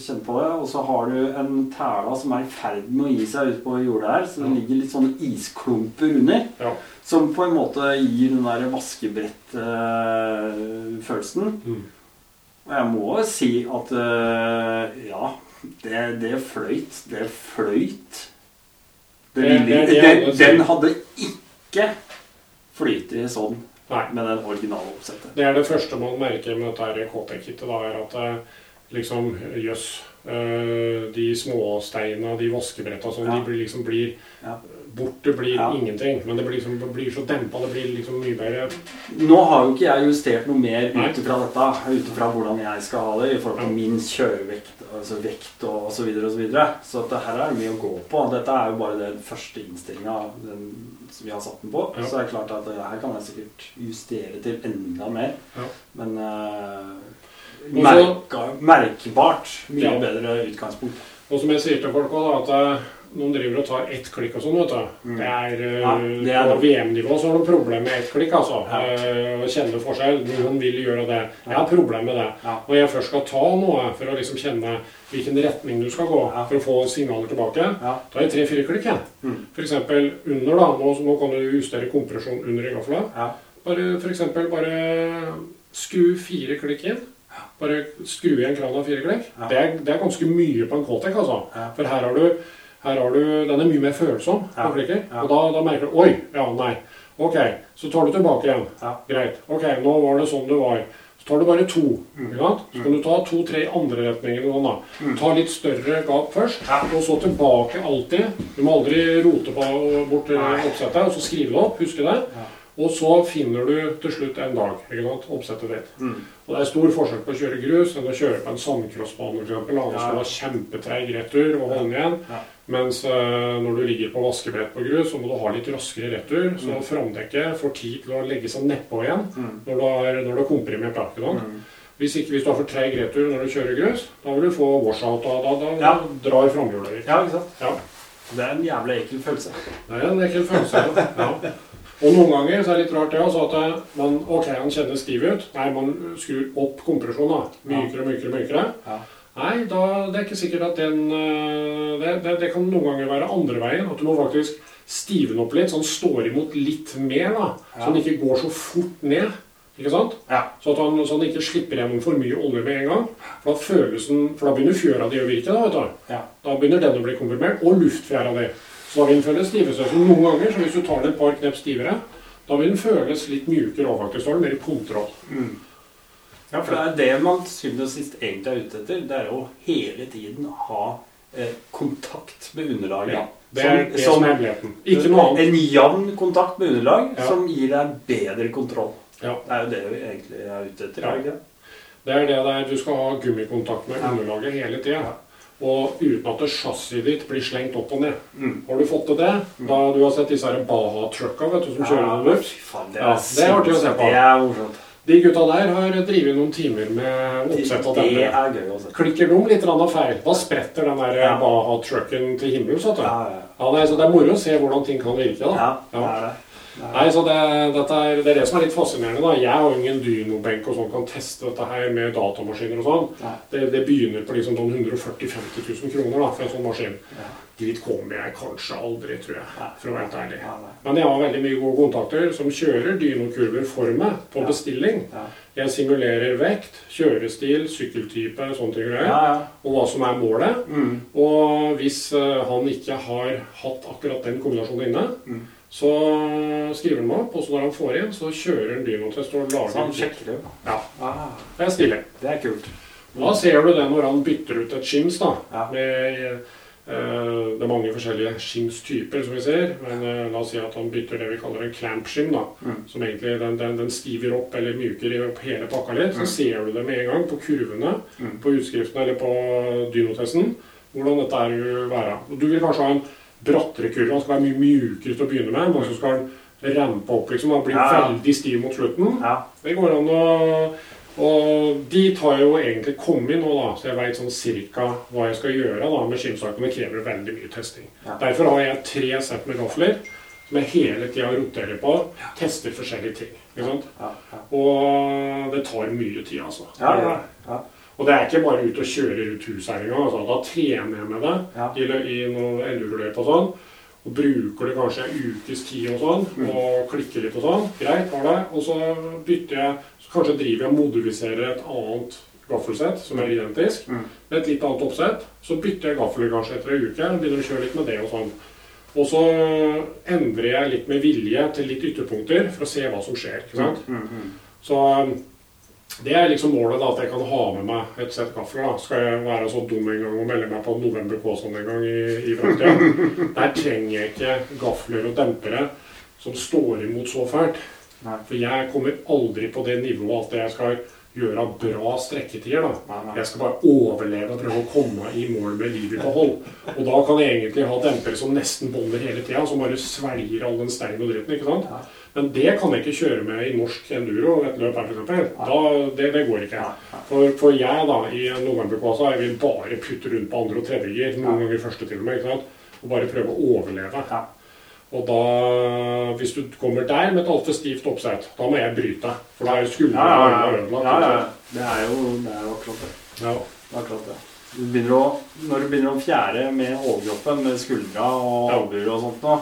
S2: kjenne på det. Og så har du en tæla som er i ferd med å gi seg ut på jordet her, så det
S3: Ja.
S2: ligger litt sånne isklumper under.
S3: Ja.
S2: Som på en måte gir den der vaskebrett-følelsen.
S3: Mm.
S2: Og jeg må si at øh, ja, det, det fløyt. Det fløyt. Det
S3: Det-
S2: den, den hadde ikke flytet sånn
S3: Nei.
S2: med den originale oppsettet.
S3: Det er det første man merker med dette KT-kittet, er at eh, liksom Jøss. eh, de småsteina, de vaskebretta sånn,
S2: Ja.
S3: de blir liksom blir
S2: Ja.
S3: Borte blir
S2: Ja.
S3: ingenting. Men det blir, liksom, det blir så dempa. Det blir liksom mye bedre.
S2: Nå har jo ikke jeg justert noe mer ut ifra dette, ut ifra hvordan jeg skal ha det i forhold til
S3: Ja.
S2: min kjørevekt, altså vekt og så videre og så videre. Så at det her er mye å gå på. Dette er jo bare den første innstillinga som vi har satt den på.
S3: Ja.
S2: Så det er klart at det her kan jeg sikkert justere til enda mer.
S3: Ja.
S2: Men uh, merka, merkbart mye bedre utgangspunkt.
S3: Og som jeg sier til folk da, at eh, noen driver og tar ett klikk og sånn, vet du.
S2: Mm.
S3: Det er, eh,
S2: Ja, det er
S3: På. VM-nivå så har de problemer med ett klikk, altså.
S2: Ja.
S3: Eh, kjenne forskjell. Noen vil gjøre det. Jeg har problemer med det.
S2: Ja.
S3: Når jeg først skal ta noe for å liksom kjenne hvilken retning du skal gå,
S2: Ja.
S3: for å få signaler tilbake,
S2: Ja.
S3: da er det tre-fire klikk igjen.
S2: Mm.
S3: Eksempel under, da. Nå, nå kan du justere kompresjon under i gafla.
S2: Ja.
S3: Bare eksempel bare skru fire klikk inn. Bare skru igjen krana fire klikk.
S2: Ja.
S3: Det, er, det er ganske mye på en K-tek, altså.
S2: Ja.
S3: For her har du, her har du Den er mye mer følsom
S2: Ja. Ja.
S3: Og da, da merker du Oi! Ja, nei. Ok, så tar du tilbake igjen.
S2: Ja.
S3: Greit. Ok, nå var det sånn det var. Så tar du bare to.
S2: Mm.
S3: Ikke sant? Så kan du ta to-tre andre retninger. Sånn, da.
S2: Mm.
S3: Ta litt større gap først,
S2: Ja.
S3: og så tilbake alltid. Du må aldri rote på bort eh,
S2: Nei.
S3: oppsettet, og så skrive det opp. Huske det. Og så finner du til slutt en dag ikke sant? oppsettet ditt.
S2: Mm.
S3: Og det er stor forskjell på å kjøre grus enn å kjøre på en sandcrossbane. Du
S2: Ja.
S3: skal ha kjempetreig retur og holde igjen.
S2: Ja.
S3: Mens eh, når du ligger på vaskebrett på grus, så må du ha litt raskere retur. Så
S2: Mm.
S3: framdekket får tid til å legge seg nedpå igjen
S2: Mm.
S3: når du har, når du har komprimert. akkurat.
S2: Mm.
S3: Hvis, ikke, hvis du har for treig retur når du kjører grus, da vil du få washout. og Da, da,
S2: Ja.
S3: drar framhjulet ditt.
S2: Ja, ikke sant?
S3: Ja.
S2: Det er en jævla ekkel følelse.
S3: Det er en ekkel følelse. Ja. Og noen ganger så er det litt rart det også, at eh, man, ok, han kjennes stiv ut. Nei, man skrur opp kompresjonen. da. Mykere mykere. mykere.
S2: Ja.
S3: Nei, da, det er ikke sikkert at den eh, det, det, det kan noen ganger være andre veien. At du må faktisk stivne opp litt, så han står imot litt mer. da. Så han ikke går så fort ned. Ikke sant?
S2: Ja.
S3: Så, at han, så han ikke slipper gjennom for mye olje med en gang. For da, følelsen, for da begynner fjøra di å virke. Da vet du.
S2: Ja.
S3: Da begynner den å bli komprimert, og luftfjæra di. Så da vil den føles stivere. Så noen ganger, så hvis du tar det et par knep stivere, da vil den føles litt mjukere òg, faktisk. Da er det mer kontroll.
S2: Mm. Ja, for det er det man syvende og sist egentlig er ute etter. Det er å hele tiden ha eh, kontakt med underlaget.
S3: Ja, det er
S2: Som-
S3: det
S2: som-
S3: som er muligheten. Ikke noe annet.
S2: En jevn kontakt med underlag
S3: Ja.
S2: som gir deg bedre kontroll.
S3: Ja.
S2: Det er jo det vi egentlig er ute etter.
S3: Ja.
S2: det det?
S3: Er det der du skal ha gummikontakt med underlaget hele tida. Og uten at chassiset ditt blir slengt opp og ned.
S2: Mm.
S3: Har du fått til det? Da Du har sett disse Baha-trucka som kjører
S2: Ja,
S3: luft?
S2: det
S3: det er artig å se på.
S2: Det er morsomt.
S3: De gutta der har drevet noen timer med oppsett av denne.
S2: er.
S3: Klikker de litt feil, da spretter den der
S2: Ja.
S3: Baha-trucken til himmels.
S2: Ja, ja.
S3: Ja, nei, så Det er moro å se hvordan ting kan virke. da.
S2: ja, det er det. er
S3: Nei, så det, er, det er det som er litt fascinerende. da. Jeg har ingen dynobenk og sånn, kan teste dette her med datamaskiner og sånn. Det, det begynner på liksom sånn 140 000-50 000 kroner da, for en sånn maskin. Dit kommer jeg kanskje aldri, tror jeg. For å være helt ærlig. Men jeg har veldig mye gode kontakter som kjører dynokurver for meg på bestilling. Jeg simulerer vekt, kjørestil, sykkeltype, sånne ting. greier. Og hva som er målet.
S2: Mm.
S3: Og hvis eh, han ikke har hatt akkurat den kombinasjonen inne,
S2: Mm.
S3: så skriver han meg opp, og så når han får inn, så kjører han dynotest og
S2: Så han sjekker det.
S3: Ja.
S2: Ah,
S3: Det er stille.
S2: det er kult.
S3: Da ser du det når han bytter ut et skims, da.
S2: Ja.
S3: Med, det er mange forskjellige skimstyper, som vi ser. Men eh, la oss si at han bytter det vi kaller en clamp-skim. da,
S2: Mm.
S3: Som egentlig den, den, den stiver opp eller myker opp hele pakka litt. Så
S2: Mm.
S3: ser du det med en gang på kurvene,
S2: Mm.
S3: på utskriften eller på dynotesten, hvordan dette er vil være. Og Du vil kanskje ha en brattere kurve. Han skal være mye mykere til å begynne med, men så skal han rampe opp. liksom, Han blir
S2: Ja, ja.
S3: veldig stiv mot slutten.
S2: Ja.
S3: Det går an å Og dit har jeg jo egentlig kommet nå, da, så jeg veit sånn cirka hva jeg skal gjøre da med skinnsaken. Det krever veldig mye testing.
S2: Ja.
S3: Derfor har jeg tre sett med gafler som jeg hele tida roterer på. Tester forskjellige ting. ikke sant?
S2: Ja, ja.
S3: Og det tar mye tid, altså.
S2: Ja, ja, ja.
S3: Og det er ikke bare ut og kjøre rundt huset her engang. Altså, da trener jeg med det
S2: Ja.
S3: i, i noen enduroløp og sånn. Og bruker det kanskje en ukes tid og sånn,
S2: Mm.
S3: og klikker litt og sånn. Greit, har det. Og så bytter jeg så Kanskje driver jeg og modifiserer et annet gaffelsett som er identisk,
S2: Mm.
S3: med et litt annet oppsett. Så bytter jeg gaffelet kanskje etter en uke, og begynner å kjøre litt med det og sånn. Og så endrer jeg litt med vilje til litt ytterpunkter for å se hva som skjer. ikke sant?
S2: Mm.
S3: Så um, det er liksom målet, da, at jeg kan ha med meg et sett gafler. da. Skal jeg være så dum en gang og melde meg på November K-sånn en gang i, i framtida? Der trenger jeg ikke gafler og dempere som står imot så fælt.
S2: Nei.
S3: For jeg kommer aldri på det nivået at jeg skal gjøre bra strekketider. da.
S2: Nei, nei.
S3: Jeg skal bare overleve og prøve å komme i mål med livet i hold. Og da kan jeg egentlig ha dempere som nesten boller hele tida, som bare svelger all den steinen og dritten. ikke sant? Men det kan jeg ikke kjøre med i norsk enduro et løp her, f.eks. Da, det, det går ikke. For, for jeg, da, i en novemberkvasa, jeg vil bare putte rundt på andre og tredje gir, noen ganger første til og med, ikke sant? og bare prøve å overleve. Og da, hvis du kommer der med et altfor stivt oppsett, da må jeg bryte. For da er skuldrene
S2: Ja, ja, ja.
S3: ødelagt.
S2: ja. Det er jo, det er jo akkurat det.
S3: Ja.
S2: det er akkurat det. Du å, når du begynner å fjære med overkroppen, med skuldra og albuer og sånt nå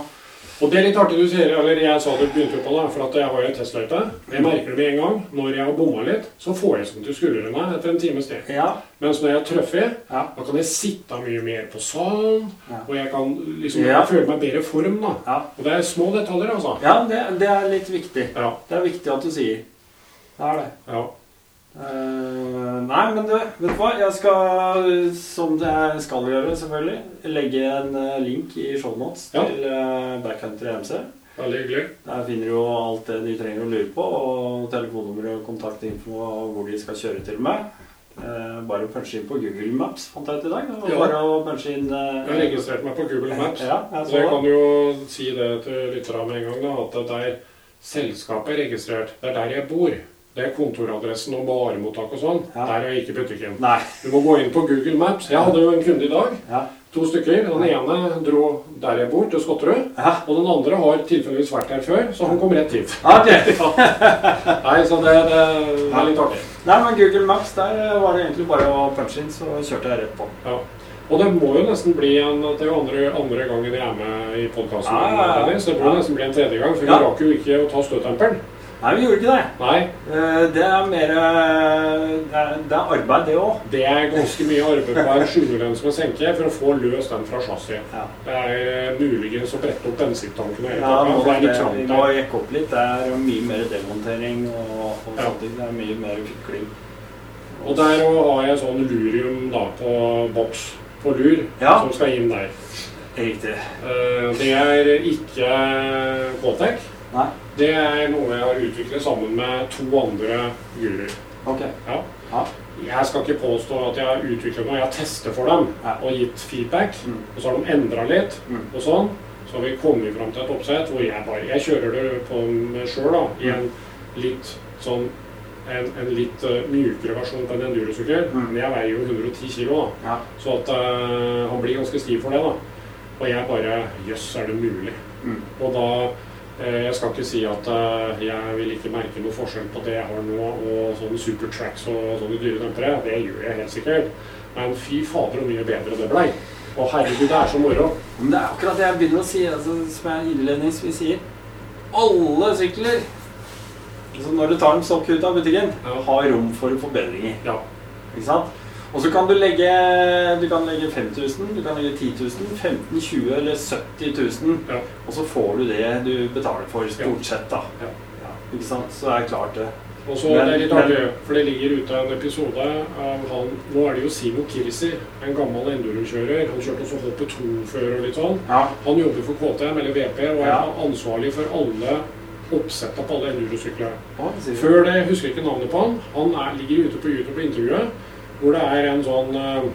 S3: Og det er litt artig du sier, eller jeg sa det begynte på det, for at jeg har jo en testløype. Jeg merker det med en gang. Når jeg har bomma litt, så får jeg som til skuldrene etter en times tid.
S2: Ja.
S3: Mens når jeg er trøffig,
S2: Ja.
S3: da kan jeg sitte mye mer på salen,
S2: Ja.
S3: og jeg kan liksom jeg føler meg bedre i form, da.
S2: Ja,
S3: Og det er små detaljer, altså.
S2: ja det, det er litt viktig.
S3: Ja.
S2: Det er viktig at du sier. Det er det.
S3: ja.
S2: Eh, nei, men du, vet du hva? Jeg skal, som jeg skal gjøre, selvfølgelig, legge en eh, link i shownotes
S3: Ja.
S2: til uh, Backcountry MC.
S3: Veldig hyggelig.
S2: Der finner du alt det de trenger å lure på, og telefonnummer og kontaktinfo og hvor de skal kjøre til meg. Uh, bare punche inn på Google Maps, fant jeg ut i dag.
S3: Ja.
S2: Bare å punche inn uh,
S3: Jeg har registrert meg på Google Maps.
S2: Ja, jeg
S3: Så jeg kan jo si det til lytterne med en gang, da, at det er selskapet er registrert. Det er der jeg bor. Det er kontoradressen og varemottak og sånn.
S2: Ja.
S3: Der er ikke butikken.
S2: Nei.
S3: Du må gå inn på Google Maps. Jeg hadde jo en kunde i dag.
S2: Ja.
S3: To stykker. Den ene dro der jeg bor, til Skotterud.
S2: Ja.
S3: Og den andre har tilfeldigvis vært her før, så han kom rett hit.
S2: Okay.
S3: Nei, så det, det, det er litt artig.
S2: Nei, men Google Maps, der var det egentlig bare å punche inn, så kjørte jeg rett på.
S3: Ja. Og det må jo nesten bli en Det er jo andre, andre gangen jeg er med i podkasten.
S2: Ja, ja, ja.
S3: Så det må nesten bli en tredje gang, for vi rakk jo ikke å ta støtdemperen.
S2: Nei, vi gjorde ikke det.
S3: Nei,
S2: Eh, Det er mer eh, Det er, det er arbeid, det òg.
S3: det er ganske mye arbeid på en sjuerens med senke for å få løst den fra chassiset.
S2: Ja.
S3: Det er eh, muligens å brette opp bensintankene.
S2: Ja,
S3: pakka, det er litt trangt.
S2: vi
S3: må
S2: jekke opp litt. Det er mye mer demontering og, og
S3: Ja.
S2: Det er mye mer fikling.
S3: Og der har jeg sånn lurium da på boks. på lur
S2: Ja.
S3: som skal inn der.
S2: Riktig.
S3: Det er ikke Kotec.
S2: Nei.
S3: Det er noe jeg har utviklet sammen med to andre guruer.
S2: Ok.
S3: Ja.
S2: Ja.
S3: Jeg skal ikke påstå at jeg har utviklet noe. Jeg har testet for dem
S2: Ja.
S3: og gitt feedback.
S2: Mm.
S3: Og så har de endra litt.
S2: Mm.
S3: Og sånn. Så har vi kommet fram til et oppsett hvor jeg bare Jeg kjører det på meg sjøl, da. I en litt sånn en, en litt uh, mykere versjon på en endurosykkel.
S2: Mm.
S3: Men jeg veier jo 110 kg.
S2: Ja.
S3: Så at uh, han blir ganske stiv for det, da. Og jeg bare Jøss, er det mulig?
S2: Mm.
S3: Og da eh, Jeg skal ikke si at eh, jeg vil ikke merke noe forskjell på det jeg har nå og sånne supertracks og sånne dyre dempere. Det gjør jeg helt sikkert. Men fy fader hvor mye bedre det blei. Og herregud, det er så moro.
S2: Men det er akkurat det jeg begynner å si, altså, som jeg innledningsvis sier. Alle sykler, altså når du tar en sokk ut av butikken, har rom for forbedringer.
S3: Ja.
S2: Ikke sant? Og så kan du legge, du kan legge 5000, du kan legge 10 000, 15 20 eller 70 000.
S3: Ja.
S2: Og så får du det du betaler for, stort sett. da.
S3: Ja.
S2: Ikke sant? Så er det klart det.
S3: Og så
S2: er
S3: det litt artig, for det ligger ute en episode av han Nå er det jo Simo Kirsi, en gammel endurokjører. Han kjørte også HP2 før og litt sånn.
S2: Ja.
S3: Han jobber for KTM eller VP og er
S2: Ja.
S3: ansvarlig for alle oppsetta på alle endurosykler. Før det husker jeg ikke navnet på han. Han er, ligger ute på YouTube på intervjuet, hvor det er en sånn eh,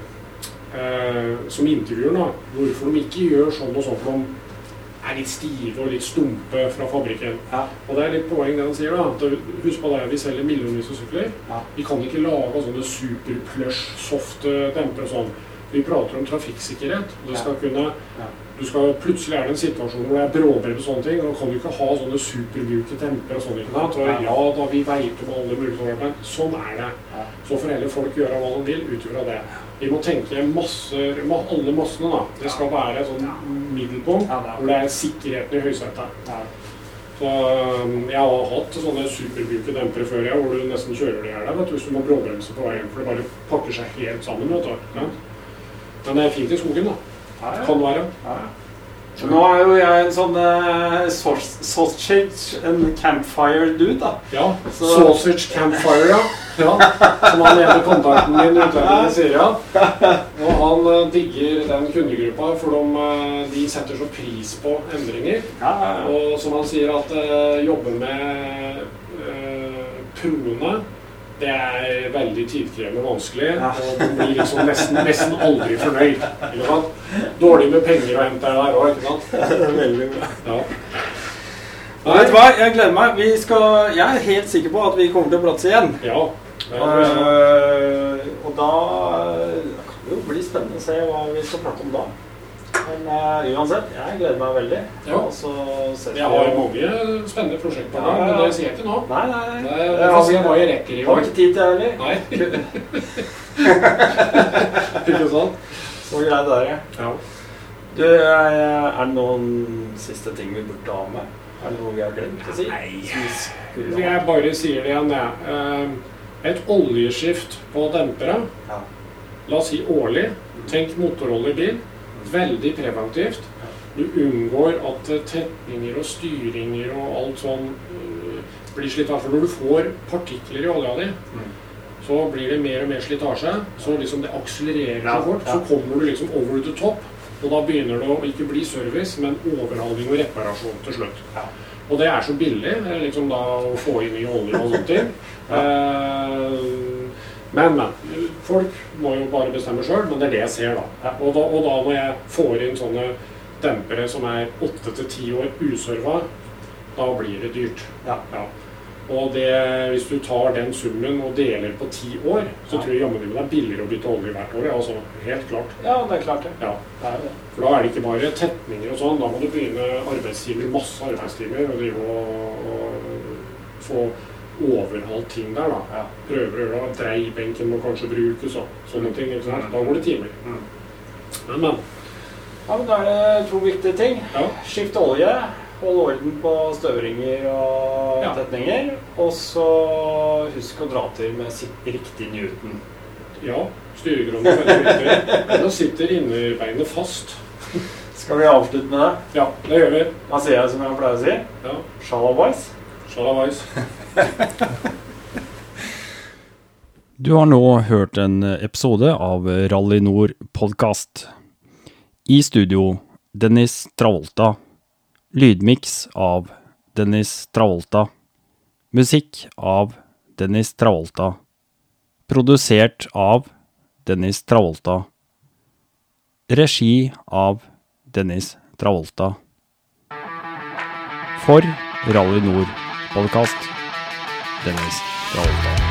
S3: eh, som intervjuer da, hvorfor de ikke gjør sånn og sånn, for er litt stive og litt stumpe fra fabrikken.
S2: Ja.
S3: Og det er litt poeng det han sier da, husk på det, vi selger millionvis av sykler.
S2: Ja.
S3: Vi kan ikke lage sånne superplush, soft eh, demper og sånn. Vi prater om trafikksikkerhet. og Det skal kunne,
S2: Ja.
S3: Du skal, plutselig er det en situasjon hvor det er bråbrev og sånne ting. og Da kan du ikke ha sånne supermjuke demper og sånn. ikke sant? Og
S2: Ja.
S3: da, vi veit om alle men sånn er det. Så får heller folk gjøre hva de vil ut ifra det. Vi må tenke masser, ma- alle massene, da. Det skal være et sånn middelpunkt hvor det er sikkerheten i høysetet. Så um, Jeg har hatt sånne supermjuke dempere før, jeg, hvor du nesten kjører det vet du, hvis du må bråbremse på veien. For det bare pakker seg helt sammen. vet du. Men det er fint i skogen, da. Kan være.
S2: Så nå er jo jeg en sånn uh, sausage and campfire-dude, da.
S3: Ja.
S2: Så-
S3: Sausage Campfire, ja. ja. Som han ene kontakten min utlendingen sier, ja. Og han eh, digger den kundegruppa, for de, eh, de setter så pris på endringer.
S2: Ja, ja.
S3: Og som han sier, at uh, jobbe med uh, proene det er veldig tidkrevende og vanskelig, og du blir liksom nesten, nesten aldri fornøyd. Dårlig med penger å hente der òg, ikke sant?
S2: Veldig bra.
S3: Ja.
S2: Ja, vet du hva, jeg gleder meg. Vi skal, jeg er helt sikker på at vi kommer til å prates igjen.
S3: ja.
S2: Uh, og da kan det jo bli spennende å se hva vi skal prate om da. Men uh, uansett, jeg gleder meg veldig.
S3: Ja.
S2: Og så ses vi
S3: Jeg har mange spennende prosjekter på gang,
S2: ja,
S3: men
S2: ja.
S3: det sier jeg ikke nå.
S2: Nei, nei.
S3: Det,
S2: Det
S3: det får se hva jeg rekker i
S2: har
S3: år.
S2: ikke tid til det heller.
S3: Nei. ikke sant?
S2: Så greit er det.
S3: Ja.
S2: Du, eh, er det noen siste ting vi burde ha med? Er det noe vi har glemt å si?
S3: Nei. Jeg bare sier det igjen, jeg. Eh, Et oljeskift på dempere,
S2: Ja.
S3: la oss si årlig. Tenk motoroljebil. Veldig preventivt. Du unngår at eh, tetninger og styringer og alt sånn eh, blir slitasje. Når du får partikler i olja di,
S2: Mm.
S3: så blir det mer og mer slitasje. Så liksom det akselererer så fort. Så kommer du liksom over the top. Og da begynner det å ikke bli service, men overhaling og reparasjon til slutt. Og det er så billig eh, liksom da å få inn ny olje og sånt. ting. Men, men. Folk må jo bare bestemme sjøl, men det er det jeg ser, da. Og, da. og da når jeg får inn sånne dempere som er åtte til ti år userva, da blir det dyrt.
S2: Ja.
S3: Og det, hvis du tar den summen og deler på ti år, så
S2: Ja.
S3: tror jeg jammen det er billigere å bytte olje hvert år. ja, Altså, helt klart.
S2: ja, det er klart det.
S3: Ja.
S2: Det er det.
S3: For da er det ikke bare tetninger og sånn. Da må du begynne arbeidstimer, masse arbeidstimer, og drive og, og få overholdt ting der, da.
S2: Ja.
S3: Prøver å gjøre det. Dreiebenken må kanskje brukes og sånne ting. ikke sant? Da går det timer.
S2: Mm.
S3: Men, men.
S2: Ja, men Da er det to viktige ting.
S3: Ja.
S2: Skift olje. Hold orden på støvringer og
S3: Ja.
S2: tetninger. Og så husk å dra til med sitt riktig Newton.
S3: Ja, styregrunnen er veldig viktig. Nå sitter innerbeinet fast.
S2: Skal vi avslutte med det?
S3: Ja, det gjør vi.
S2: Da sier jeg som jeg pleier å si.
S3: Ja.
S2: Shalawais.
S3: Shalawais.
S2: du har nå hørt en episode av Rally Nord podkast. I studio Dennis Travolta. Lydmiks av Dennis Travolta. Musikk av Dennis Travolta. Produsert av Dennis Travolta. Regi av Dennis Travolta. For Rally Nord-podkast. Dennis
S1: Rolfdal.